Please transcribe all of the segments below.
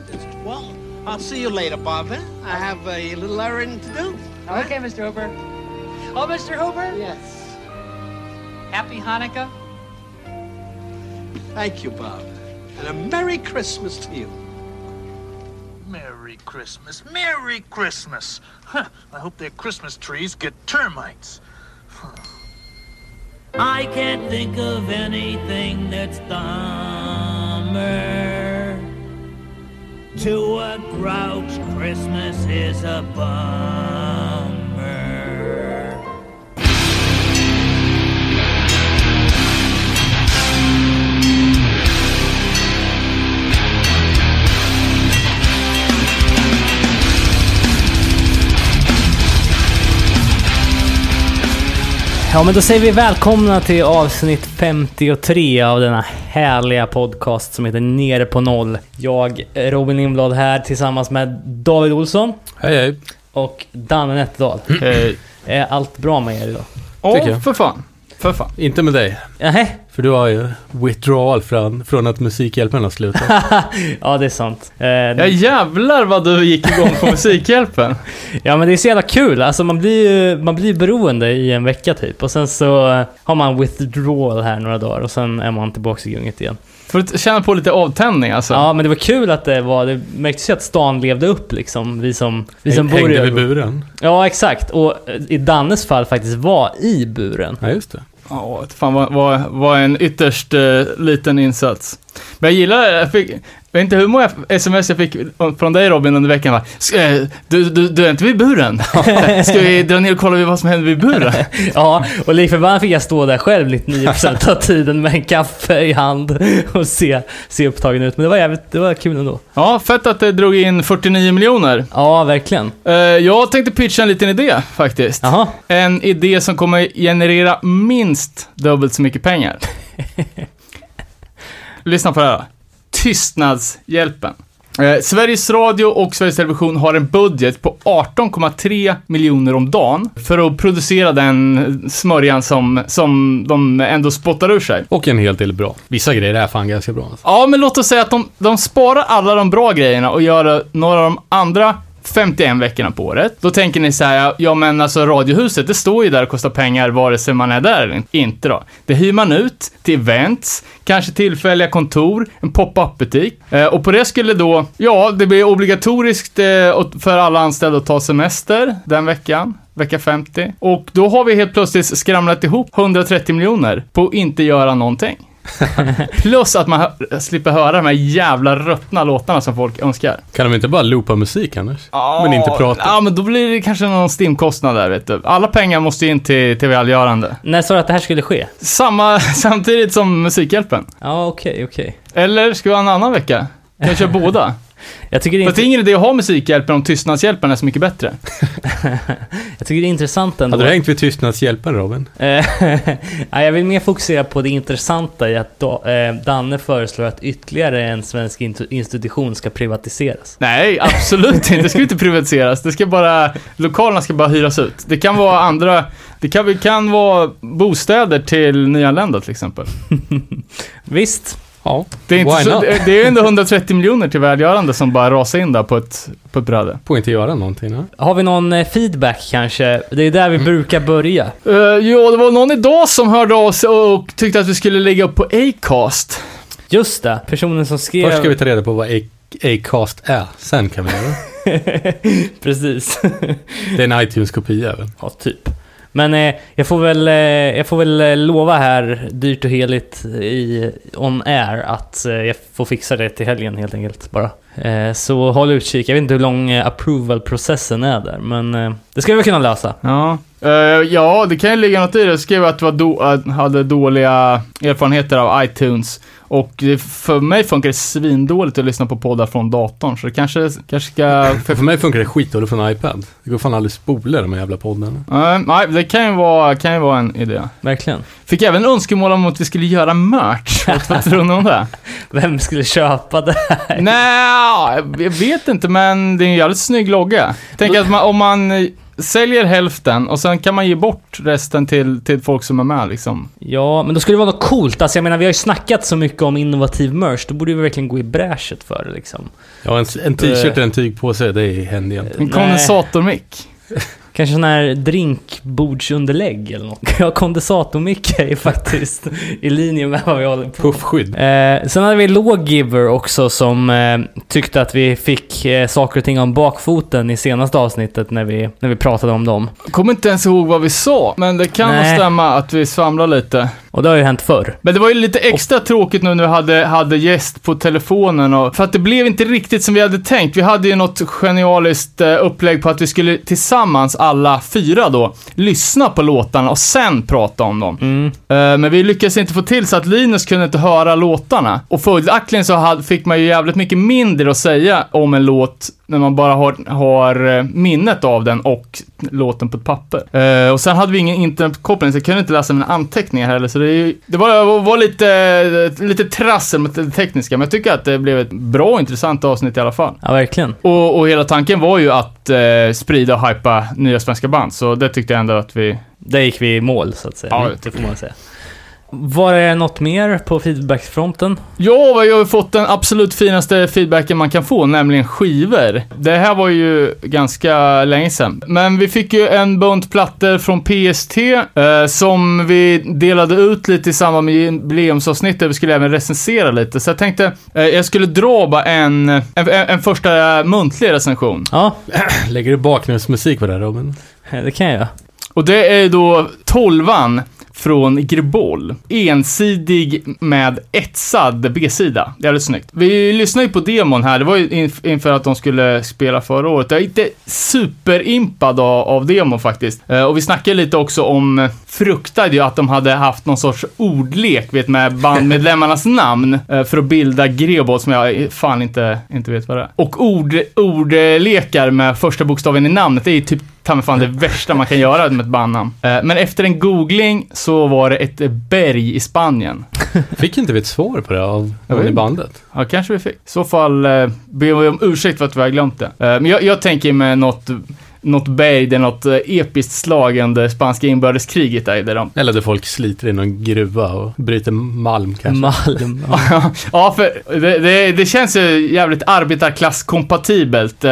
got this. Well, I'll see you later, Bob. I have a little errand to do. Okay, Mr. Hooper. Oh, Mr. Hooper. Yes. Happy Hanukkah. Thank you, Bob. And a Merry Christmas to you. Merry Christmas. Merry Christmas. Huh, I hope their Christmas trees get termites. I can't think of anything that's dumber. To a grouch, Christmas is a bummer. Ja, men då säger vi välkomna till avsnitt 53 av denna härliga podcast som heter Nere på noll. Jag, Robin Lindblad här tillsammans med David Olsson Hej hej. och Danne Nätterdal. Hej. Är allt bra med er idag? Ja, för fan. För fan. Inte med dig. Nähä? För du har ju withdrawal från, från att Musikhjälpen har slutat. ja, det är sant. Eh, Ja jävlar vad du gick igång på Musikhjälpen. Ja men det är så jävla kul, alltså man blir ju man blir beroende i en vecka typ och sen så har man withdrawal här några dagar och sen är man tillbaka i gunget igen. För att känna på lite avtändning alltså. Ja men det var kul att det var, det märktes ju att stan levde upp liksom, vi som, vi som bor Hängde i vid buren. Ja exakt, och eh, i Dannes fall faktiskt var i buren. Ja, just det. Ja, fan vad, vad, vad en ytterst eh, liten insats. Men jag gillar, jag fick, vet inte hur många sms jag fick från dig Robin under veckan. va? Eh, du, du, du är inte vid buren? Ska vi dra ner och kolla vad som händer vid buren? Ja, och lik förbannat fick jag stå där själv 99% av tiden med en kaffe i hand och se, se upptagen ut. Men det var jävligt, det var kul ändå. Ja, fett att det drog in 49 miljoner. Ja, verkligen. Eh, jag tänkte pitcha en liten idé faktiskt. Jaha. En idé som kommer generera minst dubbelt så mycket pengar. Lyssna på det här. Tystnadshjälpen. Eh, Sveriges Radio och Sveriges Television har en budget på 18,3 miljoner om dagen för att producera den smörjan som, som de ändå spottar ur sig. Och en hel del bra. Vissa grejer är fan ganska bra. Alltså. Ja, men låt oss säga att de, de sparar alla de bra grejerna och gör några av de andra 51 veckorna på året. Då tänker ni så här, ja men alltså Radiohuset, det står ju där och kostar pengar vare sig man är där eller inte då. Det hyr man ut till events, kanske tillfälliga kontor, en pop-up butik. Eh, och på det skulle då, ja, det blir obligatoriskt eh, för alla anställda att ta semester den veckan. Vecka 50. Och då har vi helt plötsligt skramlat ihop 130 miljoner på att inte göra någonting. Plus att man slipper höra de här jävla ruttna låtarna som folk önskar. Kan de inte bara loopa musik annars? Men inte prata? Ja, men då blir det kanske någon stimkostnad där, vet du. Alla pengar måste in till TV-allgörande. När sa du att det här skulle ske? Samma, samtidigt som Musikhjälpen. Ja, okej, okej. Eller ska vi ha en annan vecka? Kan jag köra båda? Jag tycker det är För att det är ingen idé att ha Musikhjälpen om Tystnadshjälpen är så mycket bättre. Jag tycker det är intressant ändå. Hade du hängt vid Tystnadshjälpen Robin? Nej, jag vill mer fokusera på det intressanta i att eh, Danne föreslår att ytterligare en svensk institution ska privatiseras. Nej, absolut inte. Det ska inte privatiseras. Det ska bara, lokalerna ska bara hyras ut. Det kan vara andra, det kan, det kan vara bostäder till nyanlända till exempel. Visst? Ja. Det är, inte Why så, not? det är ändå 130 miljoner till välgörande som bara rasar in där på ett, på ett bräde. Får inte göra någonting. Ja. Har vi någon eh, feedback kanske? Det är där vi brukar börja. Uh, jo, det var någon idag som hörde av sig och tyckte att vi skulle lägga upp på Acast. Just det, personen som skrev... Först ska vi ta reda på vad Acast är. Sen kan vi göra det. Precis. Det är en iTunes-kopia även. ja, typ. Men eh, jag får väl, eh, jag får väl eh, lova här, dyrt och heligt i on air, att eh, jag får fixa det till helgen helt enkelt bara. Eh, så håll utkik. Jag vet inte hur lång eh, approval-processen är där, men eh, det ska vi väl kunna lösa. Ja. Uh, ja, det kan ju ligga något i det. Jag skrev att du hade dåliga erfarenheter av iTunes. Och för mig funkar det svindåligt att lyssna på poddar från datorn. Så det kanske, kanske ska... För, för mig funkar det skitdåligt från iPad. Det går fan aldrig spola de här jävla poddarna. Eh, nej, det kan ju, vara, kan ju vara en idé. Verkligen. Fick även önskemål om att vi skulle göra merch. Vad- tror ni om det? Vem skulle köpa det? Nej, jag vet inte, men det är en jävligt snygg logga. Tänk att man, om man säljer hälften och sen kan man ge bort resten till, till folk som är med liksom. Ja, men då skulle det vara något coolt. Alltså jag menar, vi har ju snackat så mycket om innovativ merch. Då borde vi verkligen gå i bräschet för det liksom. Ja, en, en t-shirt eller en tygpåse, det är händer egentligen. En Nej. kondensatormick. Kanske sån här drinkbordsunderlägg eller något. Ja, kondensatormick är faktiskt i linje med vad vi håller på Puffskydd. Eh, sen hade vi Lawgiver också som eh, tyckte att vi fick eh, saker och ting om bakfoten i senaste avsnittet när vi, när vi pratade om dem. Kommer inte ens ihåg vad vi sa, men det kan nog Nej. stämma att vi svamlar lite. Och det har ju hänt förr. Men det var ju lite extra tråkigt nu när vi hade, hade gäst på telefonen och, för att det blev inte riktigt som vi hade tänkt. Vi hade ju något genialiskt eh, upplägg på att vi skulle tillsammans, alla fyra då, lyssna på låtarna och sen prata om dem. Mm. Eh, Men vi lyckades inte få till så att Linus kunde inte höra låtarna. Och följaktligen så fick man ju jävligt mycket mindre att säga om en låt när man bara har, har eh, minnet av den och låten på ett papper. Eh, och sen hade vi ingen internetkoppling så jag kunde inte läsa mina anteckningar heller. Så det, ju- det var, var lite, lite trassel med det tekniska, men jag tycker att det blev ett bra och intressant avsnitt i alla fall. Ja, verkligen. Och, och hela tanken var ju att eh, sprida och hypa nya svenska band, så det tyckte jag ändå att vi... Där gick vi i mål så att säga. Ja, det får man säga. Var det något mer på feedbackfronten? Ja, vi har fått den absolut finaste feedbacken man kan få, nämligen skivor. Det här var ju ganska länge sedan. Men vi fick ju en bunt plattor från PST eh, som vi delade ut lite i samband med jubileumsavsnittet. Vi skulle även recensera lite. Så jag tänkte eh, jag skulle dra bara en, en, en första muntlig recension. Ja, Lägger du bakgrundsmusik på det här, Robin? det kan jag. Och det är då tolvan från Gribol. Ensidig med etsad B-sida. Det är väldigt snyggt. Vi lyssnade ju på demon här, det var ju inf- inför att de skulle spela förra året. Jag är inte superimpad av, av demon faktiskt. Eh, och vi snackade lite också om, eh, fruktade ju att de hade haft någon sorts ordlek, vet med bandmedlemmarnas namn, eh, för att bilda Grebol som jag fan inte, inte vet vad det är. Och ord, ordlekar med första bokstaven i namnet, det är ju typ ta mig fan det värsta man kan göra med ett bandnamn. Eh, Men efter en googling så var det ett berg i Spanien. Fick inte vi ett svar på det av någon i bandet? Ja, kanske vi fick. I så fall eh, ber vi om ursäkt för att vi har glömt det. Eh, Men jag, jag tänker med något, något berg där något eh, episkt slag under spanska inbördeskriget är, där de Eller där folk sliter i någon gruva och bryter malm kanske. Malm. ja, för det, det, det känns ju jävligt arbetarklasskompatibelt.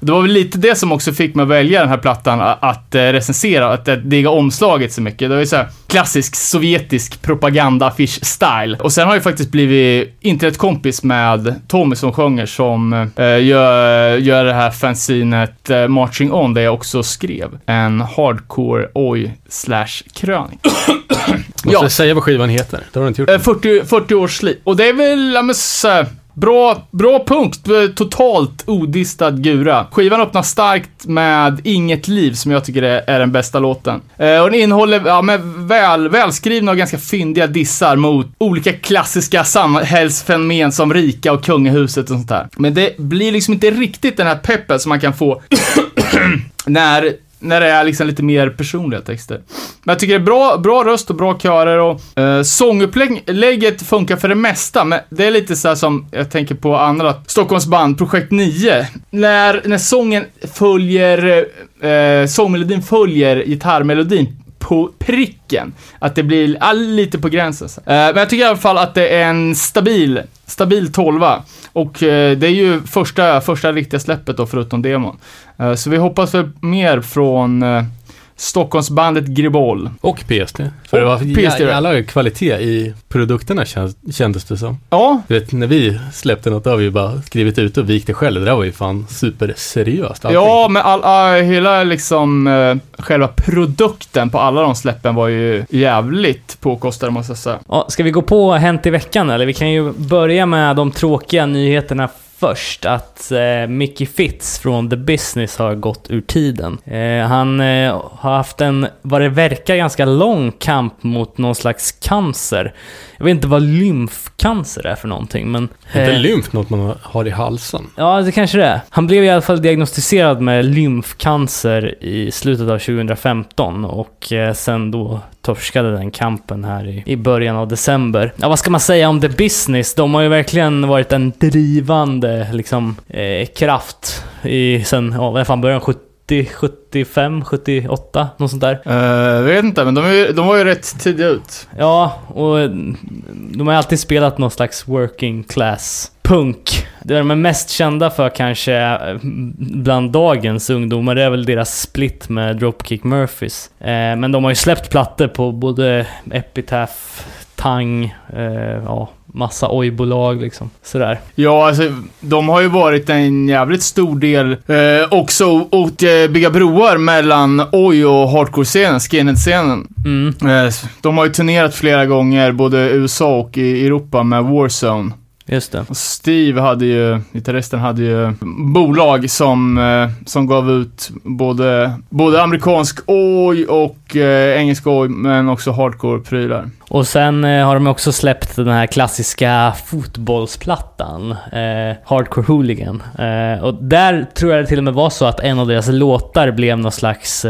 Eh, Det var väl lite det som också fick mig att välja den här plattan, att eh, recensera, att, att digga omslaget så mycket. Det var ju så här klassisk sovjetisk propaganda-affisch-style. Och sen har jag faktiskt blivit internetkompis med Tommy som sjunger, som eh, gör, gör det här fanzinet eh, Marching On, där jag också skrev en hardcore oj slash krönik. Måste Ja. säga vad skivan heter. Det har du inte gjort. Eh, 40, 40 års slit. Och det är väl, ja men bra, bra punkt. Eh, totalt odistad gura. Skivan öppnar starkt med Inget liv, som jag tycker är, är den bästa låten. Eh, och den innehåller, ja men väl, välskrivna och ganska fyndiga dissar mot olika klassiska samhällsfenomen som rika och kungahuset och sånt där. Men det blir liksom inte riktigt den här peppen som man kan få när, när det är liksom lite mer personliga texter. Men jag tycker det är bra, bra röst och bra körer och eh, sångupplägget funkar för det mesta, men det är lite så här som jag tänker på andra Stockholms band, Projekt 9. När, när sången följer, eh, sångmelodin följer gitarrmelodin på pricken. Att det blir all, lite på gränsen. så. Eh, men jag tycker i alla fall att det är en stabil, stabil tolva. Och eh, det är ju första, första riktiga släppet då, förutom demon. Eh, så vi hoppas väl mer från eh, Stockholmsbandet Gribol. Och PST. För Och det var jä- jävla kvalitet i produkterna känns, kändes det som. Ja, Du vet, när vi släppte något har vi ju bara skrivit ut och vikt det själv. Det där var ju fan superseriöst allting. ja men all, all, hela liksom eh, själva produkten på alla de släppen var ju jävligt påkostade måste jag säga. Ja, ska vi gå på Hänt i veckan eller? Vi kan ju börja med de tråkiga nyheterna först. Att eh, Mickey Fitz från The Business har gått ur tiden. Eh, han eh, har haft en, vad det verkar, ganska lång kamp mot någon slags cancer. Jag vet inte vad lymfcancer är för någonting, men... Inte eh, lymf något man har i halsen. Ja, det kanske det är. Han blev i alla fall diagnostiserad med lymfcancer i slutet av 2015 och eh, sen då torskade den kampen här i, i början av december. Ja, vad ska man säga om The Business? De har ju verkligen varit en drivande liksom, eh, kraft i sen, ja, vad fan, början 70, 75, 78, något sånt där. Uh, vet inte, men de, är, ju- de var ju rätt tidiga ut. Ja, och de har alltid spelat någon slags working class punk. Det de är mest kända för kanske eh, bland dagens ungdomar, det är väl deras split med Dropkick Murphys. Eh, men de har ju släppt plattor på både Epitaph, Tang, eh, ja, massa oj-bolag liksom. Sådär. Ja, alltså, de har ju varit en jävligt stor del eh, också åt eh, bygga broar mellan oj och hardcore-scenen, skinhead-scenen. Mm. Eh, de har ju turnerat flera gånger, både i USA och i Europa med Warzone. Just det. Och Steve hade ju, gitarristen hade ju bolag som, eh, som gav ut både, både amerikansk oj och eh, engelsk oj, men också hardcore-prylar. Och sen eh, har de också släppt den här klassiska fotbollsplattan, eh, Hardcore Hooligan. Och där tror jag det till och med var så att en av deras låtar blev någon slags,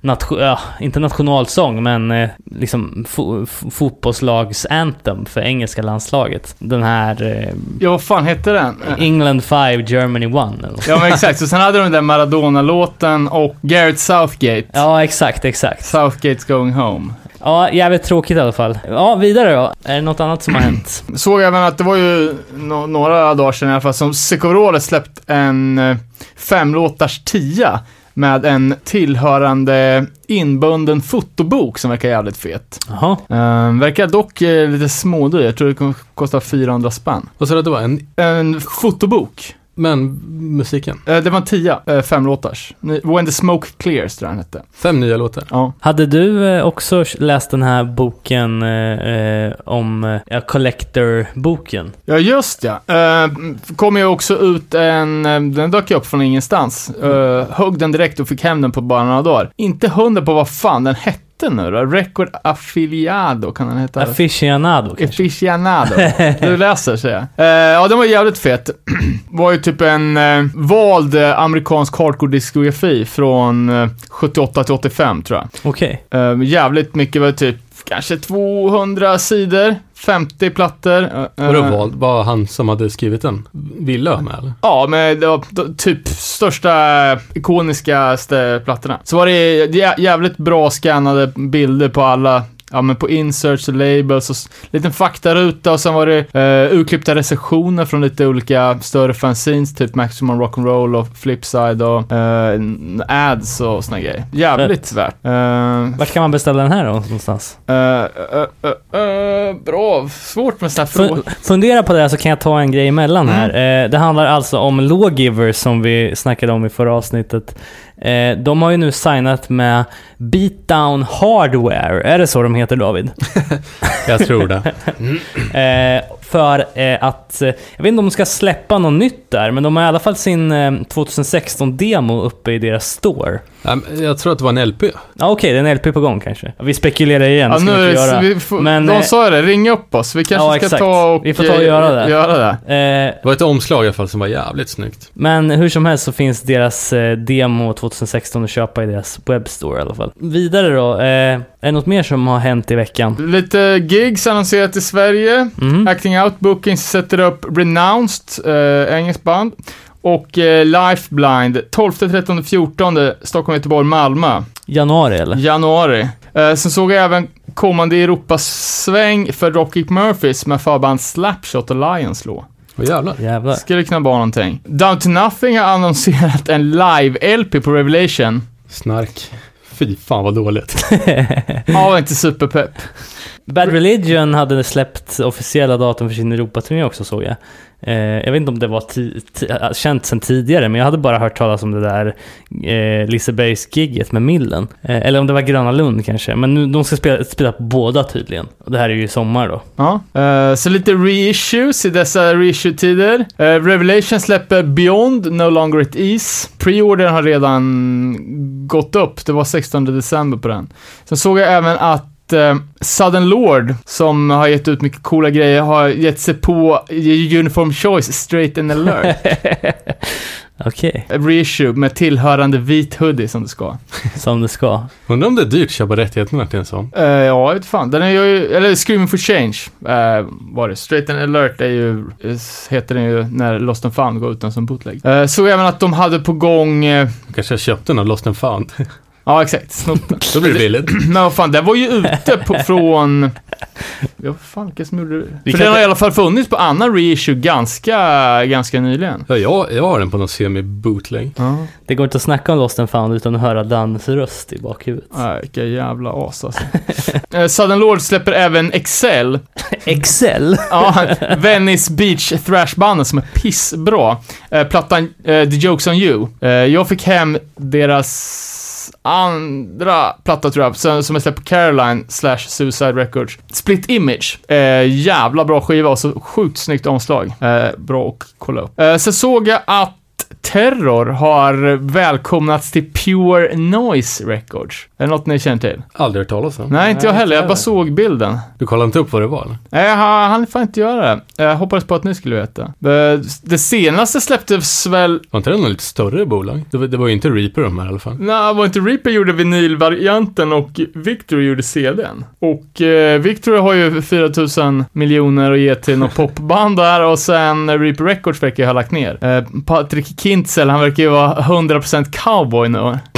nation, ja, inte nationalsång, men eh, liksom fo fo- fotbollslags-anthem för engelska landslaget. Den här eh, Ja, vad fan hette den? England 5, Germany 1 eller något. Ja, men exakt. Så sen hade de den där Maradona-låten och Garrett Southgate. Ja, exakt, exakt. Southgate's going home. Ja, jävligt tråkigt i alla fall. Ja, vidare då. Är det något annat som har hänt? Såg även att det var ju no några dagar sedan i alla fall som Sekorolet släppt en eh, femlåtars tia med en tillhörande inbunden fotobok som verkar jävligt fet. Jaha. Uh, verkar dock eh, lite smådyr. Jag tror det kommer kosta 400 spänn. Och så det var en, En fotobok. Men musiken. Eh, det var en tia, uh, femlåtars. Ni- When the smoke clears tror jag den hette. Fem nya låtar. Ja. Hade du eh, också läst den här boken eh, eh, om eh, ja, Collector-boken? Ja, just ja. Uh, kom ju också ut en, eh, den dök ju upp från ingenstans. Uh, högg den direkt och fick hem den på bara några dagar. Inte hundra på vad fan den hette nu då. Record Affiliado kan den heta. Aficionado kanske? Aficionado. Du läser, säger jag. Eh, ja, den var jävligt fet. var ju typ en uh, vald eh, amerikansk hardcore-diskografi från eh, 78 till 85, tror jag. Okej. Eh, jävligt mycket, var typ kanske 200 sidor, 50 plattor. Uh, Vadå vald? Var han som hade skrivit den? Ville ha med eller? Ja, men det var typ största ikoniskaste plattorna. Så var det jä- jävligt bra scannade bilder på alla Ja men på inserts och labels och liten faktaruta och sen var det uh, urklippta recensioner från lite olika större fanzines, typ Maximum Rock'n'Roll och Flipside och eh, ads och såna grejer. Jävligt värt. Uh, Vart kan man beställa den här då någonstans? uh, uh, uh, uh, bra, svårt med såna här frågor. Fun- fundera på det här så kan jag ta en grej emellan Mm. här. Eh, det handlar alltså om Lawgiver som vi snackade om i förra avsnittet. Eh, de har ju nu signat med Beatdown Hardware. Är det så de heter David? Jag tror det. Eh, för eh, att, eh, jag vet inte om de ska släppa något nytt där, men de har i alla fall sin eh, 2016-demo uppe i deras store. Jag tror att det var en LP. Ja okej, det är en LP på gång kanske. Vi spekulerar igen, Ja, ska vi nu, inte är göra. vi får, Men, de eh, sa det, ring upp oss. Vi kanske Ja, ska exakt. ta och Vi får ta och eh, göra det. Göra det. Eh, Det var ett omslag i alla fall som var jävligt snyggt. men hur som helst så finns deras eh, demo 2016 att köpa i deras webbstore i alla fall. Vidare då, eh, är det något mer som har hänt i veckan? Lite gigs annonserat i Sverige. Mm. Acting Out Bookings sätter upp Renounced, eh, engelskt band. Och eh, Lifelblind, 12, 13, 14, Stockholm, Göteborg, Malmö. Januari eller? Januari. Eh, sen såg jag även kommande Europasväng för Dropkick Murphys med förband Slapshot och Lions Law. Åh jävlar. Jävlar. Skulle kunna vara någonting. Down to Nothing har annonserat en live-LP på Revelation. Snark. Fy fan vad dåligt. Ja, inte superpepp. Bad Religion hade släppt officiella datum för sin Europaturné också såg jag. Eh, jag vet inte om det var känt sedan tidigare, men jag hade bara hört talas om det där eh, Lisebergs-gigget med Millen. Eh, eller om det var Gröna Lund kanske. Men nu, de ska spela, spela på båda tydligen. Och det här är ju i sommar då. Ja. Eh, så lite reissues i dessa reissue-tider. Eh, Revelation släpper Beyond No Longer It Is. Preordern har redan gått upp. Det var 16 december på den. Sen såg jag även att att eh, Southern Lord, som har gett ut mycket coola grejer, har gett sig på Uniform Choice Straight and Alert. Okej, Reissue med tillhörande vit hoodie som det ska. som det ska. Undrar om det är dyrt att köpa rättigheterna till en sån. Uh, ja, jag vet fan. Den är ju, eller Screaming for Change uh, var det. Straight and Alert är ju, eh, heter den ju när Lost and Found går utan som bootleg. Uh, såg även att de hade på gång, uh, Kanske jag köpte den av Lost and found. ja exakt, snott den. Då blir det billigt. Men vad fan, den var ju ute på, från... Ja, fan, vilka som gjorde det? Vi För den har inte- i alla fall funnits på annan reissue ganska, ganska nyligen. Ja, jag, jag har den på någon semi-bootleg. Ja. Det går inte att snacka om Lost and found utan att höra Dans röst i bakhuvudet. Nej, vilka jävla as alltså. Eh, Southern Lord släpper även Excel. Excel? Ja, Venice Beach Thrash-bandet som är pissbra. Eh, plattan eh, The Jokes On You. Eh, jag fick hem deras andra platta tror jag, som är släppt på Caroline slash Suicide Records. Split Image. Eh, jävla bra skiva och så sjukt snyggt omslag. Eh, bra att kolla upp. Eh, sen såg jag att Terror har välkomnats till Pure Noise Records. Är det något ni känner till? Aldrig hört talas om. Nej, inte jag heller. Jag bara såg bilden. Du kollade inte upp vad det var eller? Nej, jag hann fan inte göra det. Jag hoppades på att ni skulle veta. Det, det senaste släpptes väl... Var inte det något lite större bolag? Det var, det var ju inte Reaper de här i alla fall. Nej, var inte Reaper gjorde vinylvarianten och Victory gjorde CDn. Och eh, Victory har ju 4000 miljoner att ge till något popband där och sen Reaper Records verkar ju ha lagt ner. Eh, Patrik Kintzel, han verkar ju vara 100% cowboy nu.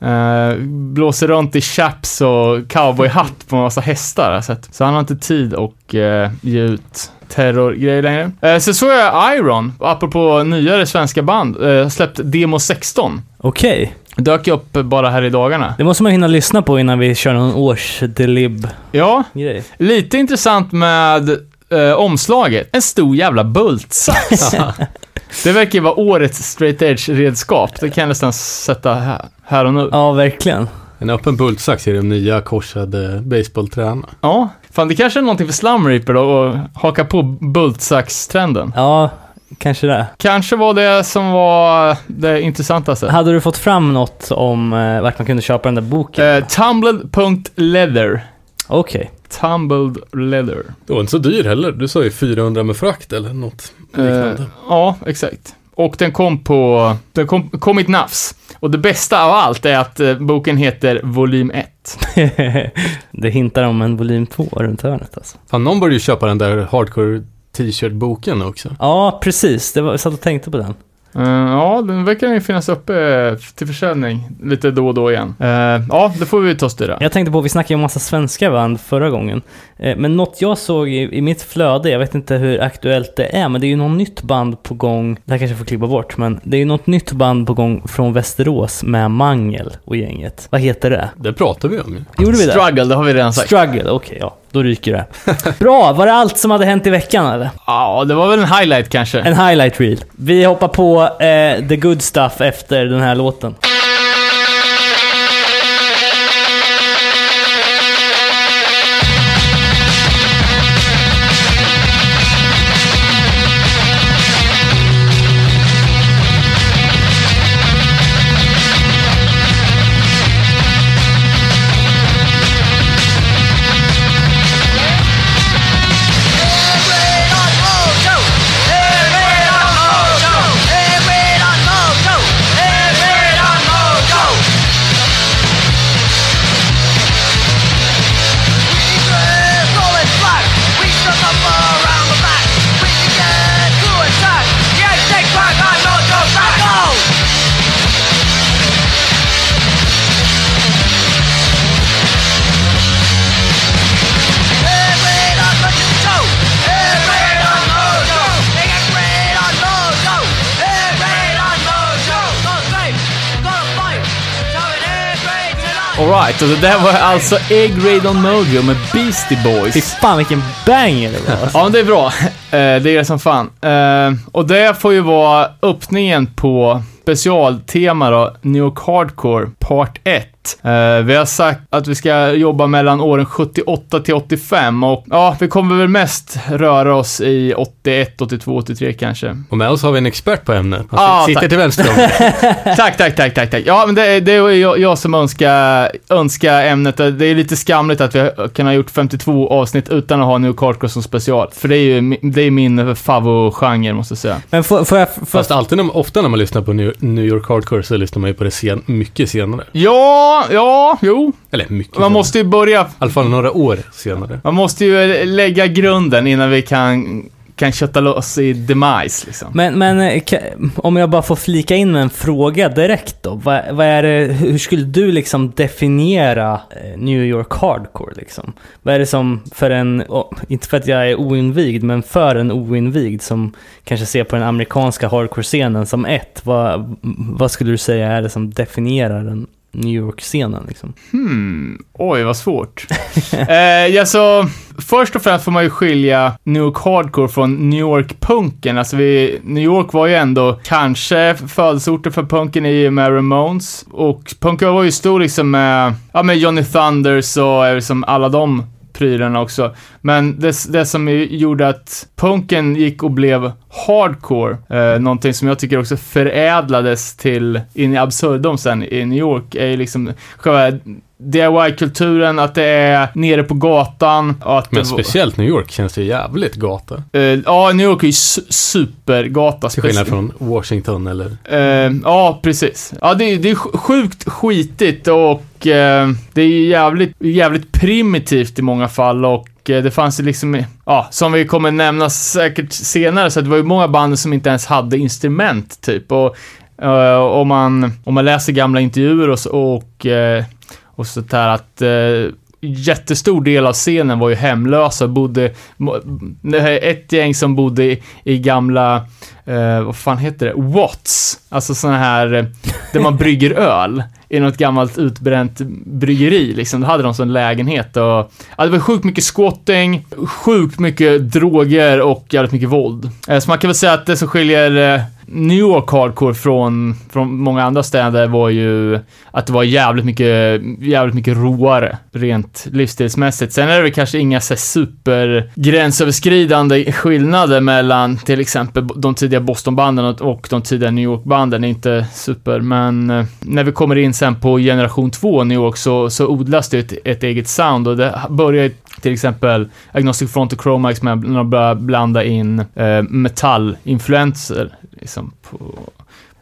Eh, blåser runt i chaps och cowboyhatt på en massa hästar jag sett. Så han har inte tid att eh, ge ut terrorgrejer längre. Eh, så såg jag Iron, apropå nyare svenska band, släppt Demo 16. Okej. Dök ju upp bara här i dagarna. Det måste man hinna lyssna på innan vi kör någon årsdelib-grej. Ja, lite intressant med eh, omslaget. En stor jävla bultsax. det verkar ju vara årets straight edge-redskap. Det kan jag nästan sätta här, här och nu. Ja, verkligen. En öppen bultsax i de nya korsade baseballträna. Ja, fan det kanske är någonting för Slum Reaper då, att haka på bultsax-trenden. Ja, kanske det. Kanske var det som var det intressantaste. Hade du fått fram något om eh, vart man kunde köpa den där boken? Eh, tumbled.leather. Okej. Tumbled leather. Det var inte så dyr heller. Du sa ju 400 med frakt eller något liknande. Eh, ja, exakt. Och den kom på, den kom, kom i ett nafs. Och det bästa av allt är att eh, boken heter volym 1. det hintar om en volym 2 runt hörnet alltså. Fan, någon borde ju köpa den där hardcore t-shirt-boken också. Ja, precis. Det var, jag satt och tänkte på den. Eh, ja, den verkar ju finnas uppe till försäljning lite då och då igen. Eh, ja, det får vi ta och styra. Jag tänkte på, vi snackade ju om massa svenska band förra gången. Eh, Men något jag såg i, i mitt flöde, jag vet inte hur aktuellt det är, men det är ju något nytt band på gång. Det här kanske jag får klippa bort, men det är ju något nytt band på gång från Västerås med Mangel och gänget. Vad heter det? Det pratar vi om ju. Gjorde vi det? Struggle, det har vi redan sagt. Struggle, okej ja. Då ryker det. Bra, var det allt som hade hänt i veckan eller? Ja, det var väl en highlight kanske. En highlight reel. Vi hoppar på eh, the good stuff efter den här låten. Alright, och det där var alltså Egg Raid on Mojo med Beastie Fy Boys. fan vilken banger det var. alltså. Ja, men det är bra. Eh, det är det som fan. Eh, och det får ju vara öppningen på specialtema då, New York Hardcore part 1. vi har sagt att vi ska jobba mellan åren 78 till 85 och ja, vi kommer väl mest röra oss i 81, 82, 83 kanske. Och med oss har vi en expert på ämnet. Han Ah, sitter tack. till vänster om tack, tack, tack, tack, tack. Ja, men det, det är jag, jag som önskar, önskar ämnet. Det är lite skamligt att vi kan ha gjort 52 avsnitt utan att ha New Hardcore som special. För det är ju det är min favoritgenre, måste jag säga. Men får, får jag... Får, Fast alltid, ofta när man lyssnar på New, New York Hardcore så lyssnar man ju på det sen, mycket senare. Ja, ja, jo. Eller mycket Man senare. måste ju börja, I alla fall några år senare. man måste ju lägga grunden innan vi kan, kan kötta loss i demise, liksom. men, men eh, om jag bara får flika in med en fråga direkt då. Vad, vad är det, hur skulle du liksom definiera eh, New York Hardcore liksom? Vad är det som för en, oh, inte för att jag är oinvigd, men för en oinvigd som kanske ser på den amerikanska hardcore-scenen som ett, vad, vad skulle du säga är det som definierar den New York-scenen liksom? Hmm, oj vad svårt. eh, ja, så, först och främst får man ju skilja New York Hardcore från New York-punken. Alltså vi, New York var ju ändå kanske födelseorten för punken i och med Ramones. Och punken var ju stor liksom med, ja med Johnny Thunders och liksom alla de prylarna också. Men det, det som gjorde att punken gick och blev hardcore, eh, någonting som jag tycker också förädlades till in i absurdum sen i New York, är ju liksom själva DIY-kulturen, att det är nere på gatan. Att Men speciellt New York känns det jävligt gata. Eh, ja, New York är ju su- supergata. Till skillnad från Washington eller... Eh, ja, precis. Ja, det, är- det är sj- sjukt skitigt och eh, det är ju jävligt, jävligt primitivt i många fall och det fanns ju liksom, ja, som vi kommer nämna säkert senare, så det var ju många band som inte ens hade instrument, typ. Och om, man, om man läser gamla intervjuer och, och, och sånt där att eh, jättestor del av scenen var ju hemlösa, bodde, det här är ett gäng som bodde i, i gamla, eh, vad fan heter det, Watts, alltså såna här, eh, där man brygger öl i något gammalt utbränt bryggeri liksom. Då hade de sån lägenhet och, ja, det var sjukt mycket squatting, sjukt mycket droger och jävligt mycket våld. Eh, så man kan väl säga att det som skiljer eh, New York hardcore från, från många andra städer var ju att det var jävligt mycket, jävligt mycket råare, rent livsstilsmässigt. Sen är det väl kanske inga så super gränsöverskridande skillnader mellan till exempel de tidiga Bostonbanden och, och de tidiga New York-banden, inte super, men eh, när vi kommer in sen på generation 2 New York så, så odlas det ett, ett eget sound och det börjar till exempel Agnostic Front och Chromax med när de börjar blanda in eh, metallinfluenser liksom på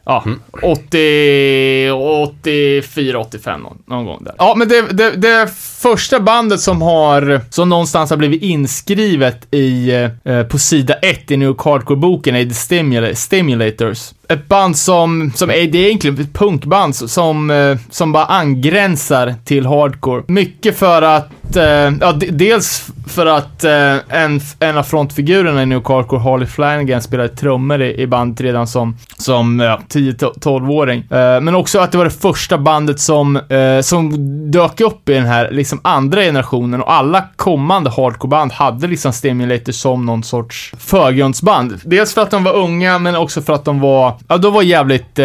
Ja, 80, 84, 85 någon, någon gång där. Ja, men det, det, det första bandet som har, som någonstans har blivit inskrivet i, eh, på sida 1 i New Hardcore-boken är The Stimula- Stimulators. Ett band som, som är, det är egentligen ett punkband som, eh, som bara angränsar till hardcore. Mycket för att, eh, ja, dels för att eh, en, en av frontfigurerna i New Hardcore, Harley Flanagan, spelade trummor i, i bandet redan som, som ja, 10-12-åring. Eh, men också att det var det första bandet som, eh, som dök upp i den här liksom andra generationen och alla kommande hardcoreband hade liksom Stimulator som någon sorts förgrundsband. Dels för att de var unga, men också för att de var, ja, de var jävligt, eh,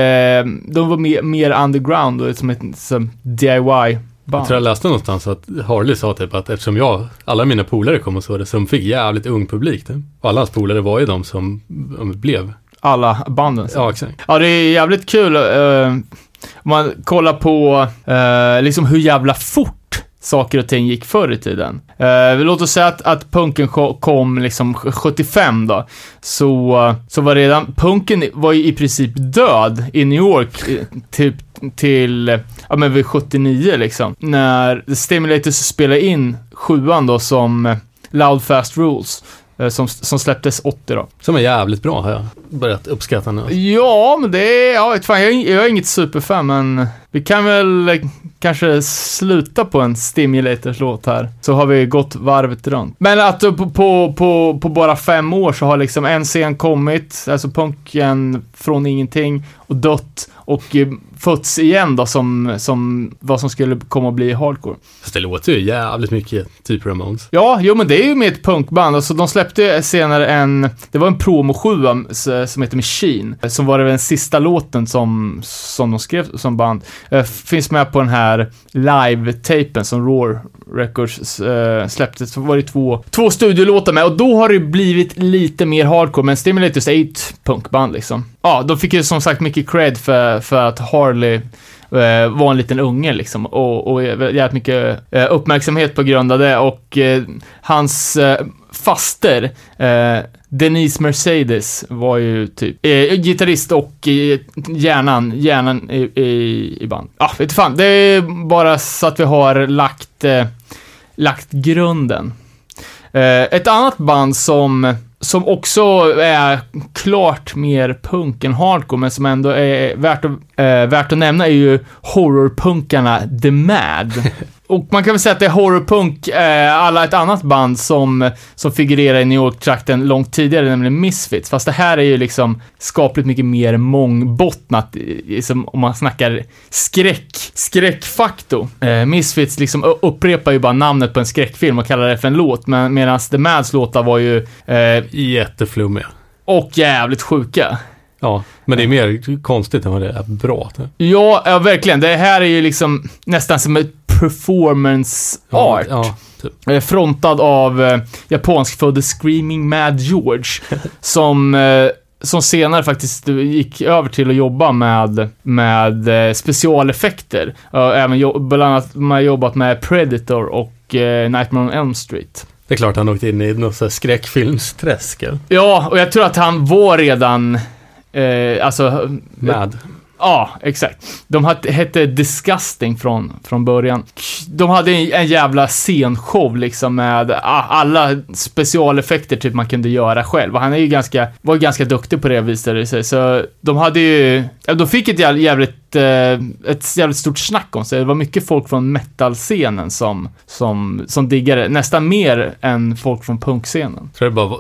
de var mer, mer underground och som ett som DIY. Jag Band. tror jag läste någonstans att Harley sa typ att eftersom jag, alla mina polare kom och så det, så de fick jävligt ung publik. Typ. Och alla hans polare var ju de som blev. Alla banden. Ja, exakt. Ja, det är jävligt kul. eh, om man kollar på eh, liksom hur jävla fort saker och ting gick förr i tiden. Eh, låt oss säga att, att punken kom liksom 75 då. Så, så var redan, punken var ju i princip död i New York typ till, ja men vid 79 liksom. När The Stimulators spelade in sjuan då som eh, Loud Fast Rules eh, Som, som släpptes 80 då. Som är jävligt bra har jag börjat uppskatta nu. Ja, men det är, ja, fan, jag, är- jag är inget superfan, men vi kan väl eh, kanske sluta på en Stimulators låt här. Så har vi gått varvet runt. Men att på, på, på, på bara fem år så har liksom en scen kommit, alltså punken från ingenting och dött. och eh, fötts igen då som, som vad som skulle komma att bli hardcore. Fast det låter ju jävligt mycket typ Ramones. Ja, jo men det är ju med ett punkband. Alltså de släppte senare en, det var en promo 7 som heter Machine, som var den sista låten som, som de skrev som band. Eh, finns med på den här live-tapen som Raw Records eh, släppte. Så var det två, två studiolåtar med och då har det blivit lite mer hardcore, men Stimulators är ju ett punkband liksom. Ja, de fick ju som sagt mycket cred för, för att Harley eh, var en liten unge liksom och, och jävligt mycket eh, uppmärksamhet på grund av det och eh, hans eh, faster eh, Denise Mercedes var ju typ eh, gitarrist och eh, hjärnan, hjärnan i, i, i band. Ja, ah, vet fan, det är bara så att vi har lagt, eh, lagt grunden. Eh, ett annat band som som också är klart mer punk än hardcore, men som ändå är värt att, äh, värt att nämna är ju horrorpunkarna The Mad. Och man kan väl säga att det är horrorpunk, eh, alla ett annat band som, som figurerar i New York-trakten långt tidigare, nämligen Misfits. Fast det här är ju liksom skapligt mycket mer mångbottnat, liksom, om man snackar skräck, skräckfaktor. Eh, Misfits liksom upprepar ju bara namnet på en skräckfilm och kallar det för en låt, men medan The Mads låtar var ju... Eh, Jätteflummiga. Och jävligt sjuka. Ja, men det är mer konstigt än vad det är bra. Ja, ja, verkligen. Det här är ju liksom nästan som ett performance Ja, art. ja, typ. Eh, Frontad av eh, japanskfödde Screaming Mad George. som, eh, som senare faktiskt gick över till att jobba med, med eh, specialeffekter. Även bland annat man har jobbat med Predator och eh, Nightmare on Elm Street. Det är klart han åkte in i något skräckfilmsträsk. Ja, och jag tror att han var redan, eh, alltså... Med. Ja, exakt. De hette Disgusting från, från början. De hade en, en jävla scenshow liksom med alla specialeffekter typ man kunde göra själv. Och han är ju ganska, var ju ganska duktig på det visade det sig. Så de hade ju, de fick ett jävligt, jävligt, eh, ett jävligt stort snack om sig. Det var mycket folk från metal-scenen som, som, som diggade, nästan mer än folk från punkscenen. Tror det bara var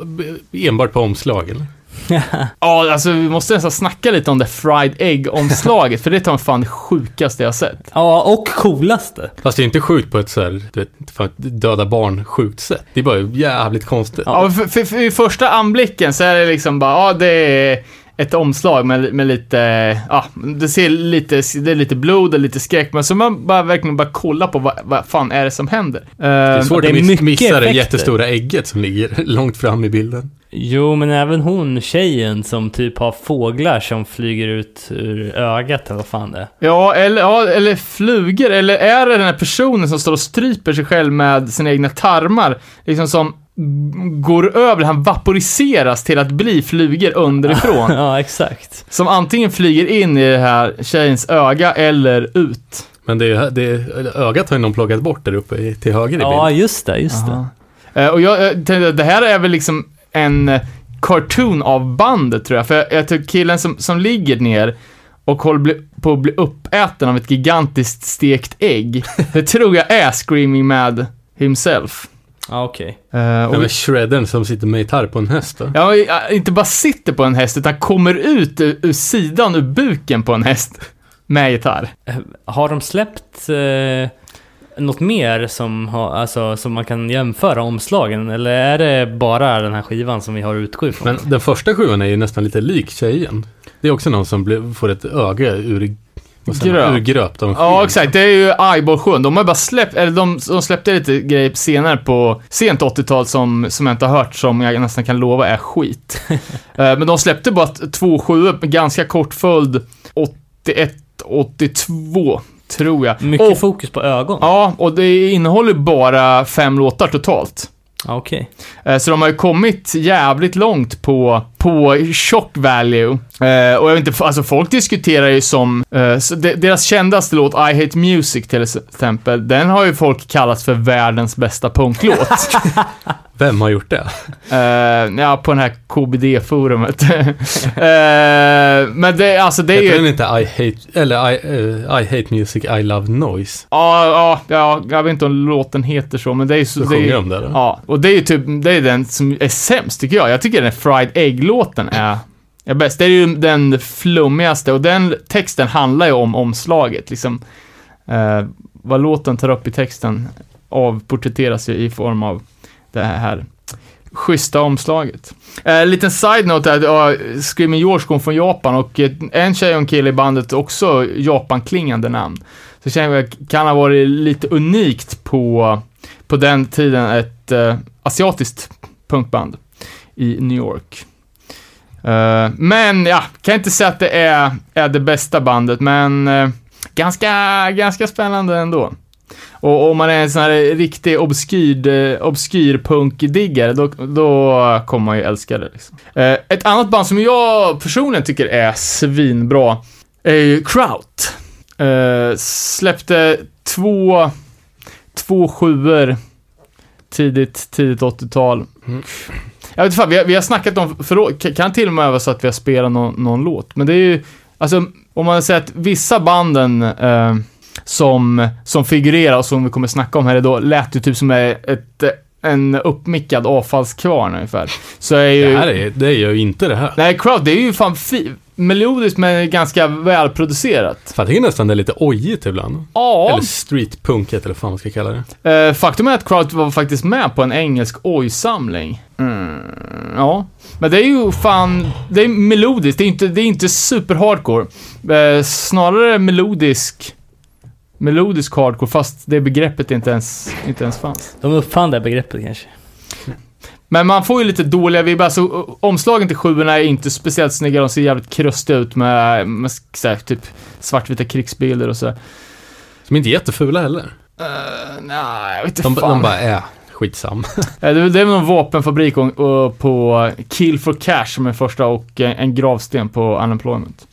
enbart på omslag, eller? Ja, alltså vi måste nästan snacka lite om det fried egg-omslaget, för det tar fan det sjukaste jag sett. Ja, och coolaste. Fast det är inte sjukt på ett så här, du vet, fan, döda barn sjukt sätt. Det är bara jävligt konstigt. Ja, för, för, för i första anblicken så är det liksom bara, ja det är ett omslag med, med lite, ja, det ser lite, det är lite blod och lite skräck, men så man bara verkligen bara kolla på vad, vad fan är det som händer. Det är svårt det är att miss, mycket missa det effekter. jättestora ägget som ligger långt fram i bilden. Jo, men även hon, tjejen som typ har fåglar som flyger ut ur ögat eller vad fan det är. Ja, eller, ja, eller flugor, eller är det den här personen som står och stryper sig själv med sina egna tarmar, liksom som går över, han vaporiseras till att bli flugor underifrån. Ja, exakt. som antingen flyger in i det här tjejens öga eller ut. Men det, är- det, är- ögat har ju någon plockat bort där uppe i, till höger i Ja, bilden. just det, just det. Eh, och jag eh, tänkte att det här är väl liksom en eh, cartoon av bandet tror jag. För jag, jag tror killen som, som ligger ner och håller bli, på att bli uppäten av ett gigantiskt stekt ägg. det tror jag är Screaming Mad himself. Ja, okej. Eh, Det och, var shredden som sitter med gitarr på en häst då. ja, och, eh, inte bara sitter på en häst, utan kommer ut ur, ur sidan, ur buken på en häst. Med gitarr. Eh, Har de släppt eh, något mer som, har, alltså, som man kan jämföra omslagen? Eller är det bara den här skivan som vi har utgått ifrån? Men den första sjuan är ju nästan lite lik tjejen. Det är också någon som blir, får ett öga ur, säger man, Gröp. ur gröpt av en Ja, exakt. Det är ju 7. De har bara släppt, eller de, de släppte lite grejer senare på sent 80-tal som, som jag inte har hört, som jag nästan kan lova är skit. Eh, Men de släppte bara två sjuor, ganska kort följd, 81, 82, tror jag. Mycket och, fokus på ögon? Ja, och det innehåller bara fem låtar totalt. Okej. Eh, Så de har ju kommit jävligt långt på, på shock value. Eh, och jag vet inte, alltså folk diskuterar ju som, eh, så de, deras kändaste låt, I Hate Music till exempel, den har ju folk kallat för världens bästa punklåt. Vem har gjort det? Eh, ja, på den här KBD-forumet. Eh, men det, alltså det är Heter ju... den inte I hate, eller I, eh, I hate music, I love noise? Ja, ja, ja, jag vet inte om låten heter så, men det är ju så... Det är, sjunger ju- de där då? Ja, och det är ju typ, det är den som är sämst tycker jag. Jag tycker den Fried Egg-låten är är bäst. Det är ju den flummigaste och den texten handlar ju om omslaget. Liksom, eh, vad låten tar upp i texten avporträtteras ju i form av det här schyssta omslaget. Eh, liten side-note är att uh, Screaming George kom från Japan och eh, en tjej och en kille i bandet också Japan-klingande namn. Så känner jag kan ha varit lite unikt på, på den tiden ett uh, asiatiskt punkband i New York. Uh, men ja, kan inte säga att det är, är det bästa bandet, men uh, ganska, ganska spännande ändå. Och om man är en sån här riktig obskyr, eh, obskyr punkdiggare, då, då kommer man ju älska det. Liksom. Eh, ett annat band som jag personligen tycker är svinbra är ju Kraut. Eh, släppte två, två sjuor tidigt, tidigt 80-tal. Jag vet inte vi har, vi har snackat om, för, kan till och med vara så att vi har spelat någon, någon låt, men det är ju, alltså om man säger att vissa banden eh, som, som figurerar och som vi kommer snacka om här idag, lät ju typ som ett, en uppmickad avfallskvarn ungefär. Så är ju... Det här är, det gör ju inte det här. Nej, Crowd, det är ju fan fi, melodiskt men ganska välproducerat. För jag nästan det är lite ojigt ibland. Ja. Eller streetpunket eller vad fan man ska kalla det. Eh, faktum är att Crowd var faktiskt med på en engelsk oj-samling. Mm, ja. Men det är ju fan, det är melodiskt, det är inte, det är inte super hardcore. Eh, snarare melodisk melodisk hardcore, fast det begreppet inte ens, inte ens fanns. De uppfann det begreppet kanske. Men man får ju lite dåliga vibbar, så omslagen till sjuorna är inte speciellt snygga, de ser jävligt krustiga ut med, med så här, typ svartvita krigsbilder och så. Som inte är jättefula heller. Uh, nej, jag vet inte De, fan. de bara är skitsam. Eh, det, är väl någon vapenfabrik och, och på Kill for Cash som är första och en, en gravsten på Unemployment.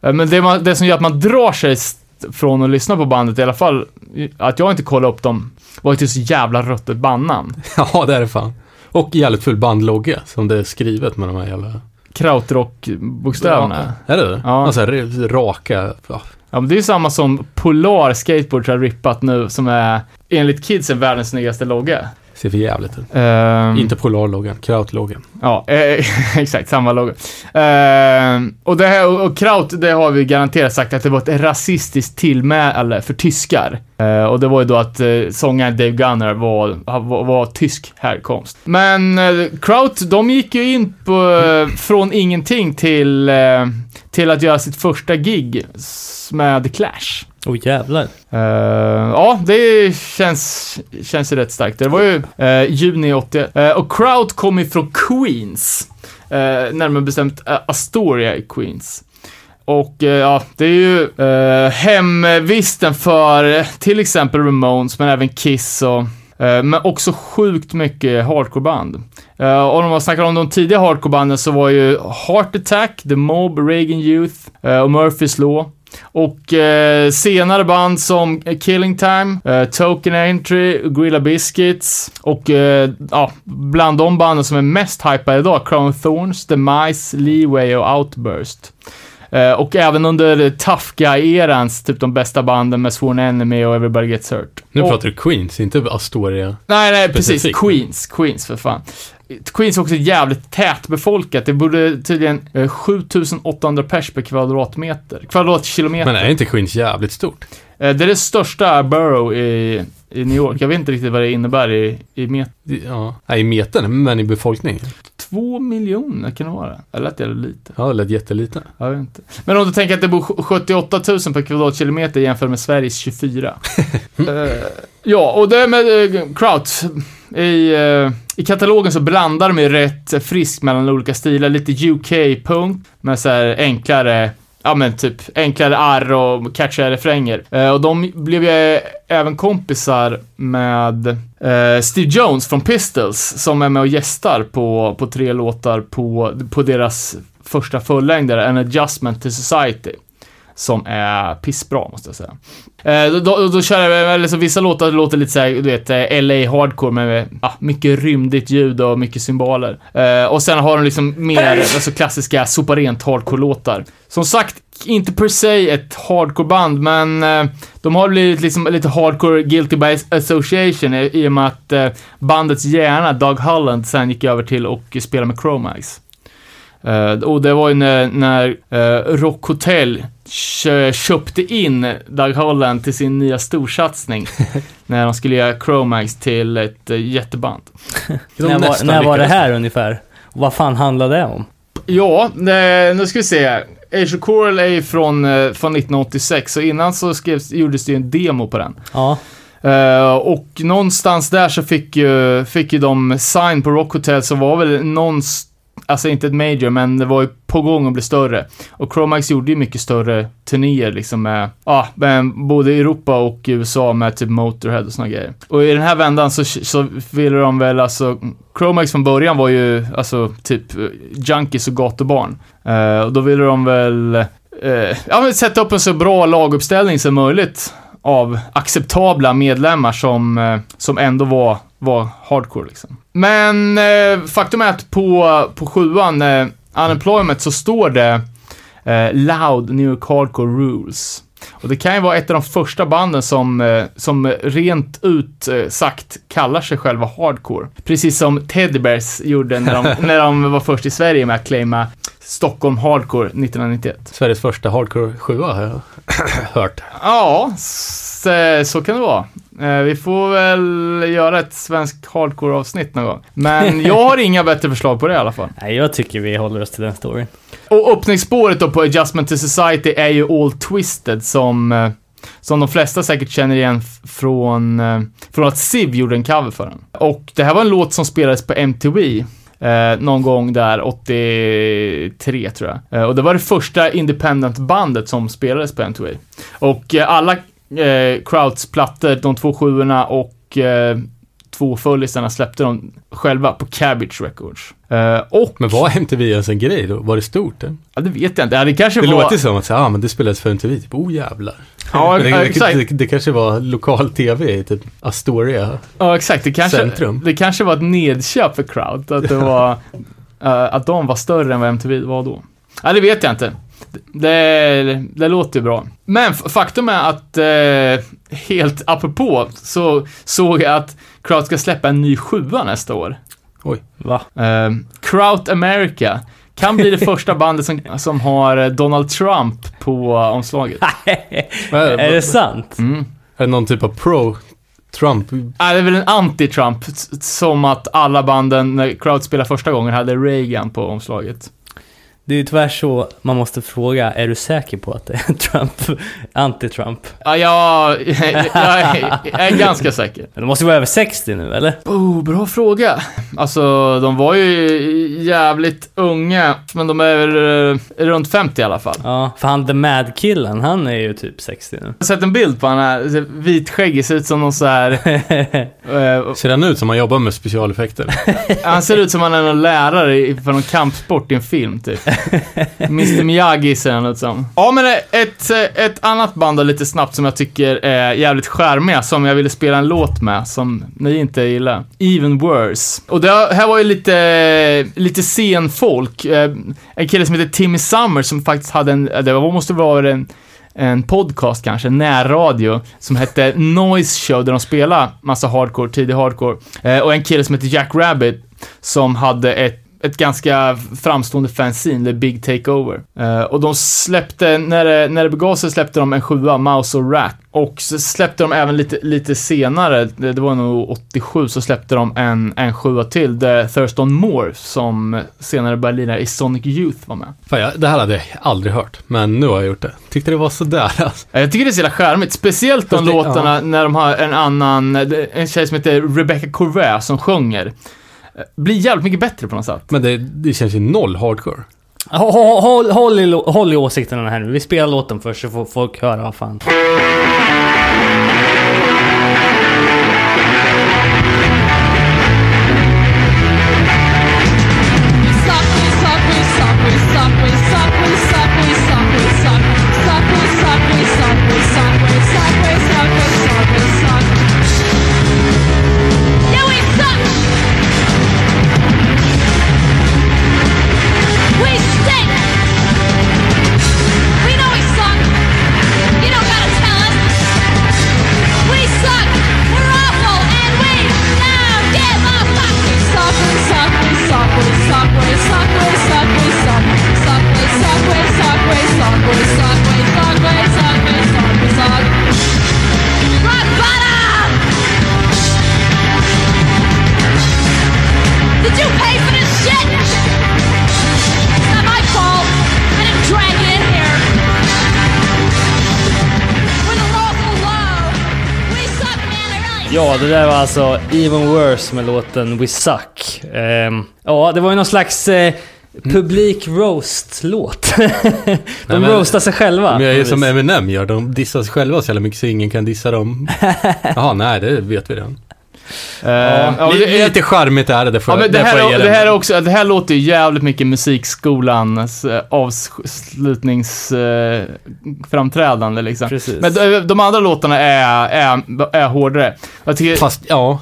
Men det, man, det som gör att man drar sig från att lyssna på bandet, i alla fall att jag inte kollade upp dem, var ju till så jävla ruttet bandnamn. ja, det är det fan. Och jävligt full bandlogga som det är skrivet med de här jävla... Krautrock-bokstäverna. Är det det? Ja. Alltså raka... Ja. Ja, men det är ju samma som Polar Skateboards har rippat nu, som är enligt kidsen världens snyggaste logga. Ser för jävligt ut. Ehm, Inte Polarloggan, Krautloggan. Ja, eh, exakt, samma logga. Ehm, och det här, och, och Kraut, det har vi garanterat sagt att det var ett rasistiskt tillmäle för tyskar. Eh, och det var ju då att uh, sångaren Dave Gunner var, var, var tysk härkomst. Men uh, Kraut, de gick ju in på, eh, från ingenting till, till att göra sitt första gig med Clash. Åh jävlar. Uh, ja, det känns, känns ju rätt starkt. Det var ju uh, juni 81. Uh, eh, och Crowd kom ju från Queens. Uh, närmare bestämt uh, Astoria i Queens. Och ja, det är ju hemvisten för till exempel Ramones, men även Kiss och eh, men också sjukt mycket hardcoreband. Och om man snackar om de tidiga hardcorebanden så var ju Heart Attack, The Mob, Reagan Youth eh, och Murphys Law. Och eh, senare band som Killing Time, eh, Token Entry, Gorilla Biscuits och eh, ja, bland de banden som är mest hypade idag, Crown Thorns, The Mice, Leeway och Outburst. Eh, och även under Tough Guy-erans, typ de bästa banden med Sworn Enemy och Everybody Gets Hurt. Nu och, pratar du Queens, inte Astoria. Nej, nej, precis. specifikt. Queens. Queens, för fan. Queens är också jävligt tätbefolkat. Det borde tydligen eh, 7800 pers per kvadratmeter. Kvadratkilometer. Men är inte Queens jävligt stort? Eh, Det är det största borough i, i New York. Jag vet inte riktigt vad det innebär i, i meter. Ja, nej, i metern, men i befolkning. Två miljoner kan det vara. Det är lite. Ja, det lät jättelite. Jag vet inte. Men om du tänker att det bor 78 000 per kvadratkilometer jämfört med Sveriges 24. Eh, ja, och det med uh, Kraut. I, eh, i katalogen så blandar de ju rätt eh, friskt mellan olika stilar. Lite UK-punk med så här enklare Ja men typ enklare arr och catchiga refränger. Eh, och de blev ju eh, även kompisar med eh, Steve Jones från Pistols som är med och gästar på, på tre låtar på, på deras första fullängdare, An Adjustment to Society. Som är pissbra, måste jag säga. Eh, då, då, då kör jag, så vissa låtar låter lite såhär, du vet, eh, LA hardcore med ja, mycket rymdigt ljud och mycket symboler. Eh, och sen har de liksom mer, alltså klassiska sopa rent hardcore-låtar. Som sagt, inte per se ett hardcore-band, men eh, de har blivit liksom lite hardcore guilty by association i, i och med att bandets hjärna, Doug Holland, sen gick över till och spela med Chromax. Eh, och det var ju när, när eh, Rock Hotel kö- köpte in Doug Holland till sin nya storsatsning. när de skulle göra Chromax till ett eh, jätteband. När var, när var det här ungefär? Och vad fan handlade det om? Ja, nu ska vi se. Age of Coral är ju från, från 1986, och innan så skrevs, gjordes det ju en demo på den. Ja, Eh, och någonstans där så fick ju, fick ju de sign på Rock Hotel så var väl någonstans, alltså inte ett major, men det var ju på gång att bli större. Och Chromax gjorde ju mycket större turnéer liksom med, ja, med både Europa och USA med typ Motorhead och såna grejer. Och i den här vändan så, så ville de väl alltså, Chromax från början var ju alltså typ eh, junkies och gatubarn. Uh, och då ville de väl, uh, ja men sätta upp en så bra laguppställning som möjligt av acceptabla medlemmar som, eh, som ändå var, var hardcore liksom. Men eh, faktum är att på, på sjuan, eh, Unemployment, så står det eh, Loud New York Hardcore Rules. Och det kan ju vara ett av de första banden som, eh, som rent ut eh, sagt kallar sig själva hardcore. Precis som Teddy Bears gjorde när de, när de var först i Sverige med att claima Stockholm Hardcore 1991. Sveriges första hardcore sjua har jag hört. Ja, så, så kan det vara. Eh, Vi får väl göra ett svenskt hardcore-avsnitt någon gång. Men jag har inga bättre förslag på det i alla fall. nej, jag tycker vi håller oss till den storyn. Och öppningsspåret då på Adjustment to Society är ju All Twisted som, eh, som de flesta säkert känner igen från, eh, från att SIV gjorde en cover för den. Och det här var en låt som spelades på MTV. Eh, någon gång där 83 tror jag. Eh, och det var det första independent-bandet som spelades på MTV. Och eh, alla eh, Krauts plattor, de två sjuorna och eh, två föllisarna släppte de själva på Cabbage Records. Eh, och, Men var MTV ens en grej då? Var det stort? Det, ja, det vet jag inte. Ja, det kanske det var... låter som att säga, ah, men det spelades för MTV. Typ, oh jävlar. Ja, det, det, exakt. det, det kanske var lokal tv i typ Astoria. Ja, exakt. Det kanske, Centrum. det kanske var ett nedköp för Crowd. Att det var, eh, att de var större än vad MTV var då. Ja, det vet jag inte. Det, det låter ju bra. Men faktum är att, eh, helt apropå, så såg jag att Crowd ska släppa en ny sjua nästa år. Va? Eh, Crowd America. Kan bli det första bandet som, som har eh, Donald Trump på omslaget. är det sant? Mm. Är det någon typ av pro-Trump? Ja, det är väl en anti-Trump, som att alla banden, när Crowd spelade första gången, hade Reagan på omslaget. Det är ju tyvärr så man måste fråga, är du säker på att det är Trump? Anti-Trump? Ja, jag, jag, är, jag är ganska säker. Men de måste ju vara över 60 nu, eller? Oh, bra fråga. Alltså, de var ju jävligt unga, men de är väl eh, runt 50 i alla fall. Ja, för han The Mad-killen, han är ju typ 60 nu. Jag har sett en bild på honom här, vitskäggig, ser ut som någon så här... eh, Ser han ut som han jobbar med specialeffekter? han ser ut som han är någon lärare i- för någon kampsport i en film, typ. Mr Miyagi ser han ut som. Ja, men ett, ett annat band då, lite snabbt som jag tycker är jävligt charmiga, som jag ville spela en låt med, som ni inte gillar. Even Worse. Och det här var ju lite, lite scenfolk. Eh, en kille som heter Timmy Summer som faktiskt hade en, eh, det var, måste vara en en podcast kanske, närradio, som hette Noise Show, där de spelade massa hardcore, tidig hardcore. Eh, och en kille som heter Jack Rabbit, som hade ett ett ganska framstående fanzine, The Big Takeover. Eh, och de släppte, när det, när det begav sig släppte de en sjua, Mouse och Rat. Och så släppte de även lite, lite senare, det, var nog 87, så släppte de en, en sjua till, The Thurston Moore, som senare började lira i Sonic Youth var med. Fan, jag, det här hade jag aldrig hört, men nu har jag gjort det. Tyckte det var sådär alltså. Jag tycker det är så jävla charmigt, speciellt de det- låtarna när de har en annan, en tjej som heter Rebecca Corvée som sjunger. Blir jävligt mycket bättre på något sätt. Men det, det känns ju noll hardcore. Håll, håll, håll, i, håll i åsikterna här nu. Vi spelar låten först så får folk höra vad fan. Ja, det där var alltså Even Worse med låten We Suck. Ehm, ja, det var ju någon slags eh, publik roast-låt. de men- roastar sig själva. Men jag är som vis. Eminem gör, de dissar sig själva så jävla mycket så ingen kan dissa dem. Jaha, nej det vet vi redan. Eh, ja, Lite charmigt är det, det får, Ja, men det, här, det, här är också, det här låter ju jävligt mycket musikskolans eh, avslutningsframträdande liksom. Precis. Men de, de andra låtarna är, är, är hårdare. Tycker, Fast, ja.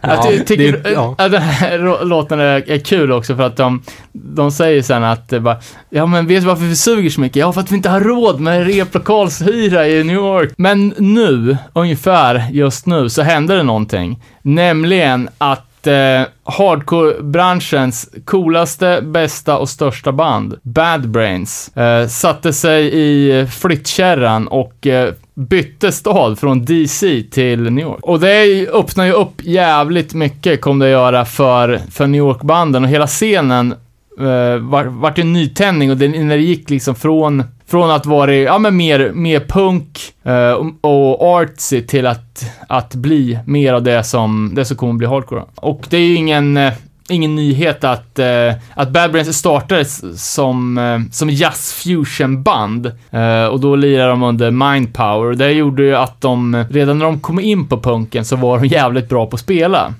Jag ty, ja, tycker det- ja. att den här låten är, kul också för att de, de säger sen att bara, ja men vet du varför vi suger så mycket? Ja, för att vi inte har råd med replokalshyra i New York. Men nu, ungefär just nu, så händer det någonting. Nämligen att eh, hardcore-branschens coolaste, bästa och största band, Bad Brains, eh, satte sig i flyttkärran och eh, bytte stad från DC till New York. Och det ju- öppnar ju upp jävligt mycket, kom det att göra, för, för New York-banden och hela scenen eh, var, vart en nytändning och det, när det gick liksom från, från att vara ja, men mer, mer punk eh, och, artsy till att, att bli mer av det som, det som kommer att bli hardcore. Och det är ju ingen, eh, ingen nyhet att, eh, att Bad Brains startades som, eh, som jazz fusion band eh, och då lirade de under Mindpower. Det gjorde ju att de, redan när de kom in på punken så var de jävligt bra på att spela.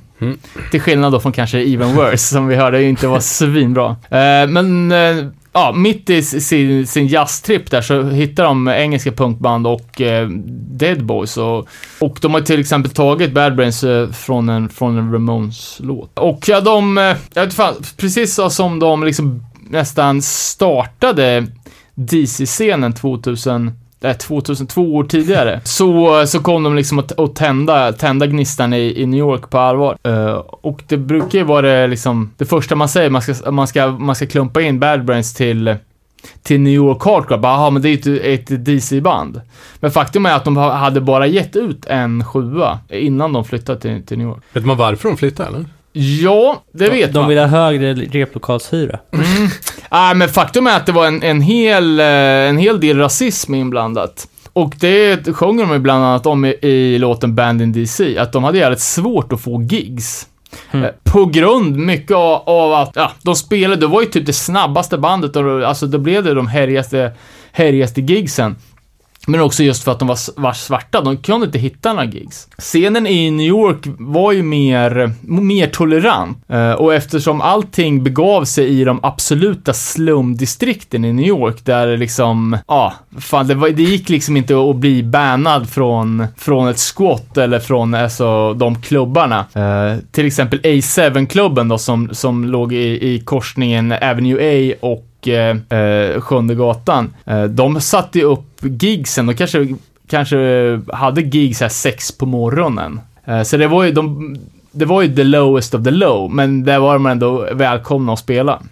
Till skillnad då från kanske Even Worse, som vi hörde inte var svinbra. Eh, men eh, ja, mitt i sin, sin jazztripp där så hittar de engelska punkband och eh, Dead Boys och, och de har till exempel tagit Bad Brains eh, från en, från en Ramones-låt. Och ja, de, eh, jag vet fan, precis som de liksom nästan startade DC-scenen 2000 eh, 2002 år tidigare, så, så kom de liksom att, att tända, tända gnistan i, i New York på allvar. Eh, och det brukar ju vara det, liksom, det första man säger, man ska, man ska, man ska klumpa in Bad Brains till, till New York Hardcore. Bara, "Jaha, men det är ju ett, ett DC-band. Men faktum är att de ha- hade bara gett ut en sjua innan de flyttade till, till New York. Vet man varför de flyttade eller? Ja, det vet de man. vill ha högre replokalshyra. Ah, men faktum är att det var en, en, hel, eh, en hel del rasism inblandat. Och det sjunger de bland annat om i, i låten Band in DC, att de hade jävligt svårt att få gigs. Mm. Eh, På grund mycket av, av att, ja, de spelade, det var ju typ det snabbaste bandet och alltså då blev det de härjigaste, härjigaste gigsen. Men också just för att de var, var svarta, de kunde inte hitta några gigs. Scenen i New York var ju mer, mer tolerant. Eh, och eftersom allting begav sig i de absoluta slumdistrikten i New York, där liksom, ja, fan, det, var, det gick liksom inte att bli bannad från, från ett squat eller från alltså, de klubbarna. Eh, till exempel A7-klubben då, som, som låg i, i korsningen Avenue A och och eh, Sjunde gatan. Eh, de satte ju upp gigsen, de kanske, kanske hade gigs här sex på morgonen. Eh, så det var ju, de, det var ju the lowest of the low, men där var de ändå välkomna att spela.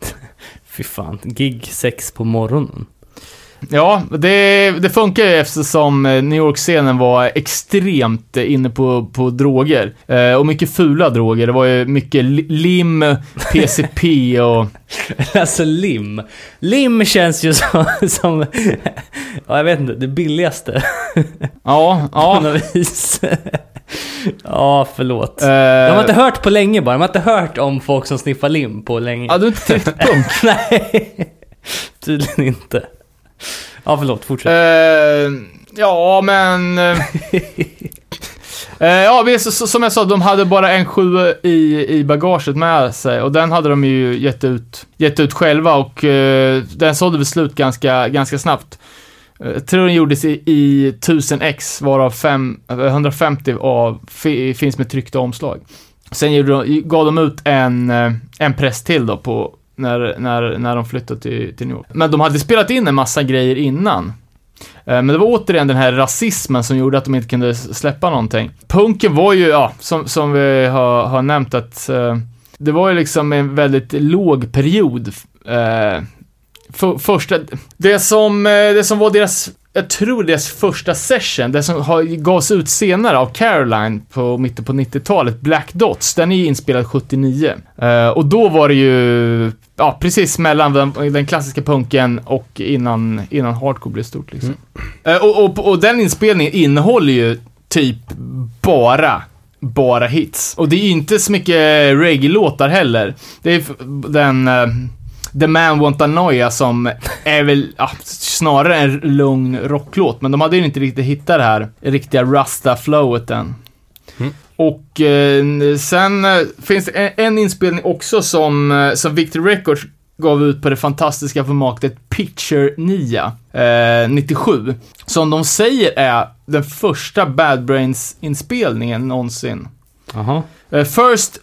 Fy fan, gig sex på morgonen. Ja, det, det funkar ju eftersom eh, New York-scenen var extremt eh, inne på, på droger. Eh, och mycket fula droger. Det var ju mycket li- lim, PCP och... Alltså lim. Lim känns ju som, som ja, jag vet inte, det billigaste. Ja, På ja. något vis. Ja, förlåt. Eh, De har inte hört på länge bara. De har inte hört om folk som sniffar lim på länge. ja, du är inte punk. Nej, tydligen inte. Ja, förlåt. Fortsätt. Eh, ja, men... eh, ja, så, så, som jag sa, de hade bara en sjua i, i bagaget med sig och den hade de ju gett ut, gett ut själva och den sålde väl slut ganska, ganska snabbt. Jag tror den gjordes i, i 1000 ex, varav fem, eh, 150 av, fi, finns med tryckta omslag. Sen gjorde de, gav de ut en, en press till då på, när, när, när de flyttade till, till New York. Men de hade spelat in en massa grejer innan. Eh, men det var återigen den här rasismen som gjorde att de inte kunde släppa någonting. Punken var ju, ja, som, som vi har, har nämnt att eh, det var ju liksom en väldigt låg period. Eh, för, första, det som, eh, det som var deras, jag tror deras första session, det som har, gavs ut senare av Caroline på mitten på 90-talet, Black Dots, den är ju inspelad 79. Eh, och då var det ju, ja, precis mellan den, den klassiska punken och innan, innan hardcore blev stort liksom. Eh, och, och, och den inspelningen innehåller ju typ bara bara hits. Och det är inte så mycket reggae-låtar heller. Det är den eh, The Man Want A Noia som är väl ja, snarare en lugn rocklåt, men de hade ju inte riktigt hittat det här riktiga rasta-flowet än. Och eh, sen eh, finns det en, en inspelning också som, eh, som Victor Records gav ut på det fantastiska formatet Picture 9, eh, 97. Som de säger är den första Bad Brains-inspelningen någonsin. Jaha. Eh, First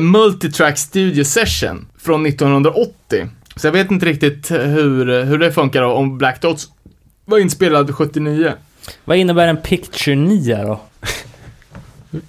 Multitrack Studio Session från 1980. Så jag vet inte riktigt hur, hur det funkar då, om Black Dots var inspelad 79. Vad innebär en Picture 9 då?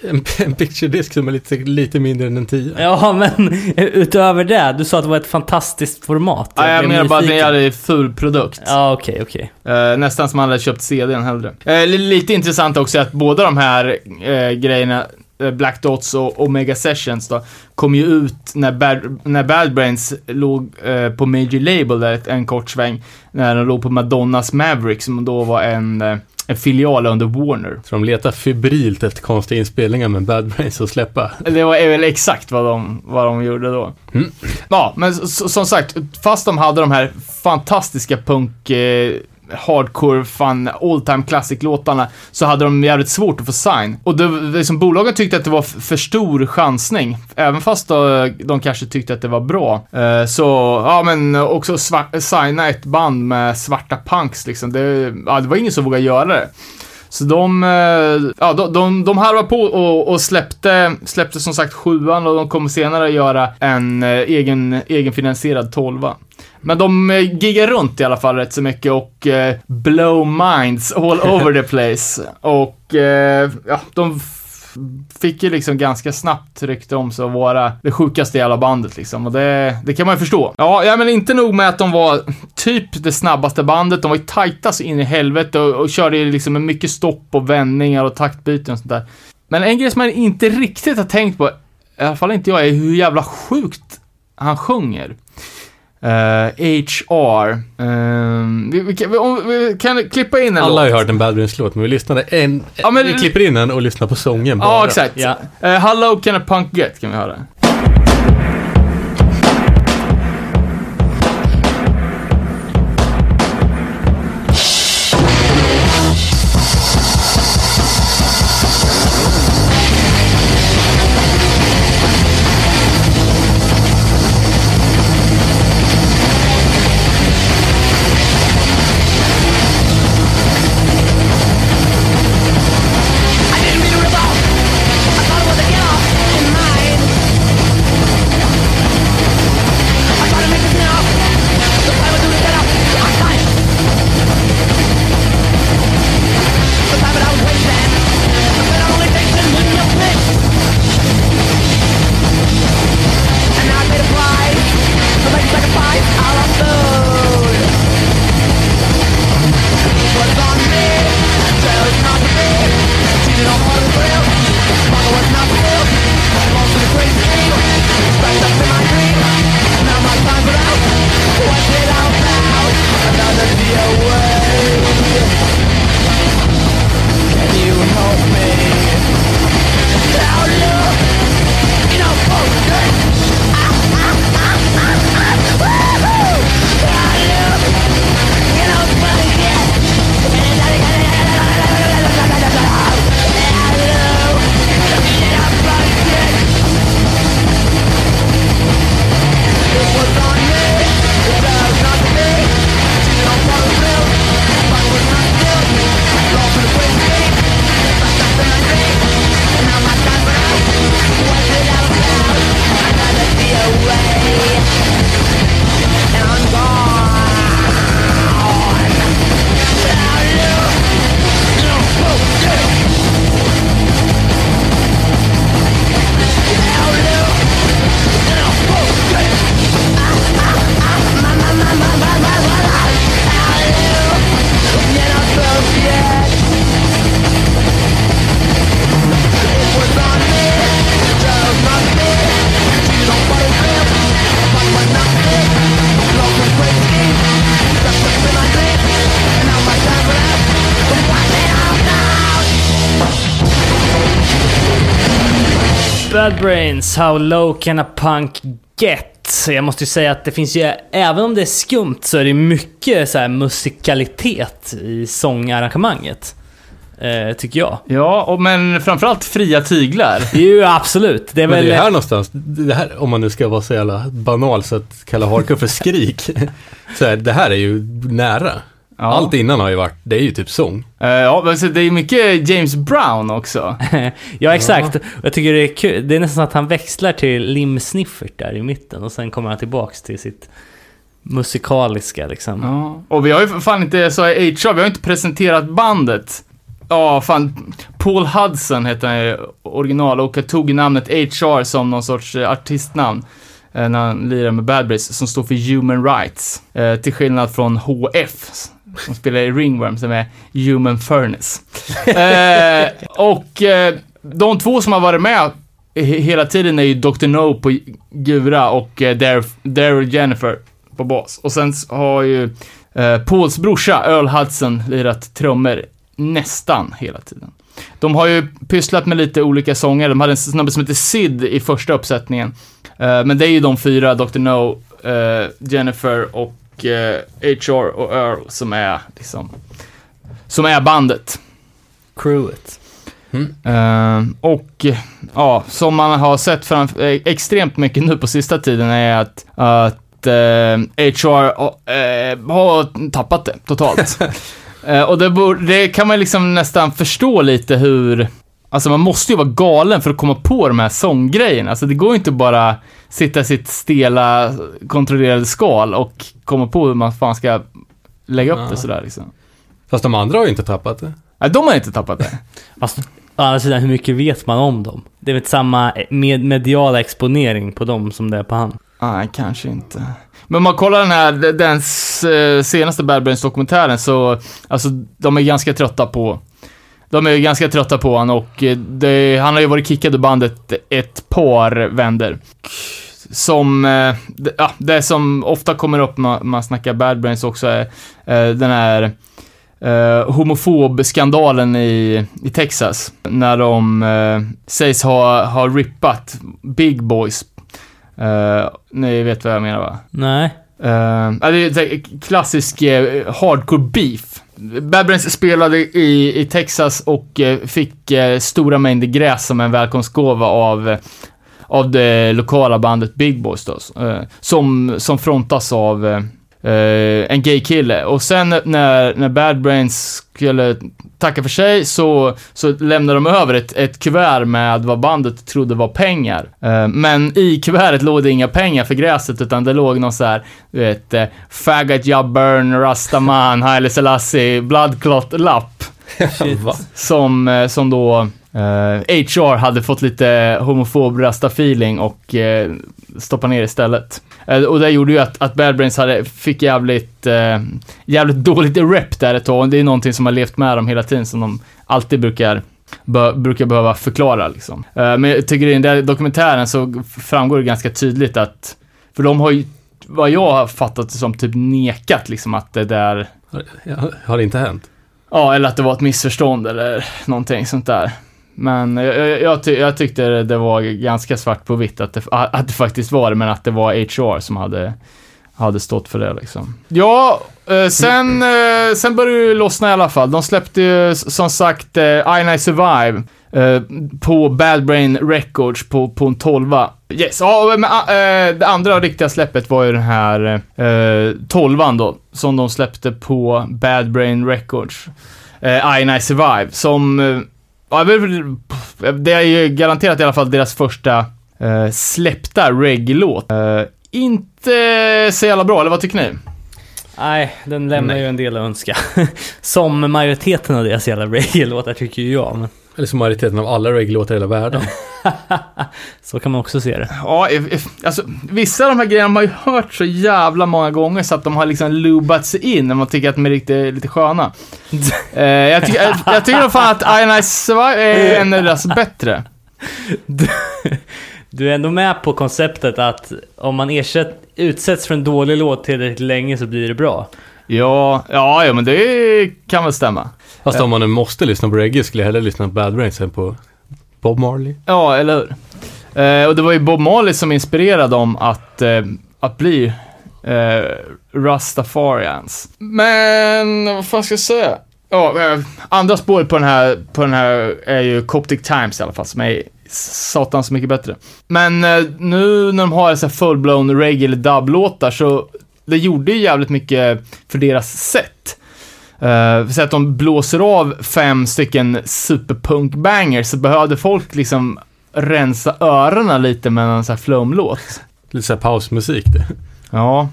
En, en picture disk som är lite, lite mindre än en 10. Ja, men utöver det, du sa att det var ett fantastiskt format. Ja, jag menar bara att det är en ful produkt. Ja, okej, okej. Eh, nästan som man hade köpt CDn hellre. Eh, li- lite intressant också att båda de här eh, grejerna, eh, Black Dots och Omega Sessions då, kom ju ut när Bad, när Bad Brains låg eh, på Major Label där ett, en kort sväng. När de låg på Madonnas Maverick som då var en, eh, en filial under Warner. Så de letar febrilt efter konstiga inspelningar med Bad Brains att släppa. Det var väl exakt vad de, vad de gjorde då. Mm. Ja, men som sagt, fast de hade de här fantastiska punk, eh, hardcore, fan, all time classic-låtarna, så hade de jävligt svårt att få sign. Och det, liksom, bolagen tyckte att det var för stor chansning, även fast då, de kanske tyckte att det var bra. Uh, så, ja men också svart, signa ett band med svarta punks liksom. Det, ja, det var ingen som vågade göra det. Så de, eh, ja, de, de, de harvade på och, och släppte, släppte som sagt sjuan och de kommer senare göra en egen, egenfinansierad tolva. Men de eh, giggar runt i alla fall rätt så mycket och eh, blow minds all over the place. Och eh, ja, de fick ju liksom ganska snabbt rykte om sig att vara det sjukaste jävla bandet liksom. Och det, det kan man ju förstå. Ja, ja, men inte nog med att de var typ det snabbaste bandet. De var ju tajta så in i helvete och, och körde ju liksom med mycket stopp och vändningar och taktbyten och sånt där. Men en grej som man inte riktigt har tänkt på, i alla fall inte jag, är hur jävla sjukt han sjunger. Eh, HR. Ehm, vi, vi, kan, vi, kan klippa in en Alla har ju låt. hört en Bad Brains-låt, men vi lyssnade en... Ja, men- vi klipper in den och lyssnar på sången bara. Ja, exakt. Eh, How low can a punk get, kan vi höra. Bad Brains, How Low Can A Punk Get? Jag måste ju säga att det finns ju, även om det är skumt så är det mycket så här musikalitet i sångarrangemanget. Eh, tycker jag. Ja, och, men framförallt fria tyglar. Jo, absolut. Det är Men väl... det är här någonstans, det här, om man nu ska vara så jävla banal så att kalla hardcore för skrik. så här, det här är ju nära. Ja. Allt innan har ju varit, det är ju typ sång. Eh, ja, men så det är mycket James Brown också. ja, exakt. Och Jag tycker det är kul. Det är nästan att han växlar till Lim Sniffert där i mitten och sen kommer han tillbaks till sitt musikaliska liksom. Ja. Och vi har ju fan inte, så i HR, vi har inte presenterat bandet. Ja, fan. Paul Hudson heter han ju original och jag tog namnet HR som någon sorts eh, artistnamn. eh, När han lirar med Bad Brains, som står för Human Rights. Eh, till skillnad från HF, som spelar i Ringworm, som är Human Furnace. eh, och eh, de två som har varit med hela tiden är ju Dr. No på Gura och eh, Daryl Jennifer på bas. Och sen har ju eh, Pauls brorsa Earl Hudson lirat trummor nästan hela tiden. De har ju pysslat med lite olika sånger. De hade en snubbe som heter Sid i första uppsättningen. Eh, men det är ju de fyra, Dr. No, eh, Jennifer och eh, HR och Earl som är liksom, som är bandet. Crewet. Eh, och ja, som man har sett fram, eh, extremt mycket nu på sista tiden är att, att eh, HR eh, har tappat det totalt. Och det, bor, det kan man liksom nästan förstå lite hur, alltså man måste ju vara galen för att komma på de här sånggrejerna. Alltså det går ju inte bara sitta i sitt stela, kontrollerade skal och komma på hur man fan ska lägga upp det Ja. sådär liksom. Fast de andra har ju inte tappat det. Nej, de har inte tappat det. Fast å andra sidan, hur mycket vet man om dem? Det är väl samma med mediala exponering på dem som det är på han. Nej, kanske inte. Men om man kollar den här, den eh, senaste Bad Brains dokumentären så, alltså de är ganska trötta på, de är ganska trötta på han och eh, det, han har ju varit kickad ur bandet ett par vänder. Som, eh, ja, det som ofta kommer upp när man snackar Bad Brains också är eh, den här eh, homofobskandalen i, i Texas. När de eh, sägs ha, ha rippat Big Boys. Eh, ni vet vad jag menar va? Nej. Ja, det är klassisk eh, hardcore beef. Bad Brains spelade i, i Texas och eh, fick eh, stora mängder gräs som en välkomstgåva av, av det lokala bandet Big Boys då, eh, som, som frontas av eh, eh, en gay kille. Och sen när, när Bad Brains skulle tacka för sig så, så lämnade de över ett, ett kuvert med vad bandet trodde var pengar. Eh, men i kuvertet låg det inga pengar för gräset utan det låg någon så här, du vet, eh, Faggot jag burn, Rastaman, Haile Selassie, Bloodclot-lapp. Som, eh, som då HR hade fått lite homofob rasta-feeling och eh, stoppa ner istället. Eh, och det gjorde ju att, att Bad Brains hade, fick jävligt, eh, jävligt dåligt rep där ett tag. Och det är någonting som har levt med dem hela tiden, som de alltid brukar Bör, brukar behöva förklara liksom. Eh, men jag tycker i den där dokumentären så framgår det ganska tydligt att, för de har ju, vad jag har fattat det som, typ nekat liksom att det där Har, har det inte hänt? Ja, eller att det var ett missförstånd eller någonting sånt där. Men jag, jag, ty, jag tyckte det var ganska svart på vitt att det, att det faktiskt var det, men att det var HR som hade, hade stått för det liksom. Ja, eh, sen, eh, sen började det ju lossna i alla fall. De släppte ju som sagt eh, I Night Survive på Bad Brain Records på, på en 12 Yes, ja, men det andra riktiga släppet var ju den här tolvan då, som de släppte på Bad Brain Records. Eh, I Night Survive, som, ja, det är väl- det är ju garanterat i alla fall deras första eh, släppta reggae-låt. Eh, inte så jävla bra, eller vad tycker ni? Nej, den lämnar Nej. ju en del att önska. Som majoriteten av deras jävla reggae-låtar tycker ju jag. Men Eller som majoriteten av alla reggae-låtar i hela världen. så kan man också se det. Ja, alltså vissa av de här grejerna har man ju hört så jävla många gånger så att de har liksom lubat sig in när man tycker att de är lite, lite sköna. Eh, jag, tycker, jag, jag tycker nog fan att I Nice är en av deras bättre. Du, du är ändå med på konceptet att om man ersätt, utsätts för en dålig låt tillräckligt länge så blir det bra. Ja, ja, ja men det kan väl stämma. Fast om man nu måste lyssna på reggae skulle jag hellre lyssna på Bad Brains än på Bob Marley. Ja, eller hur? Eh, och det var ju Bob Marley som inspirerade dem att, eh, att bli eh, Rastafarians. Men, vad fan ska jag säga? Ja, eh, andra spåret på den här, på den här är ju Coptic Times i alla fall, som är satans mycket bättre. Men eh, nu när de har så här full-blown reggae eller dub-låtar så det gjorde ju jävligt mycket för deras sätt. Uh, så att de blåser av fem stycken superpunk-bangers så behövde folk liksom rensa öronen lite med en sån här flumlåt. Lite såhär pausmusik det. Ja.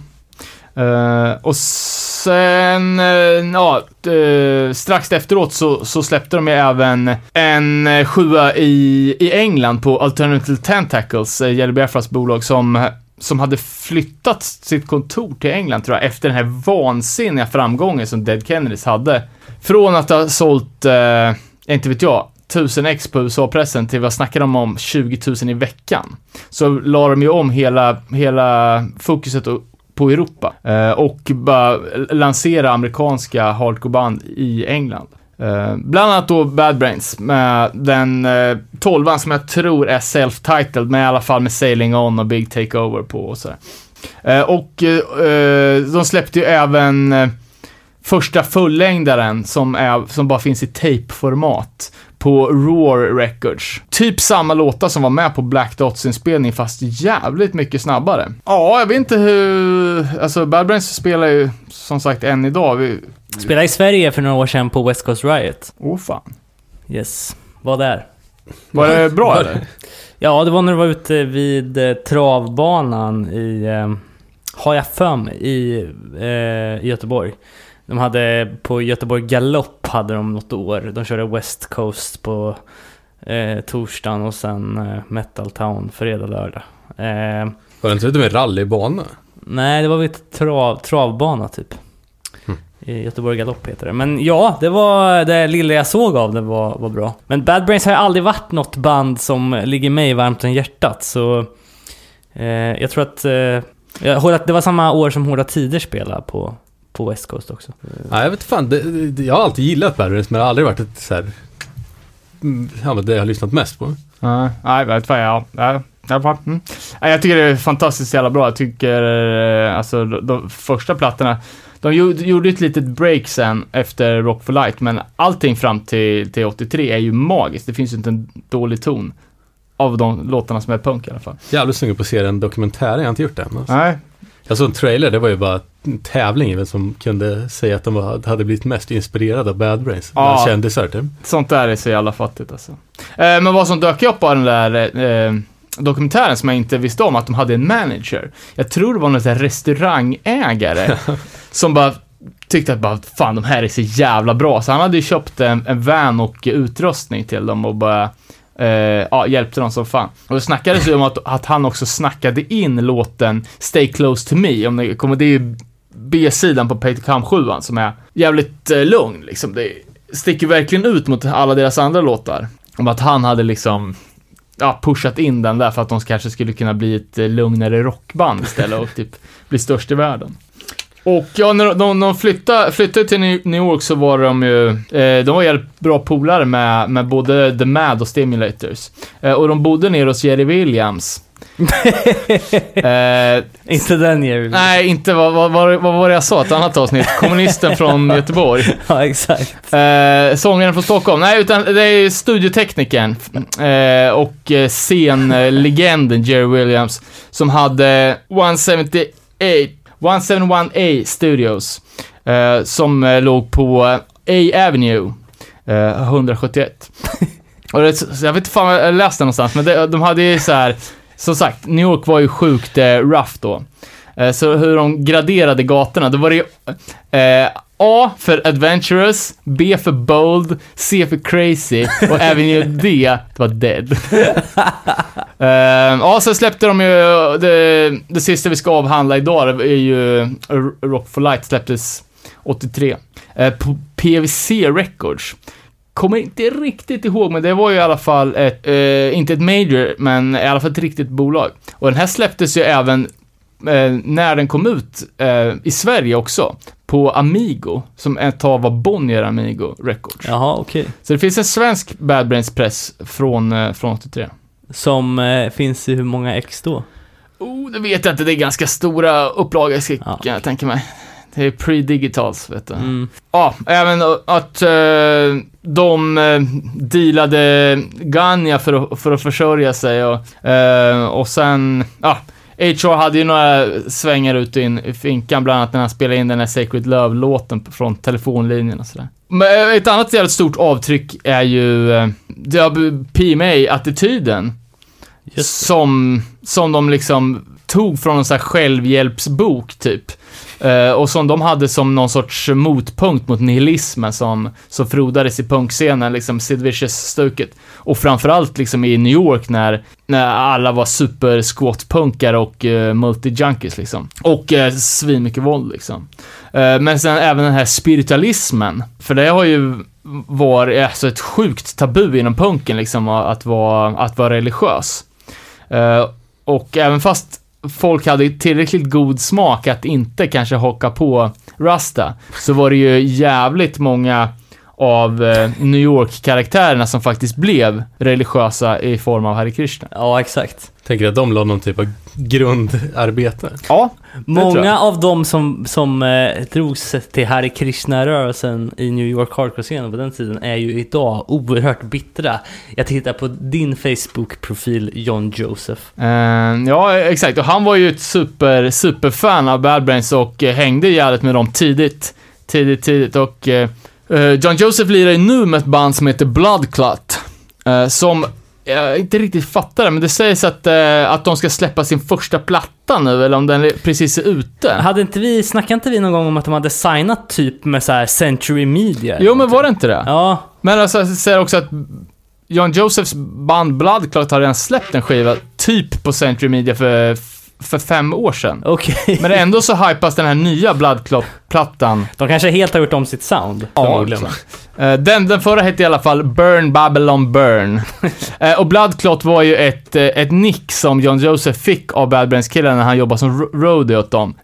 Eh, och sen, uh, ja, uh, strax efteråt så, så släppte de ju även en uh, sjua i, i England på Alternative Tentacles, uh, Jelly Biafras bolag, som, som hade flyttat sitt kontor till England, tror jag, efter den här vansinniga framgången som Dead Kennedys hade. Från att ha sålt, eh, inte vet jag, 1000 ex på USA-pressen till vad snackar de om 20 000 i veckan. Så la de ju om hela, hela fokuset på Europa eh, och bara lansera amerikanska hardcoreband i England. Eh, bland annat då Bad Brains med den uh, tolvan som jag tror är self-titled, men i alla fall med Sailing On och Big Takeover på och sådär. Uh, och uh, de släppte ju även första fullängdaren som, är, som bara finns i tape-format på Roar Records. Typ samma låtar som var med på Black Dots inspelning fast jävligt mycket snabbare. Ja, jag vet inte hur... Alltså Bad Brains spelar ju som sagt än idag. Vi... Spelade i Sverige för några år sedan på West Coast Riot. Åh fan. Yes. Var där. Var det bra Var eller? Ja, det var när du var ute vid eh, travbanan i, eh, har jag för mig, i, eh, i Göteborg. De hade, på Göteborg Galopp hade de något år. De körde West Coast på eh, torsdagen och sen eh, Metal Town fredag, lördag. Eh, Var det inte lite mer rallybana? nej, det var vid trav, travbana typ. I Göteborg Galopp heter det. Men ja, det var det lilla jag såg av det var, var bra. Men Bad Brains har ju aldrig varit något band som ligger mig varmt om hjärtat, så... Eh, jag tror att... Eh, jag, det var samma år som Hårda Tider spelade på, på West Coast också. Nej, jag vet fan. Det, det, jag har alltid gillat Brains, men det har aldrig varit ett så här... mm, Ja, men det jag har lyssnat mest på. Nej, nej, vet ja. ja. ja, fan, mm. Nej, Jag tycker det är fantastiskt jävla bra. Jag tycker, eh, alltså de, de första plattorna, de gjorde, ett litet break sen efter Rock for Light, men allting fram till, till 83 är ju magiskt. Det finns ju inte en dålig ton av de låtarna som är punk i alla fall. Jävligt sugen på att se en dokumentär, jag har inte gjort det än. Alltså. Nej, Jag såg en trailer, det var ju bara en tävling som kunde säga att de var, hade blivit mest inspirerade av Bad Brains. Ja. Ja. Kändisar typ. sånt där är så jävla fattigt alltså. Eh, men vad som dök upp av den där eh, dokumentären som jag inte visste om, att de hade en manager. Jag tror det var någon sån här restaurangägare som bara tyckte att bara, fan de här är så jävla bra. Så han hade ju köpt en, en van och utrustning till dem och bara eh, ja, hjälpte dem som fan. Och det snackades ju om att, att han också snackade in låten Stay Close To Me, om det kommer, det är ju B-sidan på Pay to Come 7 som är jävligt eh, lugn liksom. Det sticker verkligen ut mot alla deras andra låtar. Om att han hade liksom ja, pushat in den där för att de kanske skulle kunna bli ett eh, lugnare rockband istället och typ bli störst i världen. Och ja, när de, de, de flyttade, flyttade till New York så var de ju, eh, de var jävligt bra polare med, med både The Mad och Stimulators. Eh, och de bodde nere hos Jerry Williams. eh, Inte den Jerry. nej, inte vad, vad, vad, vad var det jag sa? Ett annat avsnitt. Kommunisten från Göteborg. Ja, exakt. Eh, sångaren från Stockholm. Nej, utan det är studioteknikern eh, och eh, scenlegenden Jerry Williams som hade 178, 171A Studios eh, som eh, låg på eh, A Avenue eh, 171. och det, jag vet inte fan, jag läste det någonstans, men det, de hade ju så här, som sagt, New York var ju sjukt eh, rough då. Eh, Så hur de graderade gatorna, då var det ju eh, A för adventurous, B för bold, C för crazy och även D, det var dead. Eh, ja, så släppte de ju, det, det sista vi ska avhandla idag är ju Rock for Light släpptes 83. Eh, på PVC Records. Kommer inte riktigt ihåg, men det var ju i alla fall ett, eh, inte ett major, men i alla fall ett riktigt bolag. Och den här släpptes ju även när den kom ut i Sverige också. På Amigo, som ett tag var Bonnier Amigo Records. Jaha, okej. Så det finns en svensk Bad Brains press från, från 83. Som eh, finns i hur många ex då? Oh, det vet jag inte. Det är ganska stora upplagor, ska Ja. jag tänka mig. Det är pre-digitals, vet du. Mm. Ja, även att eh, de eh, dealade Ganja för att, för att försörja sig och, eh, och sen, ja, HR hade ju några svängar ut i finkan, bland annat när han spelade in den här Sacred Love-låten från telefonlinjen och sådär. Men ett annat jävligt stort avtryck är ju PMA-attityden. Som, som de liksom tog från en sån här självhjälpsbok, typ. Uh, och som de hade som någon sorts motpunkt mot nihilismen som, som frodades i punkscenen, liksom Sid Vicious-stuket. Och framförallt liksom i New York när, när alla var super och uh, multi-junkies liksom. Och uh, svinmycket våld liksom. Uh, men sen även den här spiritualismen, för det har ju varit alltså ett sjukt tabu inom punken liksom att vara, att vara religiös. Eh, och även fast folk hade tillräckligt god smak att inte kanske hocka på Rasta, så var det ju jävligt många av eh, New York-karaktärerna som faktiskt blev religiösa i form av Hare Krishna. Ja, exakt. Tänker att de la någon typ av grundarbete. Ja, Många av dem som, som eh, drogs till Hare Krishna-rörelsen i New York hardcore-scenen på den tiden är ju idag oerhört bittra. Jag tittar på din Facebook-profil John Joseph. Eh, ja, exakt. Och han var ju ett super, superfan av Bad Brains och eh, hängde jävligt med dem tidigt. Tidigt, tidigt. Och eh, eh, John Joseph lirar ju nu med ett band som heter Bloodclot. Eh, som jag inte riktigt fattar det, men det sägs att, eh, att de ska släppa sin första platta nu, eller om den precis är ute. Hade inte vi, snackade inte vi någon gång om att de hade signat typ med så här Century Media? Jo, men var det inte det? Ja, Men alltså, jag säger också att John Josephs band Bloodclot har redan släppt en skiva, typ på Century Media för, för fem år sedan. okej. Men ändå så hypas den här nya Bloodclot-plattan. De kanske helt har gjort om sitt sound. Förmodligen. Eh, Den, den förra hette i alla fall Burn Babylon Burn. Eh, och Bloodclot var ju ett, eh, ett nick som John Joseph fick av Bad Brains-killarna när han jobbade som ro- roadie åt dem.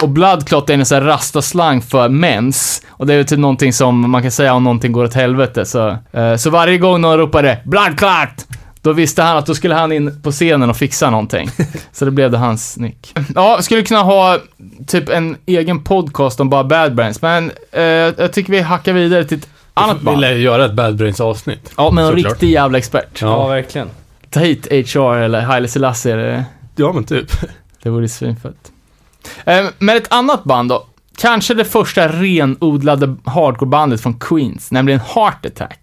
Och Bloodclot är en sån här rastaslang för mens. Och det är ju typ någonting som man kan säga om någonting går åt helvete. Så, så varje gång någon ropade Bloodclot! Då visste han att då skulle han in på scenen och fixa någonting. Så det blev det hans nick. Ja, skulle kunna ha typ en egen podcast om bara Bad Brains, men eh, jag tycker vi hackar vidare till ett annat Vi band. lär ju göra ett Bad Brains avsnitt. Ja, men en Såklart. riktig jävla expert. Ja, Ja, verkligen. Ta hit HR eller Haile Selassie, det, ja men typ. det vore svinfett. Eh, men ett annat band då. Kanske det första renodlade hardcorebandet från Queens, nämligen Heart Attack.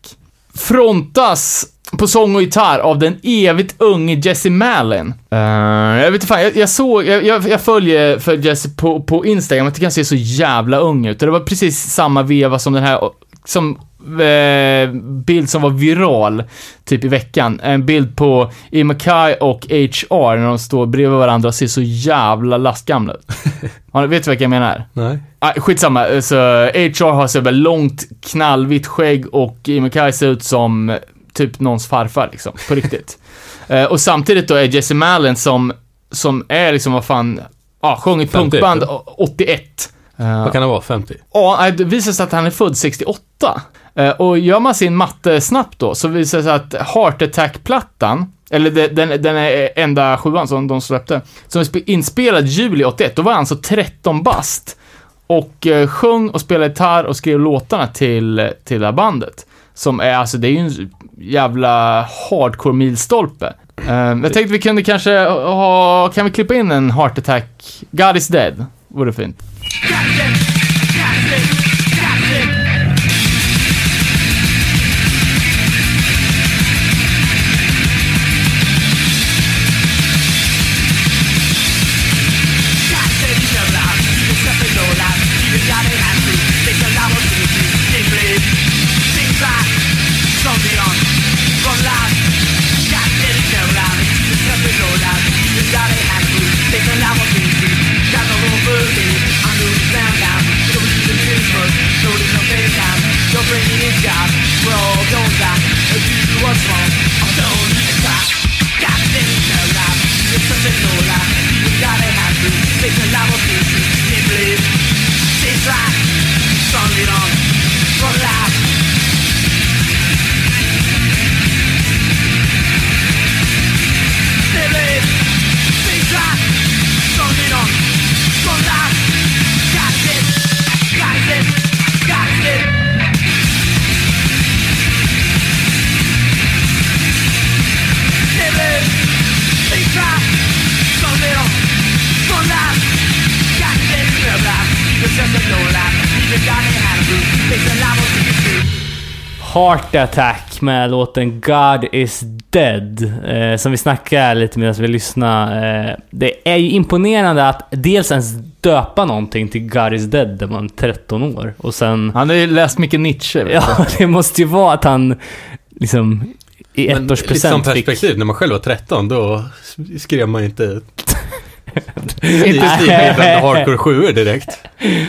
Frontas på sång och gitarr av den evigt unge Jesse Malin. Eh, jag vet inte fan, jag, jag såg, jag, jag, följer för Jesse på, på Instagram, jag tycker han ser så jävla ung ut. Det var precis samma veva som den här, som eh, bild som var viral, typ i veckan. En bild på Imakai och HR när de står bredvid varandra och ser så jävla lastgamla ut. Ja, vet du vad jag menar? Nej. Ah, skitsamma, så HR har så långt knallvitt skägg och Imakai ser ut som typ någons farfar liksom, på riktigt. Eh, och samtidigt då är Jesse Malin som, som är liksom, vad fan, ja, sjöng i 50, punkband ja. 81. Eh, Vad kan det vara? 50? Ja, det visar sig att han är född 68. Eh, Och gör man sin matte snabbt då, så visar det sig att Heart Attack-plattan, eller de- den, den är enda sjuan som de släppte, som är spe- inspelad juli 81, då var han alltså 13 bast. Och eh, sjöng och spelade gitarr och skrev låtarna till, till det här bandet. Som är, alltså det är ju en jävla hardcore milstolpe. Eh, jag tänkte vi kunde kanske ha, kan vi klippa in en Heart Attack, God is dead, vore fint. Heart Attack med låten God is Dead. Eh, som vi snackade lite medan vi lyssnade. Eh, det är ju imponerande att dels ens döpa någonting till God is Dead när man är 13 år. Och sen... Han har ju läst mycket Nietzsche. vet Ja, det måste ju vara att han liksom i Men lite som ettårspresent fick... perspektiv, när man själv var 13 då skrev man inte Inte inte stigande hardcore 7 direkt.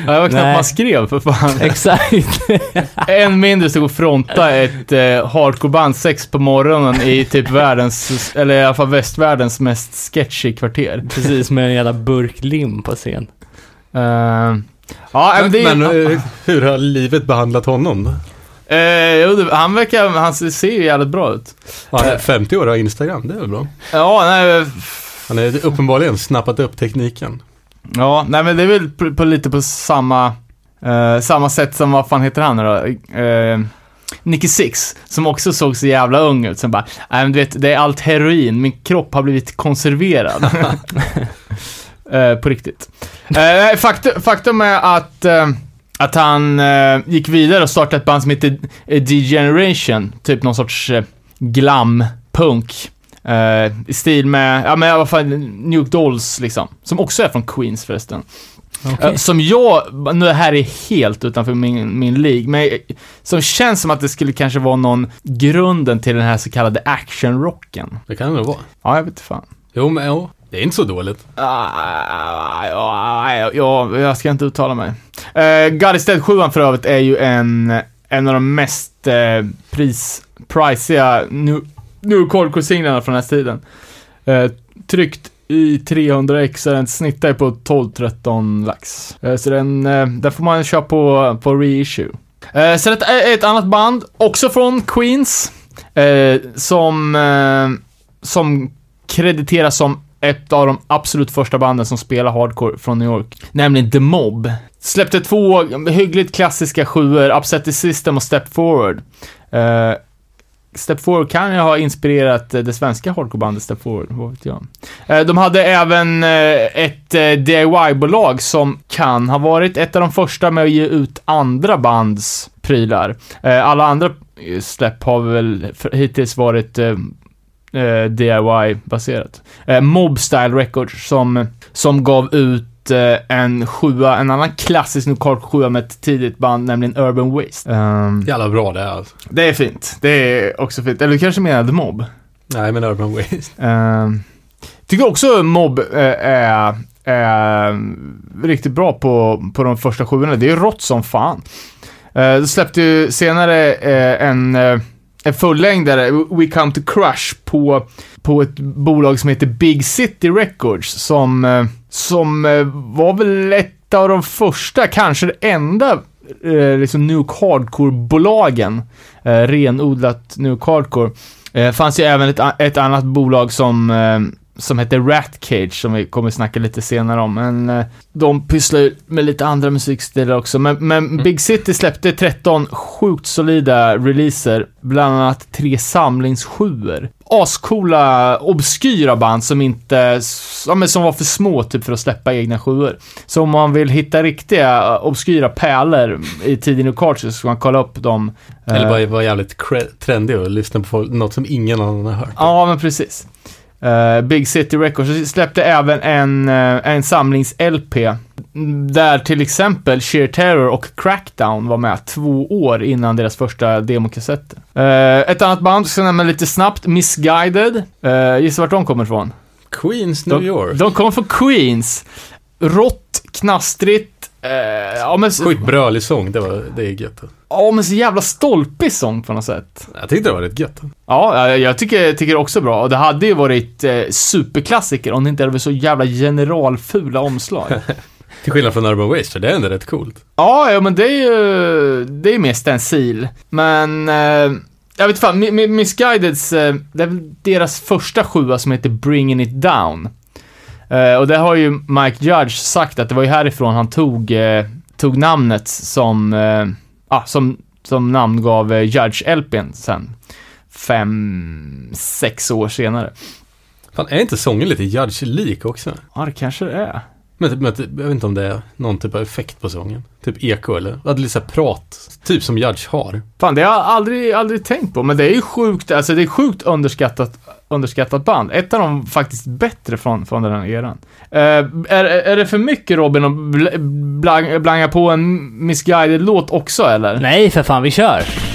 Ja, det var knappt Nej. man skrev för fan. Exakt. Än mindre stod och fronta ett eh, hardcoreband sex på morgonen i typ världens, eller i alla fall västvärldens mest sketchy kvarter. Precis, med en jävla burk lim på scen. Eh, ja, men det Men eh, hur har livet behandlat honom det- han verkar, han ser ju jävligt bra ut. Är 50 år och har Instagram, det är väl bra? Ja, nej, Han har uppenbarligen snappat upp tekniken. ja, nej men det är väl på, på lite på samma, eh, samma sätt som, vad fan heter han nu då? Eh, Nicky Six, som också såg så jävla ung ut. Som bara, nej men du vet, det är allt heroin, min kropp har blivit konserverad. Eh, på riktigt. Eh, faktum, faktum är att, eh, att han eh, gick vidare och startade ett band som heter Degeneration, typ någon sorts eh, glam-punk. Eh, I stil med, ja men i alla fall Nuke Dolls liksom. Som också är från Queens förresten. Eh, Som jag, nu det här är helt utanför min, min league, men som känns som att det skulle kanske vara någon grunden till den här så kallade actionrocken. Det kan det nog vara. Ja, jag vet inte fan. Jo, men jo, det är inte så dåligt. Ah, ja, ja, ja, jag ska inte uttala mig. Uh, God is Dead 7 för övrigt är ju en, en av de mest uh, pris, priciga nu, nu singlarna från den här tiden. Eh, tryckt i 300x så den snittar ju på 12-13 lax. Eh, så den, eh, den får man köpa på, på reissue. Eh, sen ett, ett annat band, också från Queens, eh, som, eh, som krediteras som ett av de absolut första banden som spelar hardcore från New York. Nämligen The Mob. Släppte två hyggligt klassiska sjuor, Upset the System och Step Forward. Eh, Step Forward kan ju ha inspirerat eh, det svenska hardcorebandet Step Forward, vad vet jag. Eh, de hade även eh, ett DIY-bolag som kan ha varit ett av de första med att ge ut andra bands prylar. Alla andra släpp har väl hittills varit DIY-baserat. Mobstyle Mob Style Records som, som gav ut eh, en sjua, en annan klassisk Nukark sjua med ett tidigt band, nämligen Urban Waste. Ehm, Jävla bra det är alltså. Det är fint. Det är också fint. Eller du kanske menar The Mob? Nej, men Urban Waste. Ehm, tycker också Mob eh, är, är riktigt bra på, på de första sjuorna. Det är rått som fan. Uh, släppte ju senare eh, en, uh, en fullängdare, We Come To Crush, på, på ett bolag som heter Big City Records, som, som eh, var väl ett av de första, kanske det enda, eh, liksom Nuke Hardcore-bolagen. Eh, renodlat Nuke Hardcore. Eh, fanns ju även ett, ett annat bolag som, eh, som heter Rat Cage, som vi kommer snacka lite senare om. Men eh, de pysslar med lite andra musikstilar också. Men, men Big City släppte 13 sjukt solida releaser, bland annat tre samlingssjuor. Ascoola, obskyra band som inte, ja, som var för små typ för att släppa egna sjuor. Så om man vill hitta riktiga eh, obskyra pärlor i tiden och kart så ska man kolla upp dem. Eller Eh, bara vara jävligt trendig och lyssna på folk, något som ingen annan har hört. Ja, men precis. Eh, Big City Records släppte även en, eh, en samlings-LP. Där till exempel Sheer Terror och Crackdown var med två år innan deras första demokassetter. Uh, ett annat band, ska jag nämna lite snabbt, Misguided. Uh, gissa vart de kommer ifrån? Queens, New De, York. de kommer från Queens. Rått, knastrigt, eh, ja, men, Sjukt brölig sång, det, var, det är gött. ja men så jävla stolpig sång på något sätt. Jag tyckte det var rätt gött. Ja, jag- tycker, tycker också bra. Och det hade ju varit eh, superklassiker om det inte hade varit så jävla generalfula omslag. Till skillnad från Urban Waste, för det är ändå rätt coolt. ja, ja, men det är ju, det är mer stencil. Men, eh, jag vet fan, Mi- Mi- Misguideds, eh, det är väl deras första sjua som heter Bringing It Down. Eh, och det har ju Mike Judge sagt att det var ju härifrån han tog, eh, tog namnet som, eh, ah, som, som namngav eh, Judge-LPn sen. Fem, sex år senare. Fan, är inte sången lite Judge-lik också? Ja, det kanske det är. Men, men jag vet inte om det är någon typ av effekt på sången. Typ eko eller? Att lite prat. Typ som Judge har. Fan, det har jag aldrig, aldrig tänkt på, men det är ju sjukt, alltså det är sjukt underskattat, underskattat band. Ett av de faktiskt bättre från, från den här eran. Eh, är, är det för mycket Robin att bl- blanga på en misguided låt också eller? Nej, för fan, vi kör!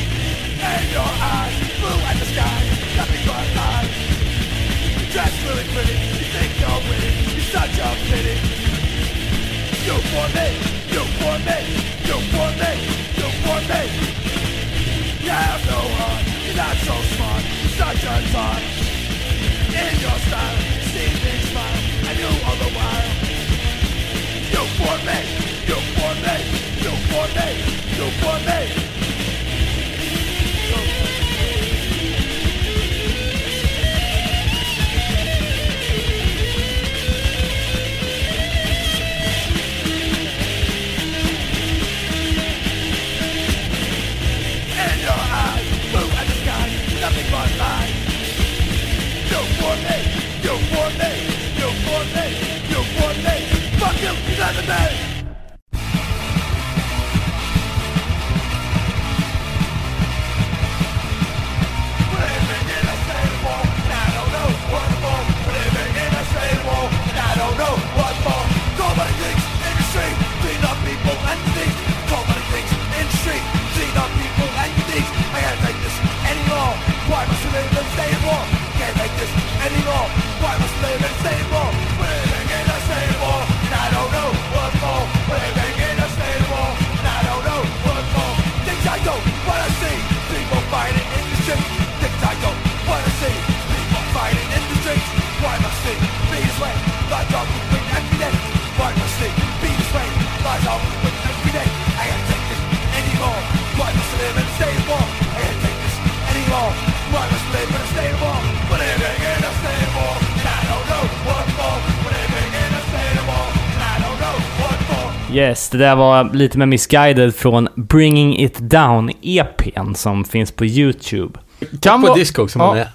Yes, det där var lite med Misguided från Bringing It Down EPn som finns på YouTube. Kan På vara- disco som ja. man är.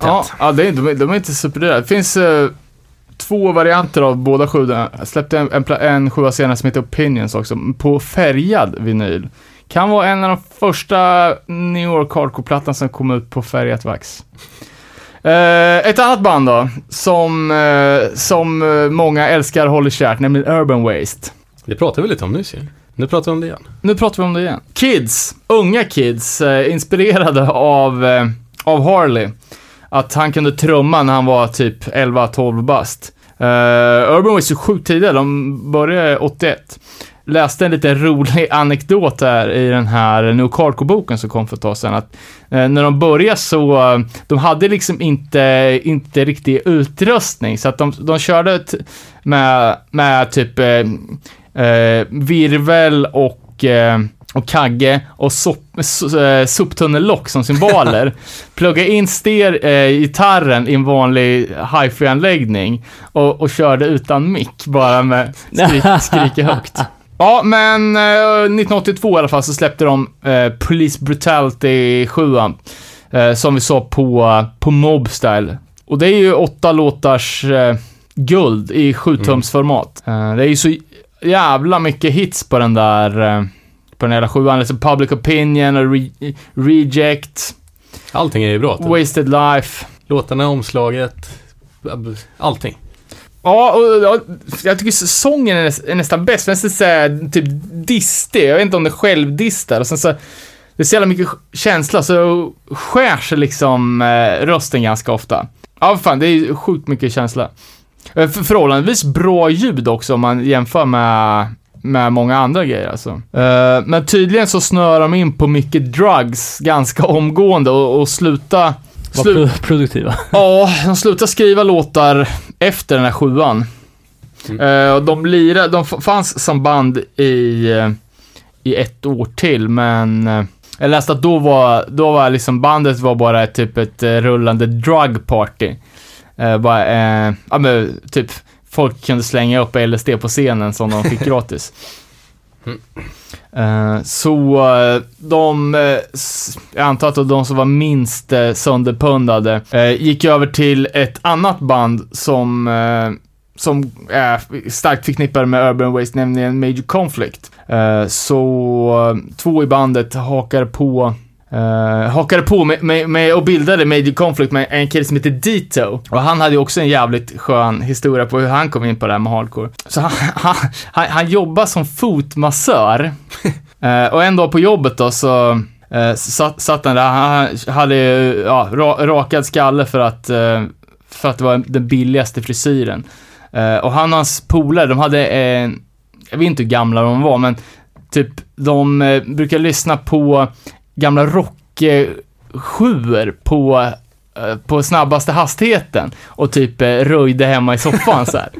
Ja, ja det är, de, de är inte superdyra. Det finns eh, två varianter av båda sjuorna. Jag släppte en, en, en sjua senare som heter Opinions också, på färgad vinyl. Kan vara en av de första New York Hardcore-plattan som kom ut på färgat vax. Eh, ett annat band då, som, eh, som eh, många älskar håller kärt, nämligen Urban Waste. Det pratade vi lite om nyss ju. Nu pratar vi om det igen. Nu pratar vi om det igen. Kids, unga kids, eh, inspirerade av, eh, av Harley. Att han kunde trumma när han var typ 11-12 bast. Uh, Urban Waste är sjukt tidiga, de började 81. Läste en lite rolig anekdot här i den här New Hardcore-boken som kom för ett tag sedan. Att, eh, när de började så, eh, de hade liksom inte, inte riktig utrustning. Så att de, de körde med, med typ eh, eh, virvel och, eh, och kagge och sop, so, eh, soptunnellock som symboler. Plugga in ster, eh, gitarren i en vanlig hifi-anläggning och, och körde utan mick, bara med skrik, skrika högt. Ja, men eh, 1982 i alla fall så släppte de eh, Police Brutality 7 eh, som vi sa på, på Mobstyle. Och det är ju åtta låtars eh, guld i 7-tumsformat. Eh, det är ju så jävla mycket hits på den där, eh, på den hela sjuan. Alltså Public Opinion och Re Reject, Allting är ju bra. Typ. Wasted Life. Låtarna, omslaget, allting. Ja, och, ja, jag tycker sången är, näs- är nästan bäst. Den är så här, typ distig. Jag vet inte om det är självdistar. Och sen så, det är så jävla mycket känsla, så skär sig liksom eh, rösten ganska ofta. Ja, fan, det är sjukt mycket känsla. Eh, För, förhållandevis bra ljud också om man jämför med, med många andra grejer alltså. Eh, men tydligen så snör de in på mycket drugs ganska omgående och, och sluta... Var slu- produktiva. Ja, de slutade skriva låtar efter den här sjuan. Eh, och de lirade, de fanns som band i, eh, i ett år till, men eh, jag läste att då var, då var liksom bandet var bara typ ett eh, rullande drug party. Eh, bara, eh, ja men typ folk kunde slänga upp LSD på scenen som de fick gratis. Eh, så eh, de, eh, jag antar att de som var minst sönderpundade, gick över till ett annat band som, som är starkt förknippade med Urban Waste, nämligen Major Conflict. Så två i bandet hakade på Uh, hakade på med, med, med och bildade Major Conflict med en kille som heter Dito. Och han hade ju också en jävligt skön historia på hur han kom in på det här med hardcore. Så han, han, han, han jobbar som fotmassör. uh, och en dag på jobbet då så uh, satt, satt han där, han hade ja, ra, rakad skalle för att, uh, för att det var den billigaste frisyren. Och han och hans polare, de hade en, jag vet inte hur gamla de var, men typ de brukar lyssna på gamla rocksjuor på, eh, på snabbaste hastigheten och typ eh, röjde hemma i soffan så här.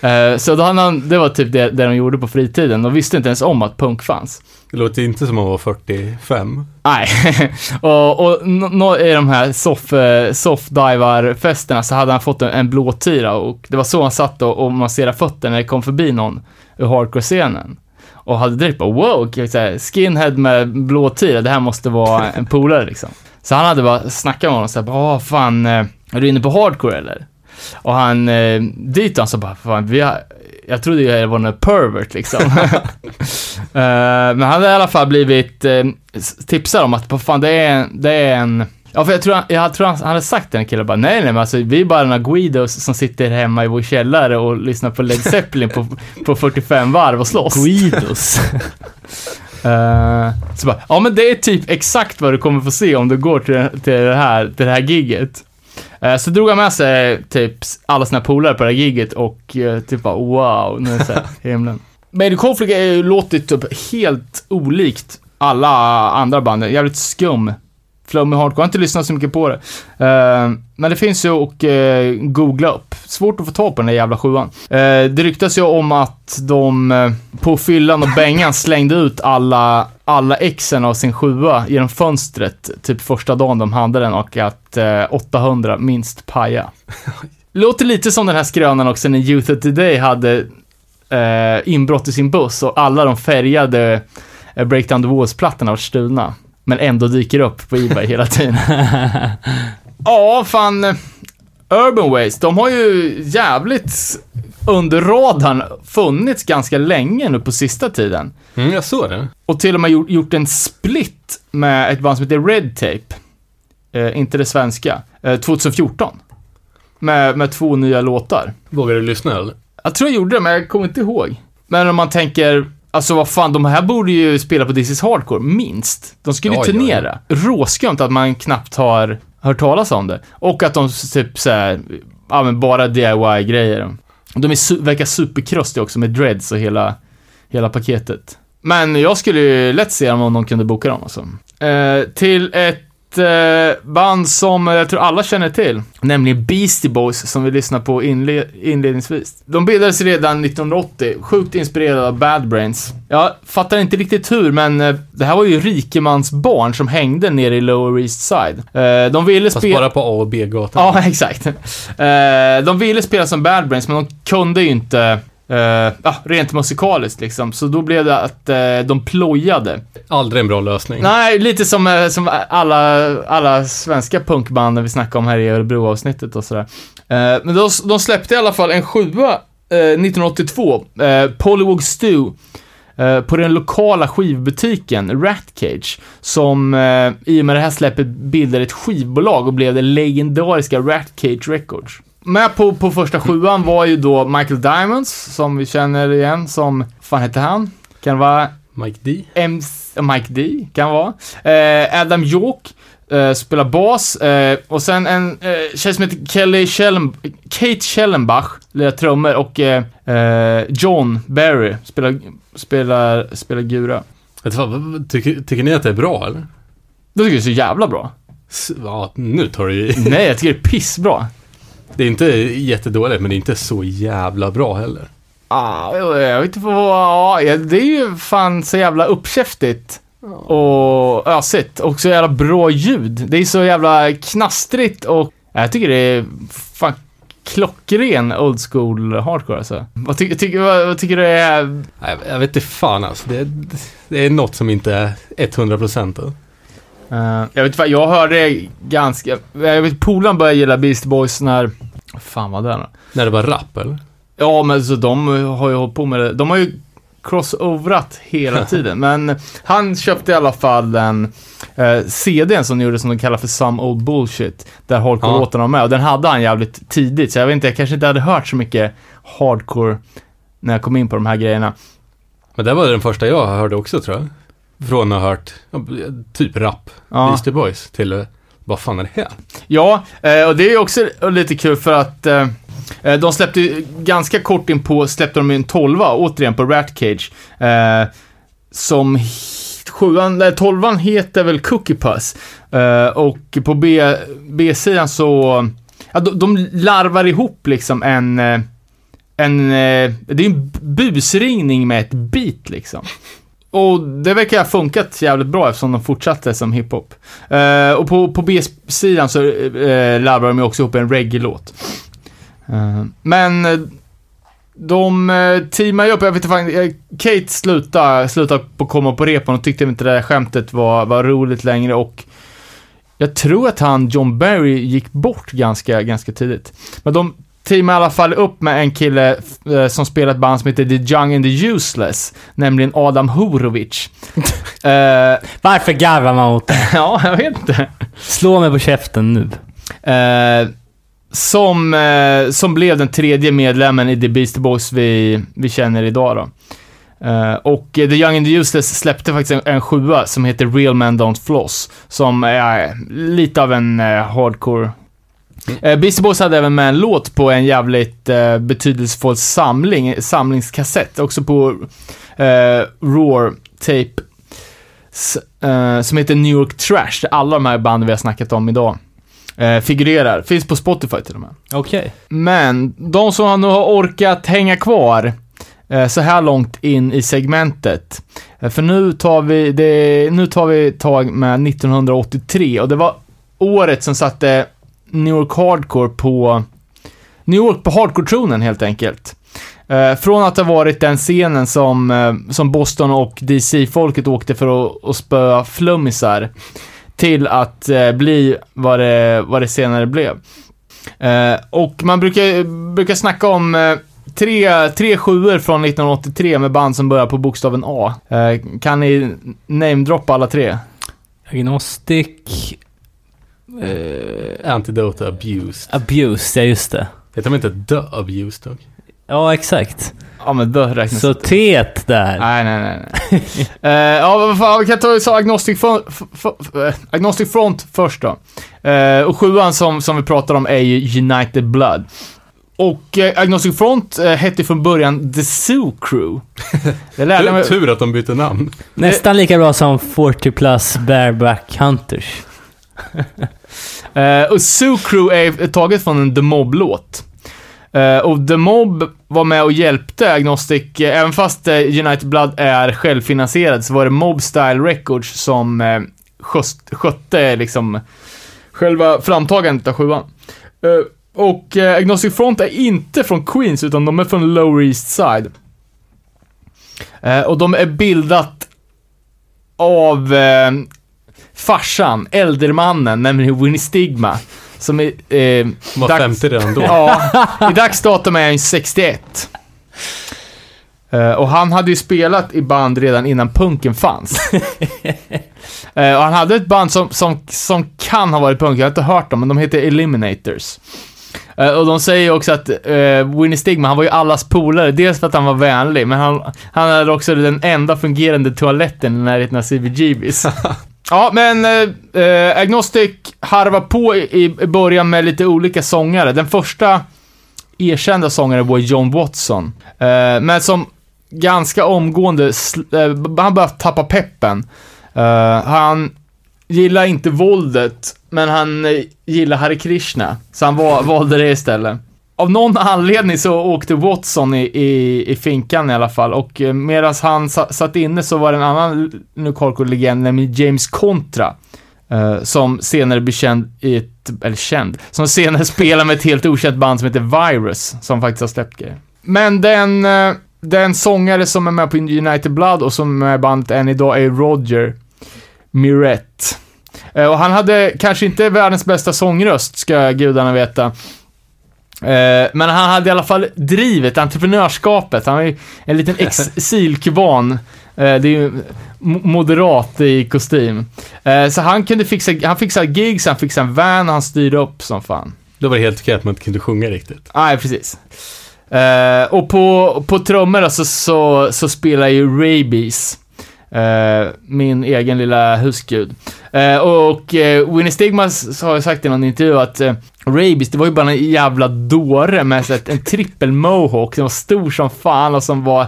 Eh, Så då han, det var typ det, det de gjorde på fritiden. De visste inte ens om att punk fanns. Det låter inte som att vara 45. Nej, och, och nå- nå- i de här soff, soffdivar-festerna så hade han fått en, en blå tira och det var så han satt och, och masserade fötter när det kom förbi någon ur hardcore-scenen. Och hade direkt bara wow, skinhead med blå tira, det här måste vara en polare liksom. Så han hade bara snackat med honom såhär, åh fan, eh, är du inne på hardcore eller? Och han, eh, dit han så bara, fan, vi har, jag trodde jag var en pervert liksom. Eh, men han hade i alla fall blivit eh, tipsad om att, fan, det är, det är en Ja, för jag tror, han, jag tror han, han hade sagt till en kille bara, nej, nej, men alltså vi är bara några Guidos som sitter hemma i vår källare och lyssnar på Led Zeppelin på, på 45 varv och slåss. Guidos. Eh, så bara, ja men det är typ exakt vad du kommer få se om du går till, till, det, här, till det här giget. Eh, så drog han med sig typ alla sina polare på det här giget och eh, typ bara wow, nu är det så här, himlen. Major Conflict är ju låtit typ helt olikt alla andra band. Jävligt skum. Flummig hardcore. Jag har inte lyssnat så mycket på det. Eh, men det finns ju att uh, googla upp. Svårt att få tag på den där jävla sjuan. Eh, det ryktas ju om att de eh, på fyllan och bängan slängde ut alla, alla exen av sin sjua genom fönstret typ första dagen de hade den och att eh, 800 minst paja. Låter lite som den här skrönan också när Youth of Today hade eh, inbrott i sin buss och alla de färgade eh, Breakdown the Walls-plattorna var stulna. Men ändå dyker upp på Ebay hela tiden. ja, fan. Urban Waste, de har ju jävligt under radarn funnits ganska länge nu på sista tiden. Mm, jag såg det. Och till och med gjort, gjort en split med ett band som heter Red Tape. Eh, inte det svenska. Eh, 2014. Med, med två nya låtar. Vågar du lyssna eller? Jag tror jag gjorde det, men jag kommer inte ihåg. Men om man tänker, alltså vad fan, de här borde ju spela på This is Hardcore, minst. De skulle ju Ja, ja, turnera. Råskumt att man knappt har hört talas om det. Och att de typ såhär, ja men bara DIY-grejer. De är su- verkar superkrostiga också med dreads och hela, hela paketet. Men jag skulle ju lätt se dem om de kunde boka dem alltså. Eh, till ett eh, band som jag tror alla känner till, nämligen Beastie Boys som vi lyssnade på inle- inledningsvis. De bildades redan 1980, sjukt inspirerade av Bad Brains. Jag fattar inte riktigt hur, men eh, det här var ju rikemansbarn som hängde nere i Lower East Side. Eh, de ville Fast spela... bara på A och B-gatan. Ja, exakt. De ville spela som Bad Brains, men de kunde ju inte eh, ja, rent musikaliskt liksom. Så då blev det att eh, de plojade. Aldrig en bra lösning. Nej, lite som, eh, som alla, alla svenska punkbanden vi snackade om här i Örebro-avsnittet och sådär. Eh, men de, de släppte i alla fall en sjua eh, 1982, eh, Polywog Stew, på den lokala skivbutiken Ratcage, som i och med det här släppet bildade ett skivbolag och blev det legendariska Ratcage Records. Med på, på första sjuan var ju då Michael Diamonds, som vi känner igen som, fan heter han? Kan det vara Mike D. MC, Mike D kan vara. Eh, Adam York eh, spelar bas. Eh, och sen en eh, tjej som heter Kelly Schellen, Kate Schellenbach lirar trummor och eh, eh, John Barry spelar, spelar, spelar gura. Tycker, tycker ni att det är bra eller? Det tycker jag är så jävla bra. S- Ja, nu tar du ju... Nej, jag tycker det är pissbra. Det är inte jättedåligt, men det är inte så jävla bra heller. Ah, jag jag vet inte vad, ja, det är ju fan så jävla uppkäftigt. Och ösigt. Och så jävla bra ljud. Det är så jävla knastrigt och jag tycker det är fan klockren old school hardcore alltså. Vad, ty, tycker- vad, vad tycker du är... Nej, jag vet inte fan alltså. Det, det är något som inte är 100 procent. Eh, jag vet inte, jag hörde ganska... Jag vet polaren började gilla Beast Boys när... Fan vad det är? När det var rap eller? Ja, men så de har ju hållit på med det. De har ju crossoverat hela tiden. Men han köpte i alla fall den eh, CDn som de gjorde som de kallar för Some Old Bullshit. Där hardcore-låtarna var med. Och den hade han jävligt tidigt. Så jag vet inte, jag kanske inte hade hört så mycket hardcore när jag kom in på de här grejerna. Men det var den första jag hörde också tror jag. Från att ha hört typ rap, Ja. Beastie Boys, till vad fan är det här? Ja, eh, och det är också lite kul för att eh, eh, de släppte ganska kort in på, släppte de en 12 återigen på Rat Cage. Som sjuan, nej, tolvan heter väl Cookie Puss. Och på B, B-sidan så, ja, de, de larvar ihop liksom en, en, det är en busringning med ett beat liksom. Och det verkar ha funkat jävligt bra eftersom de fortsatte som hiphop. Eh, och på, på B-sidan så eh, uh, labbar de ju också ihop en reggae-låt. Eh, men eh, de uh, teamar ju upp, jag vet inte fan, Kate slutade, slutade på komma på repan och tyckte inte det där skämtet var, var roligt längre och jag tror att han, John Barry, gick bort ganska, ganska tidigt. Men de teamar i alla fall upp med en kille eh, som spelar ett band som heter The Young and the Useless, nämligen Adam Horovic. Eh, Varför garvar man åt det? ja, jag vet inte. Slå mig på käften nu. Eh, som, eh, som blev den tredje medlemmen i The Beastie Boys vi, vi känner idag då. Eh, och The Young and the Useless släppte faktiskt en, en sjua som heter Real Men Don't Floss. Som är lite av en eh, hardcore Eh, Beastie Boys hade även med en låt på en jävligt eh, betydelsefull samling, samlingskassett, också på eh, Roar Tape, eh, som heter New York Trash, där alla de här banden vi har snackat om idag eh, figurerar. Finns på Spotify till och med. Okej. Men de som nu har orkat hänga kvar eh, så här långt in i segmentet. Eh, för nu tar vi, det, nu tar vi tag med 1983 och det var året som satte New York Hardcore på New York på hardcore-tronen helt enkelt. Eh, från att ha varit den scenen som, eh, som Boston och DC-folket åkte för att, att spöa flummisar till att eh, bli vad det, vad det senare blev. Eh, och man brukar, brukar snacka om eh, tre, tre sjuor från 1983 med band som börjar på bokstaven A. Eh, kan ni namedroppa alla tre? Agnostic... Eh, Antidote Abused. abuse, ja just det. Heter de inte The Abused dock? Ja, exakt. Ja, men då räknas Så tet där. Nej, nej, nej. nej. Eh, ja, vad fan, vi kan ta så Agnostic, Front, eh, Agnostic Front först då. Eh, och sjuan som, som vi pratar om är ju United Blood. Och eh, Agnostic Front eh, hette från början The Zoo Crew. Det lärde mig... tur att de bytte namn. Nästan lika bra som 40 plus bareback hunters. Uh, och Zoo Crew är taget från en The Mob-låt. Uh, och The Mob var med och hjälpte Agnostic, uh, även fast United Blood är självfinansierad, så var det Mob Style Records som uh, sköst, skötte liksom själva framtagandet av sjuan. Och Agnostic Front är inte från Queens, utan de är från Lower East Side. Och de är bildat av farsan, äldremannen, nämligen Winnie Stigma. Som är... Eh, var dags- 50 redan då. Ja, i dagsdatum är han 61. Eh, och han hade ju spelat i band redan innan punken fanns. Eh, och han hade ett band som, som, som kan ha varit punk, jag har inte hört dem, men de heter Eliminators. Eh, och de säger också att uh, Winnie Stigma, han var ju allas polare, dels för att han var vänlig, men han, han hade också den enda fungerande toaletten i närheten av CBGBs. Ja, men eh, Agnostic harvar på i, i början med lite olika sångare. Den första erkända sångaren var John Watson. Eh, men som ganska omgående, eh, han började tappa peppen. Eh, han gillar inte våldet, men han eh, gillar Hare Krishna. Så han valde det istället. Av någon anledning så åkte Watson i, i, i finkan i alla fall och eh, medan han sa, satt inne så var det en annan Nukalko-legend, nämligen James Contra. Uh, som senare blir känd i ett, eller känd, som senare spelar med ett helt okänt band som heter Virus, som faktiskt har släppt grejer. Men den, uh, den sångare som är med på United Blood och som är med i bandet än idag är Roger Miret. Uh, Och han hade kanske inte världens bästa sångröst, ska gudarna veta. Eh, men han hade i alla fall drivet, entreprenörskapet. Han var ju en liten exilkuban. Eh, det är ju mo- moderat i kostym. Eh, så han kunde fixa, han fixade gigs, han fixade en van och han styrde upp som fan. Då var det helt okej att man inte kunde sjunga riktigt. Nej, precis. Och på, på trummor då, så, så, spelar ju Rabies. min egen lilla husgud. Och Winnie Stigmas har ju sagt i någon intervju att Rabies, det var ju bara en jävla dåre med så här, en trippel mohawk som var stor som fan och som var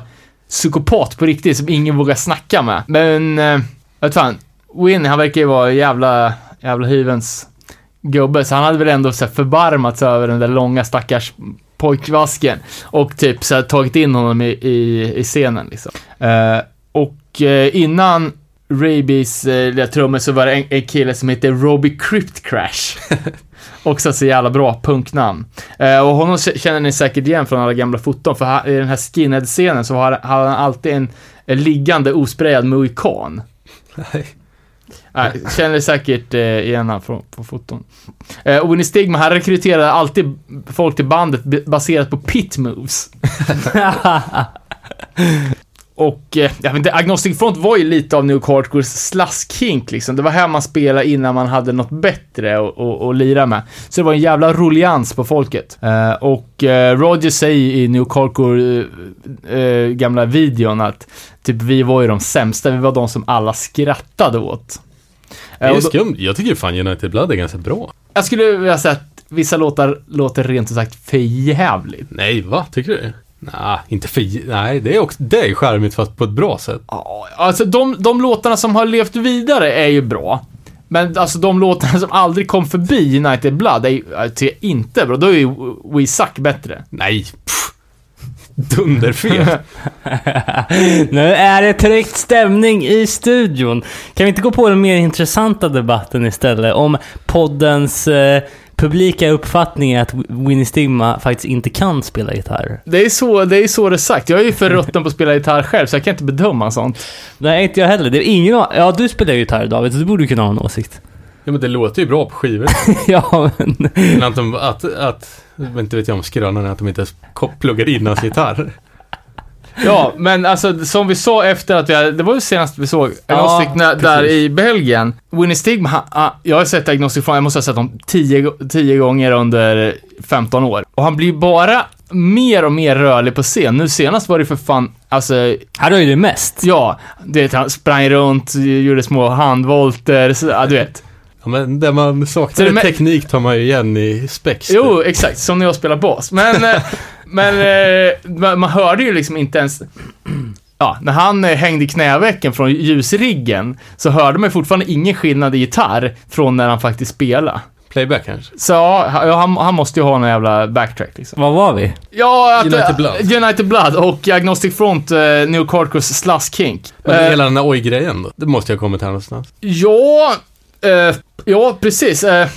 psykopat på riktigt, som ingen vågar snacka med. Men, uh, vet fan, Winnie, han verkar ju vara jävla, jävla hyvens gubbe, så han hade väl ändå så här förbarmats över den där långa stackars pojkvasken och typ så här, tagit in honom i, i, i scenen liksom. Eh, och eh, innan Rabies eh, lilla trummor så var det en, en kille som heter Robbie Crypt Crash. Också så jävla bra punknamn. Eh, och honom känner ni säkert igen från alla gamla foton, för han, i den här skinhead-scenen så har, har han alltid en, en liggande osprayad mohikan. Nej. Nej, känner säkert eh, igen han från, på foton. Eh, Winnie Stigma, han rekryterade alltid folk till bandet baserat på pit moves. och, eh, jag vet inte, Agnostic Front var ju lite av New Hardcores slaskink liksom. Det var här man spelade innan man hade något bättre att lira med. Så det var en jävla rullians på folket. Eh, och eh, Roger säger i New Hardcore eh, eh, gamla videon att typ vi var ju de sämsta, vi var de som alla skrattade åt. Det Eh, är och då- skumt. Jag tycker fan United Blood är ganska bra. jag skulle vilja säga att vissa låtar låter rent ut sagt för jävligt. Nej, va? Tycker du? Nej, inte för... Nej, det är också... Det är charmigt fast på ett bra sätt. Ja, alltså de, de låtarna som har levt vidare är ju bra. Men alltså de låtarna som aldrig kom förbi United Blood är ju tycker jag inte bra. Då är ju We Suck bättre. Nej, pff. Dunderfel. nu är det tryckt stämning i studion. Kan vi inte gå på den mer intressanta debatten istället om poddens eh, publika uppfattning är att Winnie Stigma faktiskt inte kan spela gitarr? Det är så det är, så det är sagt. Jag är ju för rutten på att spela gitarr själv, så jag kan inte bedöma sånt. Nej, inte jag heller. Det är ingen Ja, du spelar ju gitarr David, så du borde kunna ha en åsikt. ja, men det låter ju bra på skivor. ja, men... Men att de... Att... att inte vet jag om skrönan är att de inte ens pluggar in hans gitarr. Ja, men alltså som vi sa efter att vi hade, det var ju senast vi såg Agnostic när, där i Belgien. Winnie Stigma, han, han, jag har sett Agnostic från, jag måste ha sett dem 10 10 gånger under 15 år. Och han blir bara mer och mer rörlig på scen. Nu senast var det för fan, alltså, Här har ju det mest. ja, du vet, han sprang runt, gjorde små handvolter, så, ja, du vet. Men det man saknar med- teknik tar man ju igen i spex. Jo, exakt. Som när jag spelar bas. Men, eh, men eh, man, hörde ju liksom inte ens... Ja, när han eh, hängde i knävecken från ljusriggen så hörde man fortfarande ingen skillnad i gitarr från när han faktiskt spelade. Playback kanske. Så ja, han, han måste ju ha någon jävla backtrack liksom. Vad var vi? Ja, att, United eh, Blood. United Blood och Agnostic Front, uh, New Carcos Slush Kink. Men Eh, hela den där oj-grejen då? Det måste jag ha kommit här någonstans. Ja, eh, ja precis. Eh,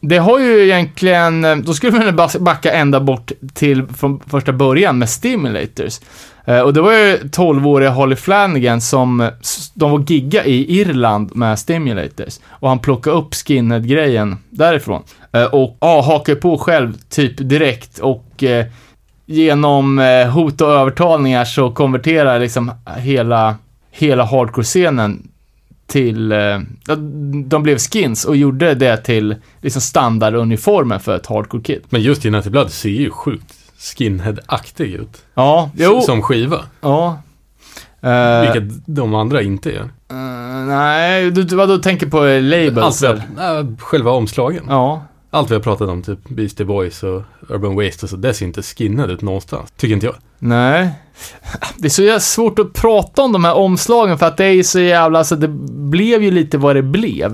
det har ju egentligen, eh, då skulle man backa ända bort till från första början med Stimulators. Eh, och det var ju 12-åriga Holly Flanagan som, de var gigga i Irland med Stimulators. Och han plockade upp skinhead-grejen därifrån. Och ja, hakade på själv typ direkt och eh, genom hot och övertalningar så konverterar liksom hela, hela hardcore-scenen till, eh, de blev skins och gjorde det till liksom standarduniformen för ett hardcore-kid. Men just United Blood ser ju sjukt skinhead-aktig ut. Ja, jo, Som skiva. ja. Uh, Vilket de andra inte gör. nej, du, vad du tänker på eh, labels? Allt vi har, äh, själva omslagen. Ja. Allt vi har pratat om, typ Beastie Boys och Urban Waste och så, det ser inte skinnade ut någonstans. Tycker inte jag. Nej. Det är så jävla svårt att prata om de här omslagen för att det är ju så jävla, alltså det blev ju lite vad det blev.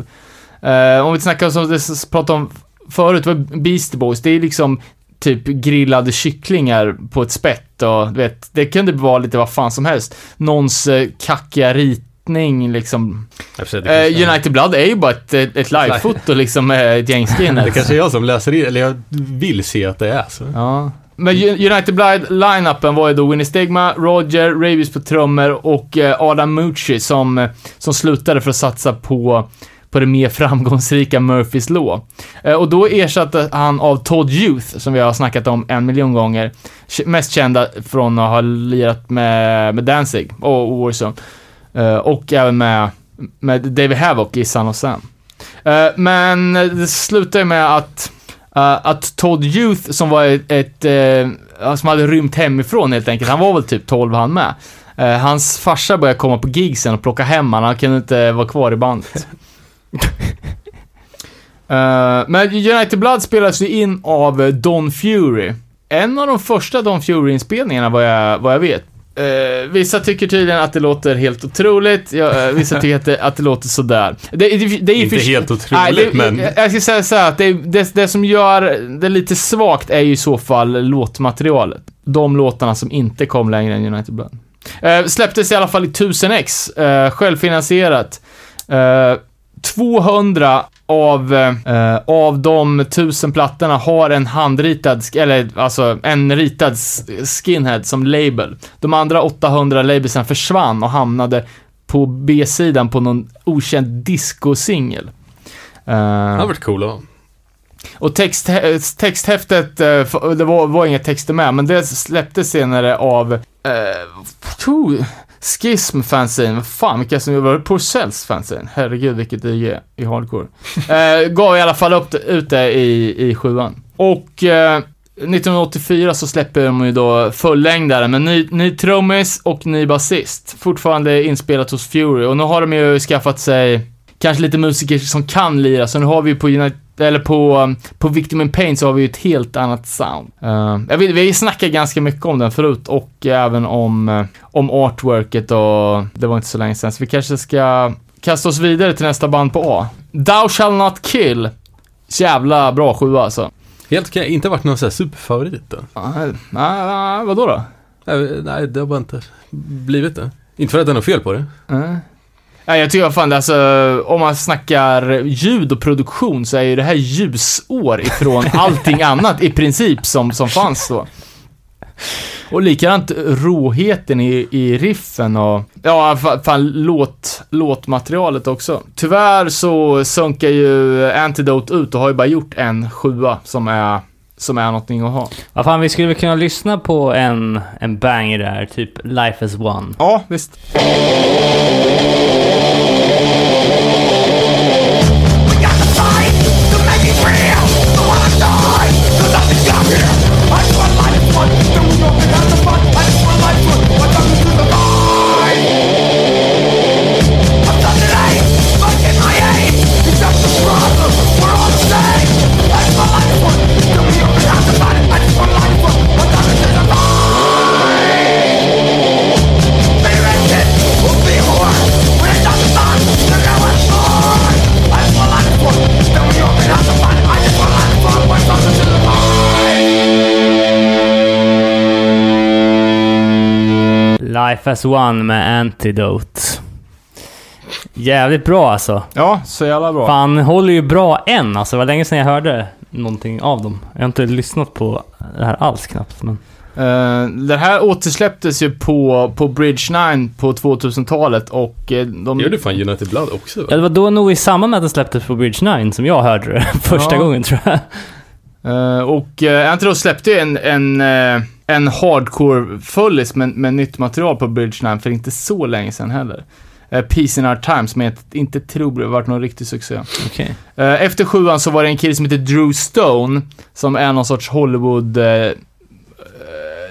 Uh, om vi snackar som vi pratade om förut, var Beastie Boys, det är liksom typ grillade kycklingar på ett spett och du vet, det kunde vara lite vad fan som helst. Någons eh, kackiga rit ritning liksom. Säga, det Eh, United Blood är ju bara ett, ett ett livefoto liksom med ett gäng Det skinheads. kanske är jag som läser in, eller jag vill se att det är så. Ja. Men United Blood line-upen var ju då Winnie Stigma, Roger, Rabies på trummor och eh, Adam Mucci som, eh, som slutade för att satsa på, på det mer framgångsrika Murphys Law. Eh, och då ersatte han av Todd Youth, som vi har snackat om en miljon gånger. Mest kända från att ha lirat med, med Danzig och och Warzone. Eh, och även med, med David Havoc i of Sam. Eh, men det slutar ju med att, eh, att Todd Youth, som var ett, ett som hade rymt hemifrån helt enkelt, han var väl typ 12 han med. Hans farsa började komma på gigsen och plocka hem han, han kunde inte vara kvar i bandet. Men United Blood spelas ju in av Don Fury. En av de första Don Fury-inspelningarna vad jag, vad jag vet. Eh, vissa tycker tydligen att det låter helt otroligt, ja, eh, vissa tycker att det, att det låter sådär. Det, det, det är Inte för helt otroligt, Nej, det, men... Jag, jag ska säga så här att det, det, som gör det lite svagt är ju i så fall låtmaterialet. De låtarna som inte kom längre än United Blood. Eh, släpptes i alla fall i 1000x, eh, självfinansierat. Eh, 200 av, eh, av de 1000 plattorna har en handritad, eller alltså en ritad skinhead som label. De andra 800 labelsen försvann och hamnade på B-sidan på någon okänd disco-singel. Det Eh, hade varit cool att ha. och text, texthäftet, eh, det var, var inga texter med, men det släpptes senare av eh, Schism fanzine, vad fan vilka som var det? Porcells fanzine, herregud vilket IG i hardcore. Eh, gav i alla fall upp det, ut det i, i sjuan. Och eh, 1984 så släpper de ju då fullängdaren med ny, ny trummis och ny basist. Fortfarande inspelat hos Fury och nu har de ju skaffat sig kanske lite musiker som kan lira, så nu har vi ju på United eller på, um, på Victim in Pain så har vi ju ett helt annat sound. Uh, jag vet, vi har snackat ganska mycket om den förut och även om, uh, om artworket och det var inte så länge sedan, så vi kanske ska kasta oss vidare till nästa band på A. Thou shall not kill. Jävla bra sjua alltså. Helt okej, inte varit någon sån här superfavorit då. Uh, uh, vadå då? Nej, Nej, det har bara inte blivit det. Inte för att det är något fel på det. Uh. Ja, jag tycker fan, alltså, om man snackar ljud och produktion så är ju det här ljusår ifrån allting annat i princip som, som fanns då. Och likadant råheten i, i riffen och, ja, fa- fan låt, låtmaterialet också. Tyvärr så sunkar ju Antidote ut och har ju bara gjort en sjua som är, som är någonting att ha. Vad fan, vi skulle väl kunna lyssna på en, en banger där, typ Life as One. Ja, visst. Yo, Life as One med Antidote. Jävligt bra alltså. Ja, så jävla bra. Fan, håller ju bra än alltså. Det var länge sedan jag hörde någonting av dem. Jag har inte lyssnat på det här alls knappt. Men... Uh, det här återsläpptes ju på, på Bridge 9 på 2000-talet och eh, de... Gjorde fan United Blood också va? Ja, det var då nog i samband med att den släpptes på Bridge 9 som jag hörde det första Ja. gången tror jag. Eh, och uh, Antidote släppte ju en, en, eh, en hardcore fullis med, med nytt material på Bridge 9 för inte så länge sedan heller. Uh, Peace in our times, men jag inte tror det har varit någon riktig succé. Okej. Eh, efter sjuan så var det en kille som heter Drew Stone, som är någon sorts Hollywood uh,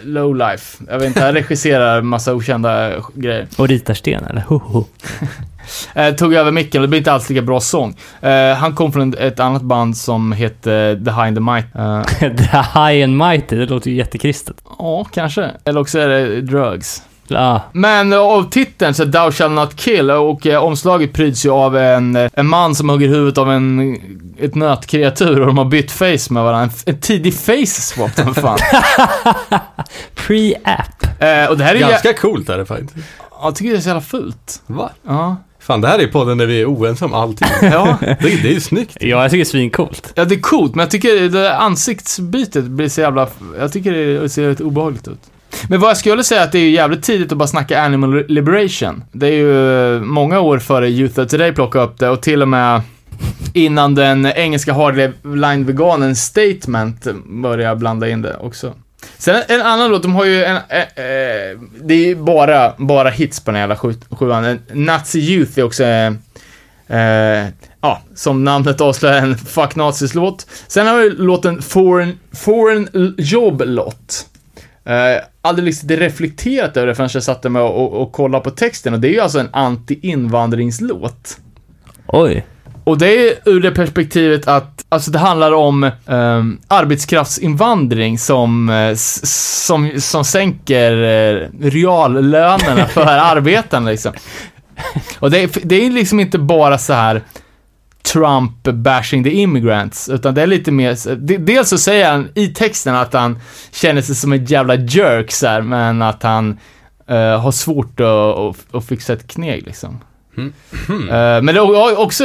lowlife. Jag vet inte, han regisserar massa okända grejer. Och ritar sten eller? Ho, ho. Eh, tog över micken och det blev inte alls lika bra sång. Eh, han kom från ett annat band som hette The High and the Might. Eh, The High and Mighty, det låter ju jättekristet. Ja, kanske. Eller också är det drugs. Ja, Men eh, av titeln så Thou shall not kill och eh, omslaget pryds ju av en, eh, en man som hugger huvudet av en, ett nötkreatur och de har bytt face med varandra. En, en tidig face swap, vad fan. pre-app. eh, och det här är ju... Ganska coolt är det faktiskt. Ja, jag tycker det är så jävla fult. Va? Ja. Fan, det här är podden där vi är oense om allting. Ja. Det, det är ju snyggt. Ja, jag tycker det är svincoolt. ja, det är coolt, men jag tycker det där ansiktsbytet blir så jävla... Jag tycker det ser lite obehagligt ut. Men vad jag skulle säga är att det är ju jävligt tidigt att bara snacka animal liberation. Det är ju många år före Youth of Today plockade upp det och till och med innan den engelska hardline veganen Statement började blanda in det också. Sen en annan låt, de har ju en, eh, eh, det är ju bara, bara hits på den här jävla sju- sjuan. Nazi Youth är också, eh, eh, ja, som namnet avslöjar, en Fuck Nazis-låt. Sen har vi låten Foreign, Foreign Job Lot. Eh, aldrig liksom reflekterat över det förrän jag satte mig och, och, och kollade på texten och det är ju alltså en anti-invandringslåt. Oj. Och det är ur det perspektivet att, alltså det handlar om um, arbetskraftsinvandring som, eh, som, som sänker uh, reallönerna för arbetarna liksom. Och det är, det är liksom inte bara så här Trump bashing the immigrants, utan det är lite mer, dels så säger han i texten att han känner sig som en jävla jerk så här, men att han uh, har svårt att, att, att fixa ett kneg liksom. Eh, men det är också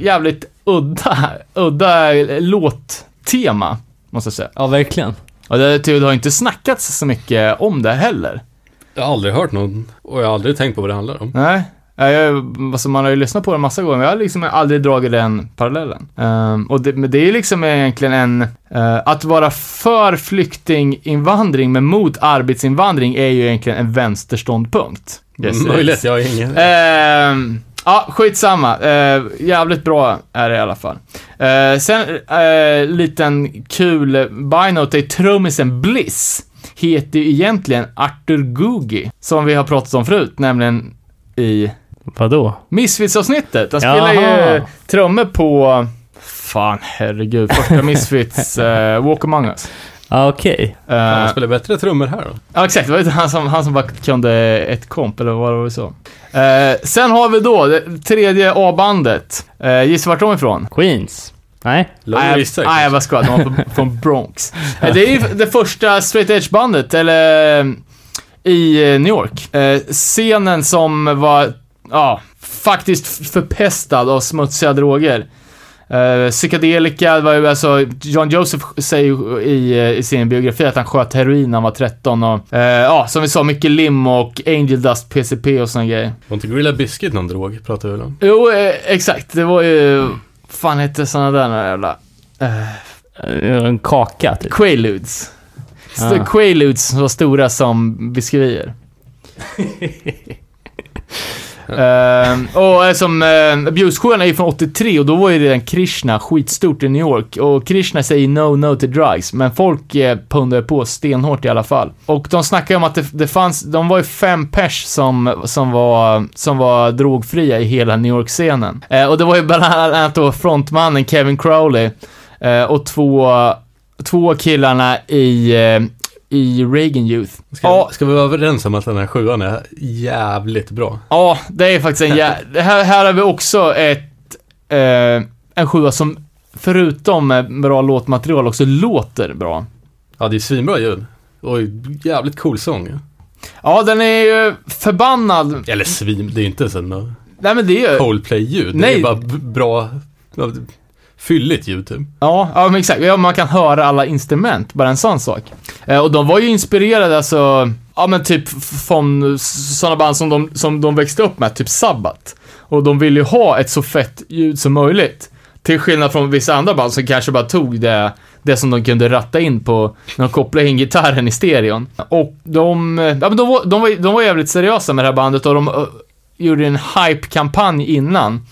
jävligt udda, udda låttema, måste jag säga. Ja, verkligen. Och det, det har inte snackats så mycket om det heller. Jag har aldrig hört någon och jag har aldrig tänkt på vad det handlar om. Nej. Eh, Jag, alltså man har ju lyssnat på det en massa gånger, men jag har liksom aldrig dragit den parallellen. Ehm, och det, men det är liksom egentligen en... eh, att vara för flyktinginvandring men mot arbetsinvandring är ju egentligen en vänsterståndpunkt. Yes, Möjligt, jag har ingen... Ehm, ja, skitsamma. Uh, jävligt bra är det i alla fall. Uh, sen, uh, liten kul bynote är trummisen Bliss. Heter ju egentligen Arthur Googie, som vi har pratat om förut, nämligen i Vadå? Misfits-avsnittet. Han spelar ju trummor på... Fan, herregud. Första Misfits, uh, Walk Among Us. Ja, okej. Eh, Han spelar bättre trummor här då. Ja, exakt. Det var ju han som, han som bara kunde ett komp, eller vad var det så. Eh, sen har vi då det tredje A-bandet. Uh, gissa vart de är ifrån? Queens? Nej? Nej, jag bara skojar. De var från- Bronx. Eh, det är ju det första straight edge-bandet, eller eh, i eh, New York. Eh, scenen som var, ja, faktiskt förpestad av smutsiga droger. Uh, psykedelika var ju alltså, John Joseph säger i, eh, i sin biografi att han sköt heroin när han var 13 och, eh, ja, som vi sa, mycket lim och angel dust, PCP och såna grejer. Var inte Gorilla Biscuit någon drog, pratar vi väl om? Jo, eh, exakt, det var ju, fan hette såna där några jävla, Eh, En kaka, typ. Quaaludes. St- Ah. Quaaludes som var stora som biskvier. Ehm, och eh, som eh, uh, Abuse-sjuan är ju från 83 och då var ju redan Krishna skitstort i New York. Och Krishna säger no, no till drugs, men folk uh, på stenhårt i alla fall. Och de snackade ju om att det, det fanns, de var ju fem pers som, som, var, som var drogfria i hela New York-scenen. Eh, och det var ju bland annat då frontmannen Kevin Crowley eh, och två, två killarna i, i Reagan Youth. Ska, Ja. ska vi vara överens om att den här sjuan är jävligt bra? Ja, det är faktiskt en jä... här, här har vi också ett... Eh, en sjua som förutom bra låtmaterial också låter bra. Ja, det är svinbra ljud. Och jävligt cool sång. Ja, den är ju förbannad... Eller svin, det är inte sån Nej men det är ju... Coldplay-ljud. Det Nej. är bara bra, fylligt ljud typ. Ja, ja men exakt. Ja, man kan höra alla instrument, bara en sån sak. Eh, och de var ju inspirerade alltså, ja men typ från sådana band som de, som de växte upp med, typ Sabbath. Och de ville ju ha ett så fett ljud som möjligt. Till skillnad från vissa andra band som kanske bara tog det, det som de kunde ratta in på när de kopplade in gitarren i stereon. Och de, ja men de var, de var, de var jävligt seriösa med det här bandet och de uh, gjorde en hype-kampanj innan.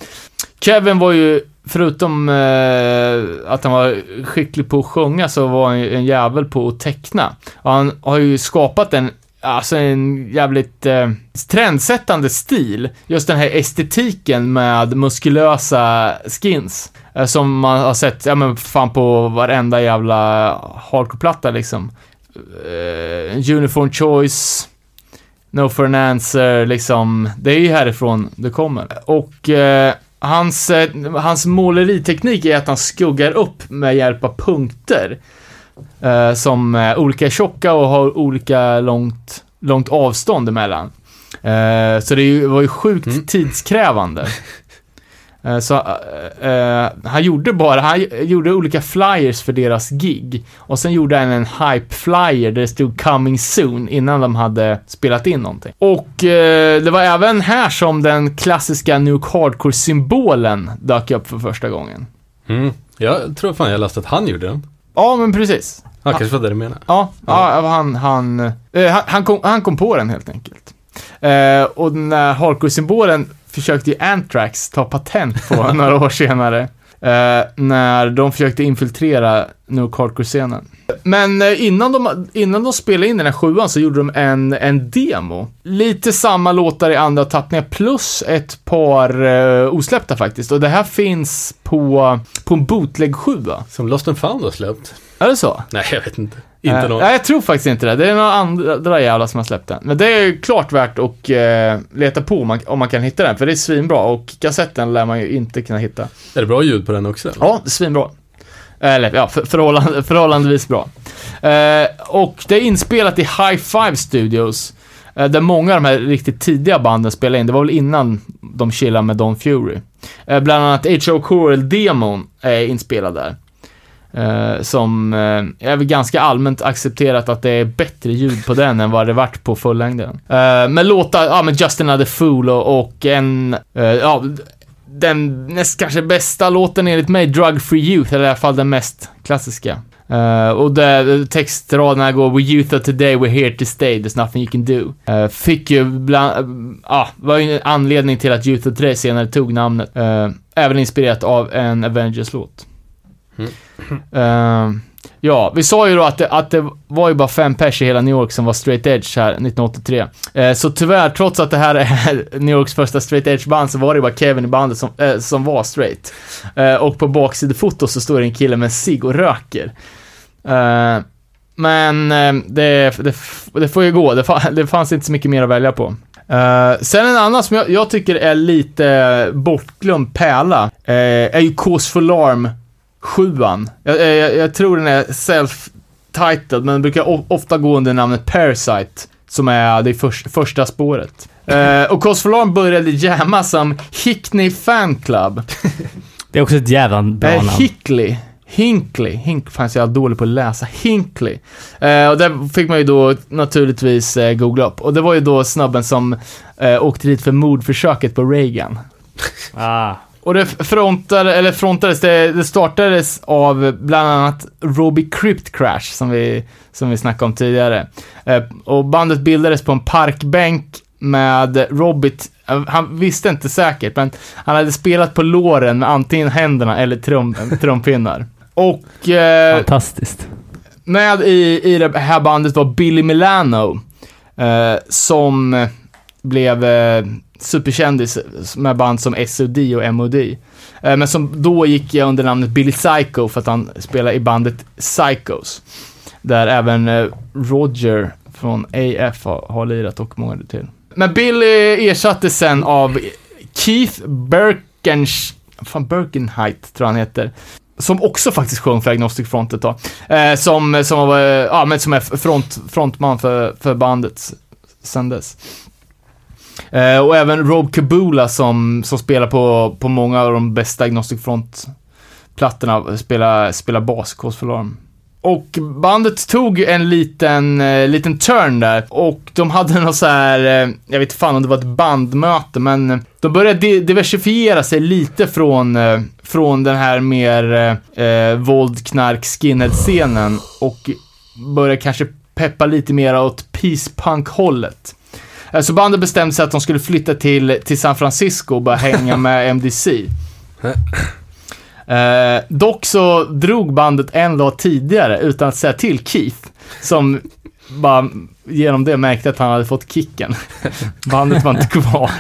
Kevin var ju, förutom eh, att han var skicklig på att sjunga, så var han ju en jävel på att teckna. Och han har ju skapat en, alltså en jävligt eh, trendsättande stil. Just den här estetiken med muskulösa skins. Eh, som man har sett, ja men fan på varenda jävla hardcore-platta liksom. Eh, uniform choice, No for an answer, liksom. Det är ju härifrån det kommer. Och eh, hans, eh, hans måleriteknik är att han skuggar upp med hjälp av punkter. Eh, som är olika tjocka och har olika långt, långt avstånd emellan. Eh, så det var ju sjukt tidskrävande. Eh, Så eh, han gjorde bara, han gjorde olika flyers för deras gig. Och sen gjorde han en hype flyer där det stod 'coming soon' innan de hade spelat in någonting. Och eh, det var även här som den klassiska Nuke Hardcore-symbolen dök upp för första gången. Mm. Jag tror fan jag läste att han gjorde den. Ja, men precis. Ja, kanske var det du menade. Ja, ja han, han, eh, han, han, kom, han kom på den helt enkelt. Och den där hardcore-symbolen försökte ju Anthrax ta patent på några år senare. Eh, när de försökte infiltrera Nuke Hardcore-scenen. Men eh, innan de, innan de spelade in den här sjuan så gjorde de en, en demo. Lite samma låtar i andra tappningar plus ett par eh, osläppta faktiskt. Och det här finns på, på en bootleg sjua. Som Lost and Found har släppt. Är det så? Nej, jag vet inte. Inte någon. Nej, jag tror faktiskt inte det. Det är några andra jävlar som har släppt den. Men det är klart värt att eh, leta på om man, om man kan hitta den, för det är svinbra och kassetten lär man ju inte kunna hitta. Är det bra ljud på den också? eller? Ja, svinbra. Eller ja, för, förhållande, förhållandevis bra. Eh, och det är inspelat i High Five Studios, eh, där många av de här riktigt tidiga banden spelade in. Det var väl innan de chillade med Don Fury. Eh, bland annat H.O. Corel-demon är inspelad där. Uh, som uh, är väl ganska allmänt accepterat att det är bättre ljud på den än vad det varit på fullängden. Uh, men låtar, ja men Just Another Fool och, och en, ja, den näst kanske bästa låten enligt mig, Drug Free Youth, eller i alla fall den mest klassiska. Uh, och där textraderna går We youth of today, we're here to stay, there's nothing you can do. Uh, fick ju bland, ah, ja, var ju en anledning till att Youth of today senare tog namnet. Även inspirerat av en Avengers-låt. Eh, ja, vi sa ju då att det, att det var ju bara fem pers i hela New York som var straight edge här 1983. Uh, eh, så tyvärr, trots att det här är New Yorks första straight edge-band så var det ju bara Kevin i bandet som, uh, som var straight. Eh, och på baksidefoto så står det en kille med en cigg och röker. Men det, det, det får ju gå, det, fa- det fanns inte så mycket mer att välja på. Uh, sen en annan som jag, jag tycker är lite bortglömd pärla, uh, är ju Cause for Alarm 7 jag, jag, jag tror den är self-titled, men den brukar ofta gå under namnet Parasite, som är det förs- första spåret. Eh, och Cause for Alarm började jamma som Hickney Fan Club. Det är också ett jävla bra Eh, namn. Hickley. Hinkley. Hink, fan jag är dålig på att läsa. Hinkley. Eh, och där fick man ju då naturligtvis eh, googla upp. Och det var ju då snubben som eh, åkte dit för mordförsöket på Reagan. Ah. Och det frontade, eller frontades, det, det startades av bland annat Robbie Crypt Crash, som vi, som vi snackade om tidigare. Eh, och bandet bildades på en parkbänk med Robbit, eh, han visste inte säkert, men han hade spelat på låren med antingen händerna eller trum, trumpinnar. Och eh, Fantastiskt. med i, i det här bandet var Billy Milano, eh, som blev eh, superkändis med band som SOD och MOD. Eh, men som då gick jag under namnet Billy Psycho för att han spelade i bandet Psychos. Där även eh, Roger från AF har, har lirat och många till. Men Billy ersattes sen av Keith Birkensch... Fan, Birkenheit tror jag han heter. Som också faktiskt sjöng för Agnostic Front ett tag. Eh, som, som, var, eh, ja, men som är front, frontman för, för bandet sen dess. Eh, och även Rob Kabula som, som spelar på, på många av de bästa Agnostic Front-plattorna, spelar, spelar bas, Cause for Alarm. Och bandet tog en liten, eh, liten turn där och de hade något så här, eh, jag vet inte fan om det var ett bandmöte, men de började di- diversifiera sig lite från, eh, från den här mer eh, eh, våld, knark, skinhead-scenen och började kanske peppa lite mer åt peace punk-hållet. Eh, Så bandet bestämde sig att de skulle flytta till, till San Francisco och börja hänga med MDC. Eh, dock så drog bandet en dag tidigare utan att säga till Keith, som bara genom det märkte att han hade fått kicken. bandet var inte kvar.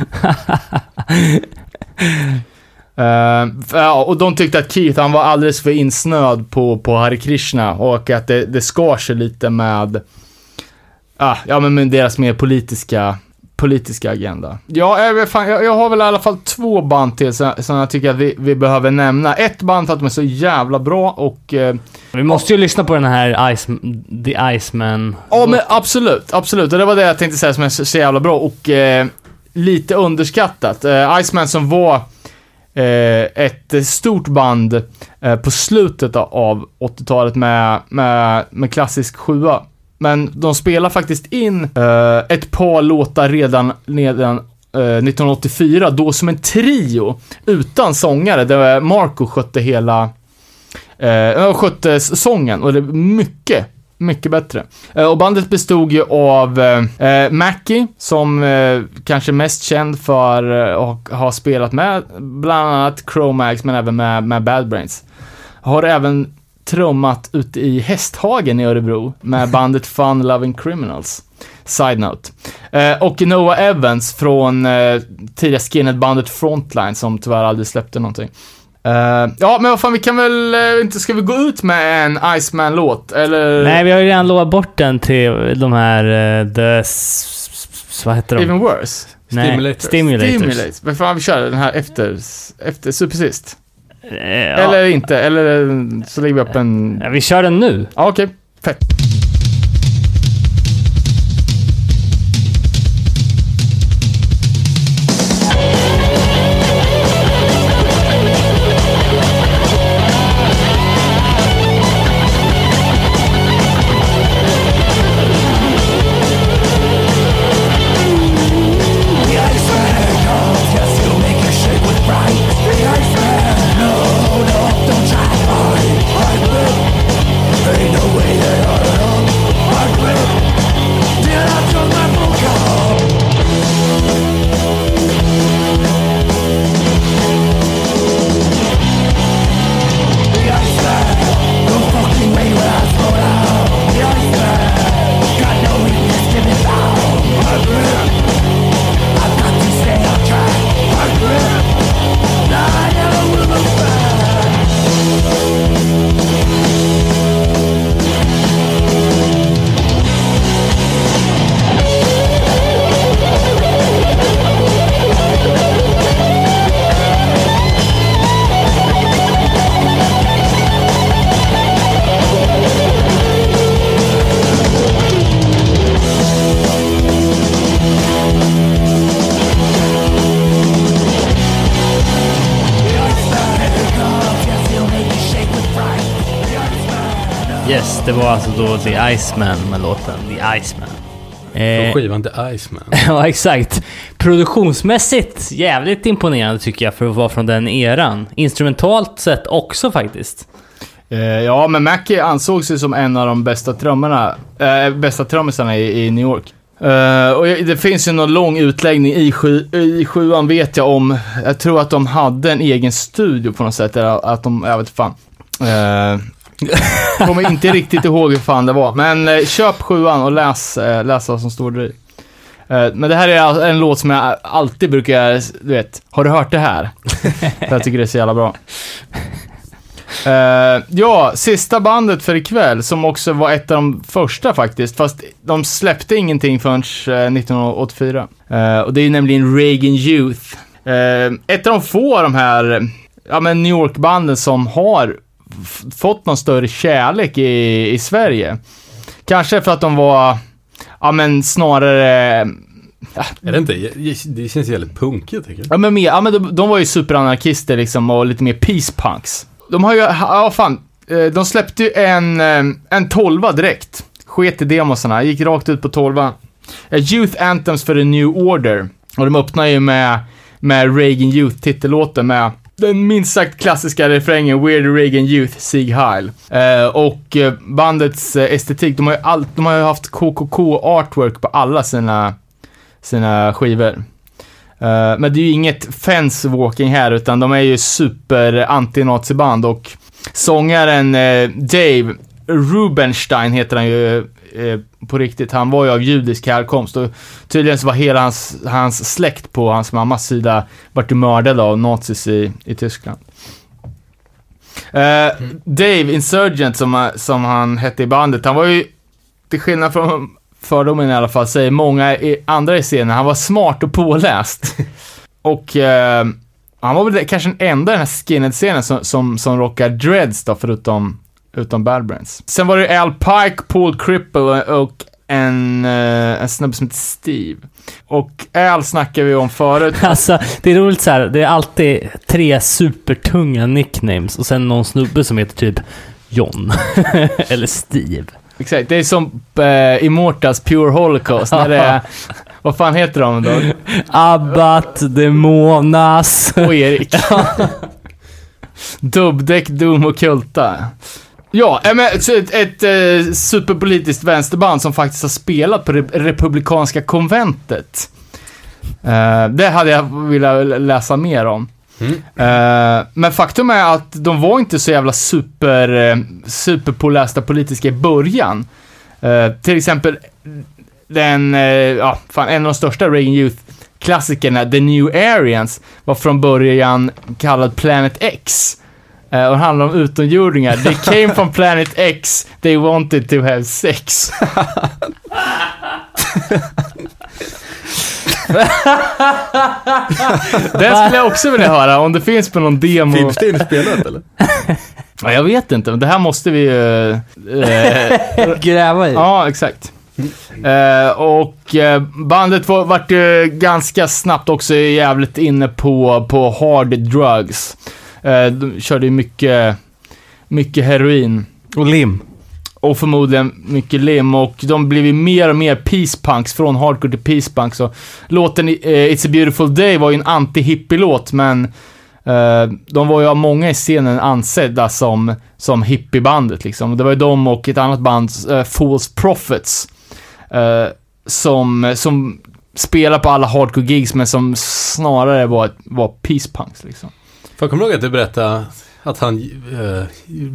Ja, och de tyckte att Keith, han var alldeles för insnöad på, på Hare Krishna och att det, det skar sig lite med, ah, ja men med deras mer politiska, politiska agenda. Ja, jag, vet fan, jag, jag har väl i alla fall två band till som, som jag tycker att vi, vi behöver nämna. Ett band för att de är så jävla bra och eh, Vi måste ju lyssna på den här Ice, The Iceman. Ja, men absolut, absolut. Och det var det jag tänkte säga som är så, så jävla bra och eh, lite underskattat. Eh, Iceman som var eh, ett eh, stort band eh, på slutet av 80-talet med, med, med klassisk sjua. Men de spelar faktiskt in eh, ett par låtar redan, redan 1984, eh, då som en trio utan sångare, där Marco skötte hela eh, skötte sången och det är mycket, mycket bättre. Eh, och bandet bestod ju av eh, eh Mackie, som eh, kanske är mest känd för eh, att ha spelat med bland annat Chromax, men även med, med Bad Brains. Har även trummat ute i Hästhagen i Örebro med bandet Fun Loving Criminals. Side note. Eh, och Noah Evans från eh, tidigare skinhead-bandet Frontline som tyvärr aldrig släppte någonting. Eh, ja, men vad fan, vi kan väl inte, ska vi gå ut med en Iceman-låt? Eller? Nej, vi har ju redan lovat bort den till de här... eh, the... Vad heter de? Even worse? Nej, Stimulators. Stimulators. Stimulate. Men fan, vi kör den här efter, efter supersist. Eh. Eller inte, eller eh, så lägger vi upp en... Vi kör den nu. Ja, okej. Fett. Det var alltså då The Iceman med låten The Iceman. Från Eh, skivan The Iceman. ja, exakt. Produktionsmässigt jävligt imponerande tycker jag för att vara från den eran. Instrumentalt sett också faktiskt. Eh, ja, men Mackie ansågs ju som en av de bästa trummorna, eh, bästa trummisarna i, i New York. Eh, och det finns ju någon lång utläggning i, sju, i sjuan vet jag om, jag tror att de hade en egen studio på något sätt, eller att de, jag vet fan. Uh, kommer inte riktigt ihåg hur fan det var, men eh, köp sjuan och läs, eh, läs vad som står där i. Eh, men det här är alltså en låt som jag alltid brukar, du vet, har du hört det här? För jag tycker det är så jävla bra. Eh, ja, sista bandet för ikväll, som också var ett av de första faktiskt, fast de släppte ingenting förrän eh, 1984. Eh, och det är nämligen Reagan Youth. Eh, ett av de få av de här, eh, ja men New York-banden som har fått någon större kärlek i, i Sverige. Kanske för att de var, ja men snarare Är det inte? Det känns jävligt punkigt tycker jag. Ja men, mer, ja, men de, de var ju superanarkister liksom och lite mer peace punks. De har ju, ja fan, eh, de släppte ju en, eh, en tolva direkt. Sket i demosarna, gick rakt ut på tolva. Youth Anthems for a New Order. Och de öppnar ju med, med Reagan Youth-titellåten med den minst sagt klassiska refrängen We're the Reagan Youth, Sieg Heil. Eh, och eh, bandets eh, estetik, de har ju, all, de har ju haft KKK artwork på alla sina, sina skivor. Eh, men det är ju inget fence walking här, utan de är ju super anti-nazi-band och sångaren eh, Dave Rubenstein heter han ju eh, på riktigt. Han var ju av judisk härkomst och tydligen så var hela hans, hans släkt på hans mammas sida vart mördade av nazis i, i Tyskland. Eh, Dave Insurgent, som, som han hette i bandet, han var ju, till skillnad från fördomen i alla fall, säger många i, andra i scenen, han var smart och påläst. och eh, han var väl kanske den enda i den här skinhead-scenen som, som, som rockar dreads då, förutom utom Bad Brains. Sen var det Al Pike, Paul Cripple och en, eh, en snubbe som heter Steve. Och Al snackade vi om förut. Alltså, det är roligt så här. det är alltid tre supertunga nicknames och sen någon snubbe som heter typ John. Eller Steve. Exakt, det är som eh, Immortals Pure Holocaust, när det är, vad fan heter de då? Abbat, Demonas. Och Erik. Dubbdäck, Doom och Kulta. Ja, eh, så ett, ett eh, superpolitiskt vänsterband som faktiskt har spelat på Re- Republikanska konventet. Eh, det hade jag velat läsa mer om. Eh, men faktum är att de var inte så jävla super, superpålästa politiska i början. Till exempel den, ja, fan, en av de största Reagan Youth-klassikerna, The New Aryans, var från början kallad Planet X. Eh, och handlar om utomjordingar. They came from Planet X, they wanted to have sex. Den skulle jag också vilja höra, om det finns på någon demo. Finns det inspelat eller? Ja, jag vet inte, men det här måste vi ju... eh, Gräva i. Ja, exakt. Eh, och eh, bandet var, vart ju ganska snabbt också jävligt inne på, på hard drugs. Eh, de körde ju mycket, mycket heroin. Och lim. Och förmodligen mycket lim och de blev ju mer och mer peace punks från hardcore till peace punks. Så låten eh, It's a beautiful day var ju en anti-hippie-låt men eh, de var ju av många i scenen ansedda som, som hippiebandet liksom. Det var ju de och ett annat band, eh, Fools Prophets, som, som spelar på alla hardcore gigs men som snarare var, var peace punks liksom. För jag kommer ihåg att du berättade att han, uh,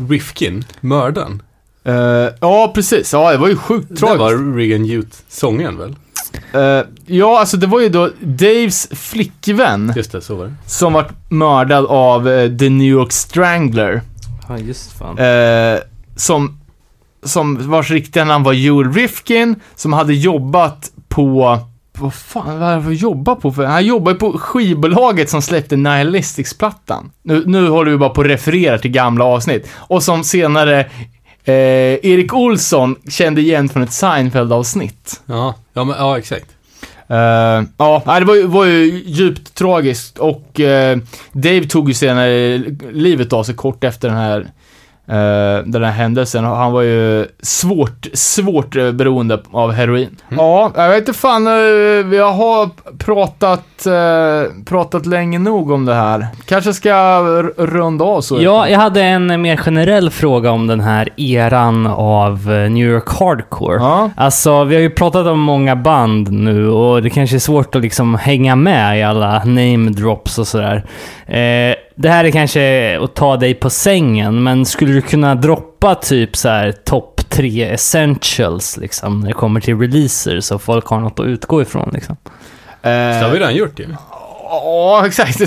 Rifkin, mördaren. Eh, ja, precis. Ja, det var ju sjukt Det tragiskt. var Regan Youth-sången väl? Eh, ja, alltså det var ju då Daves flickvän Just det, så var det. som var mördad av eh, The New York Strangler. Ja, just fan. Som, som vars riktiga namn var Joel Rifkin, som hade jobbat på vad fan vad var det jobba på för? Han jobbade på skivbolaget som släppte Nihilistics-plattan. Nu, nu håller vi bara på att referera till gamla avsnitt. Och som senare eh, Erik Olsson kände igen från ett Seinfeld-avsnitt. Ja, ja, men, ja exakt. Eh, ja, det var ju, var ju djupt tragiskt och eh, Dave tog ju senare livet av sig kort efter den här, den här händelsen. Och Han var ju svårt, svårt eh, beroende av heroin. Ja, jag vet inte fan, eh, vi har pratat, eh, pratat länge nog om det här. Kanske ska r- runda av så. Ja, jag hade en mer generell fråga om den här eran av eh, New York Hardcore. Ja. Alltså, vi har ju pratat om många band nu och det kanske är svårt att liksom hänga med i alla name drops och sådär. Eh, det här är kanske att ta dig på sängen, men skulle du kunna droppa typ så här topp tre essentials liksom när det kommer till releaser så folk har något att utgå ifrån liksom? Det har Eh, vi redan gjort ju. Ja, exakt.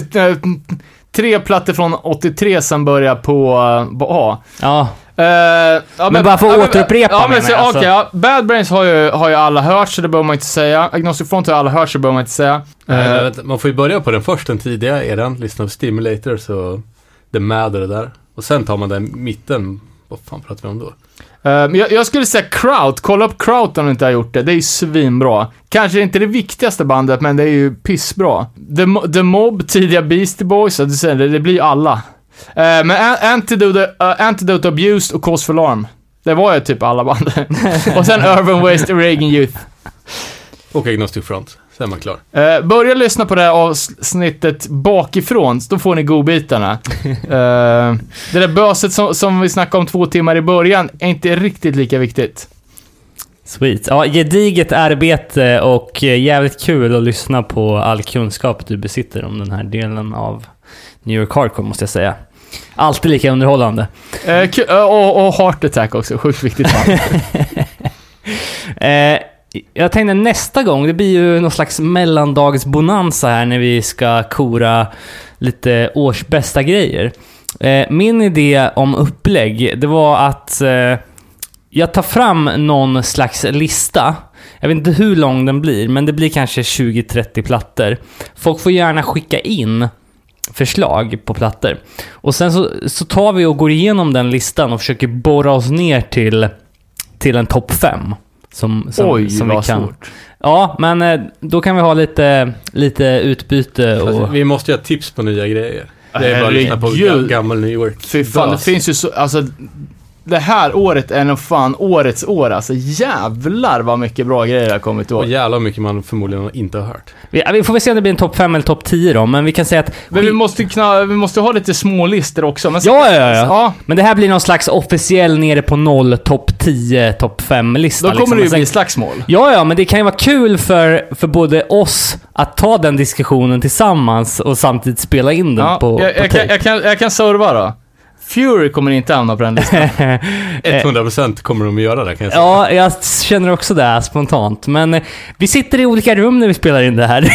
Tre plattor från 83 som börjar på, eh, på A. Ja, Eh, ja, Men bara för att återupprepa, Ja, men menar så, jag, alltså. okej, ja, Bad Brains har ju, har ju alla hört, så det behöver man inte säga. Agnostic Front har alla hört, så det behöver man inte säga. Men vänta, man får ju börja på den först, den tidiga eran, lyssna på Stimulators och The Mad och det där. Och sen tar man den mitten, vad fan pratar vi om då? eh, men jag, jag skulle säga Kraut. Kolla upp Kraut om du inte har gjort det. Det är ju svinbra. Kanske inte det viktigaste bandet, men det är ju pissbra. The, The Mob, tidiga Beastie Boys, ja, det, det blir ju alla. Eh, men An- Antidote, uh, Antidote Abused och Cause for Alarm. Det var ju typ alla band. och sen Urban Waste och Reagan Youth. Och Agnostic Front. Sen är man klar. Eh, börja lyssna på det här avsnittet bakifrån, så då får ni godbitarna. Eh, det där böset som, som vi snackade om två timmar i början är inte riktigt lika viktigt. Sweet. Ja, gediget arbete och jävligt kul att lyssna på all kunskap du besitter om den här delen av New York Hardcore, måste jag säga. Alltid lika underhållande. Eh, eh, och, och Heart Attack också, sjukt viktigt. Eh, jag tänkte nästa gång, det blir ju någon slags mellandagsbonanza här när vi ska kora lite årsbästa grejer. Eh, min idé om upplägg, det var att eh, jag tar fram någon slags lista. Jag vet inte hur lång den blir, men det blir kanske 20-30 plattor. Folk får gärna skicka in förslag på plattor. Och sen så, så tar vi och går igenom den listan och försöker borra oss ner till, till en topp 5. Som, som, Oj, som vi vad kan. svårt. Ja, men eh, då kan vi ha lite, lite utbyte Alltså, och... vi måste ju ha tips på nya grejer. Det är bara att lyssna på Herregud. gammal New York. Fy fan, det bas. finns ju så, alltså det här året är nog fan årets år alltså. Jävlar vad mycket bra grejer det har kommit i Och år. jävlar vad mycket man förmodligen inte har hört. Vi, vi får väl se om det blir en topp 5 eller topp 10 då, men vi kan säga att... Men vi måste, kna, vi måste ha lite små listor också. Men Ja, ja, ja, ja. Men det här blir någon slags officiell nere på noll, topp 10, topp 5-lista. Då kommer det ju liksom. bli slagsmål. Ja, ja, men det kan ju vara kul för, för både oss att ta den diskussionen tillsammans och samtidigt spela in den Ja, på, jag, på jag, kan, jag, kan, jag kan serva då. Fury kommer inte hamna på den listan. 100% kommer de att göra det kan jag säga. Ja, jag känner också det spontant. Men eh, vi sitter i olika rum när vi spelar in det här.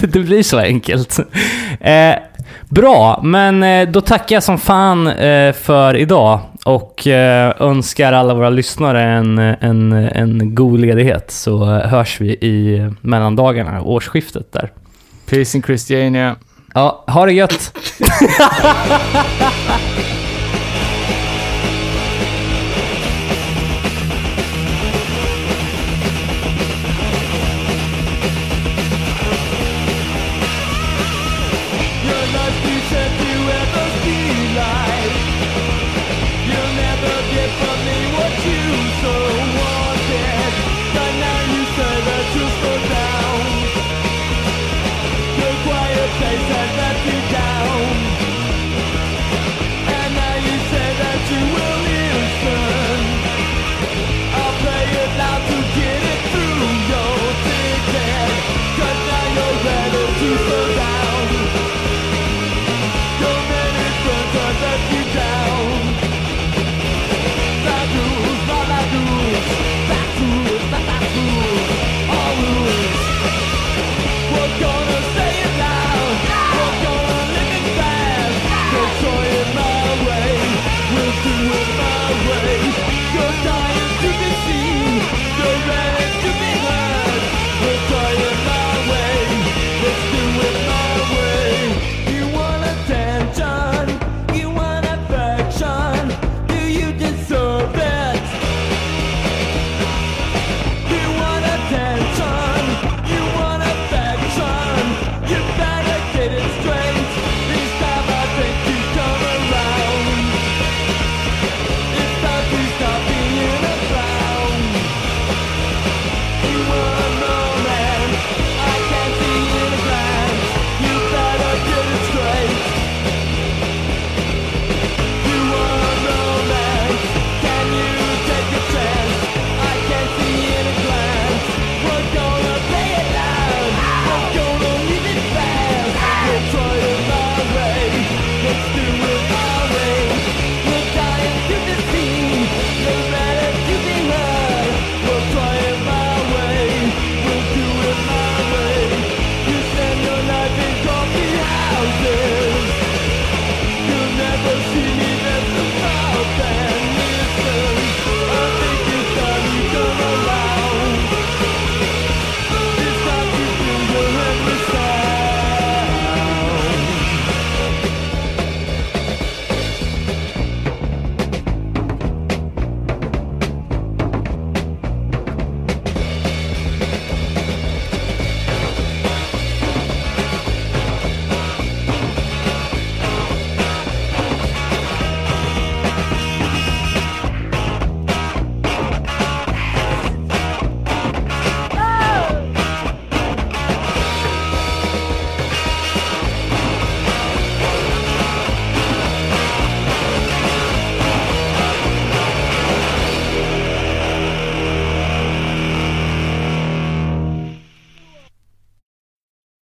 det blir så enkelt. Eh, bra, men eh, då tackar jag som fan för idag och önskar alla våra lyssnare en, en, en god ledighet. Så hörs vi i mellandagarna, årsskiftet där. Peace in Christiania. Ja, ha det gött!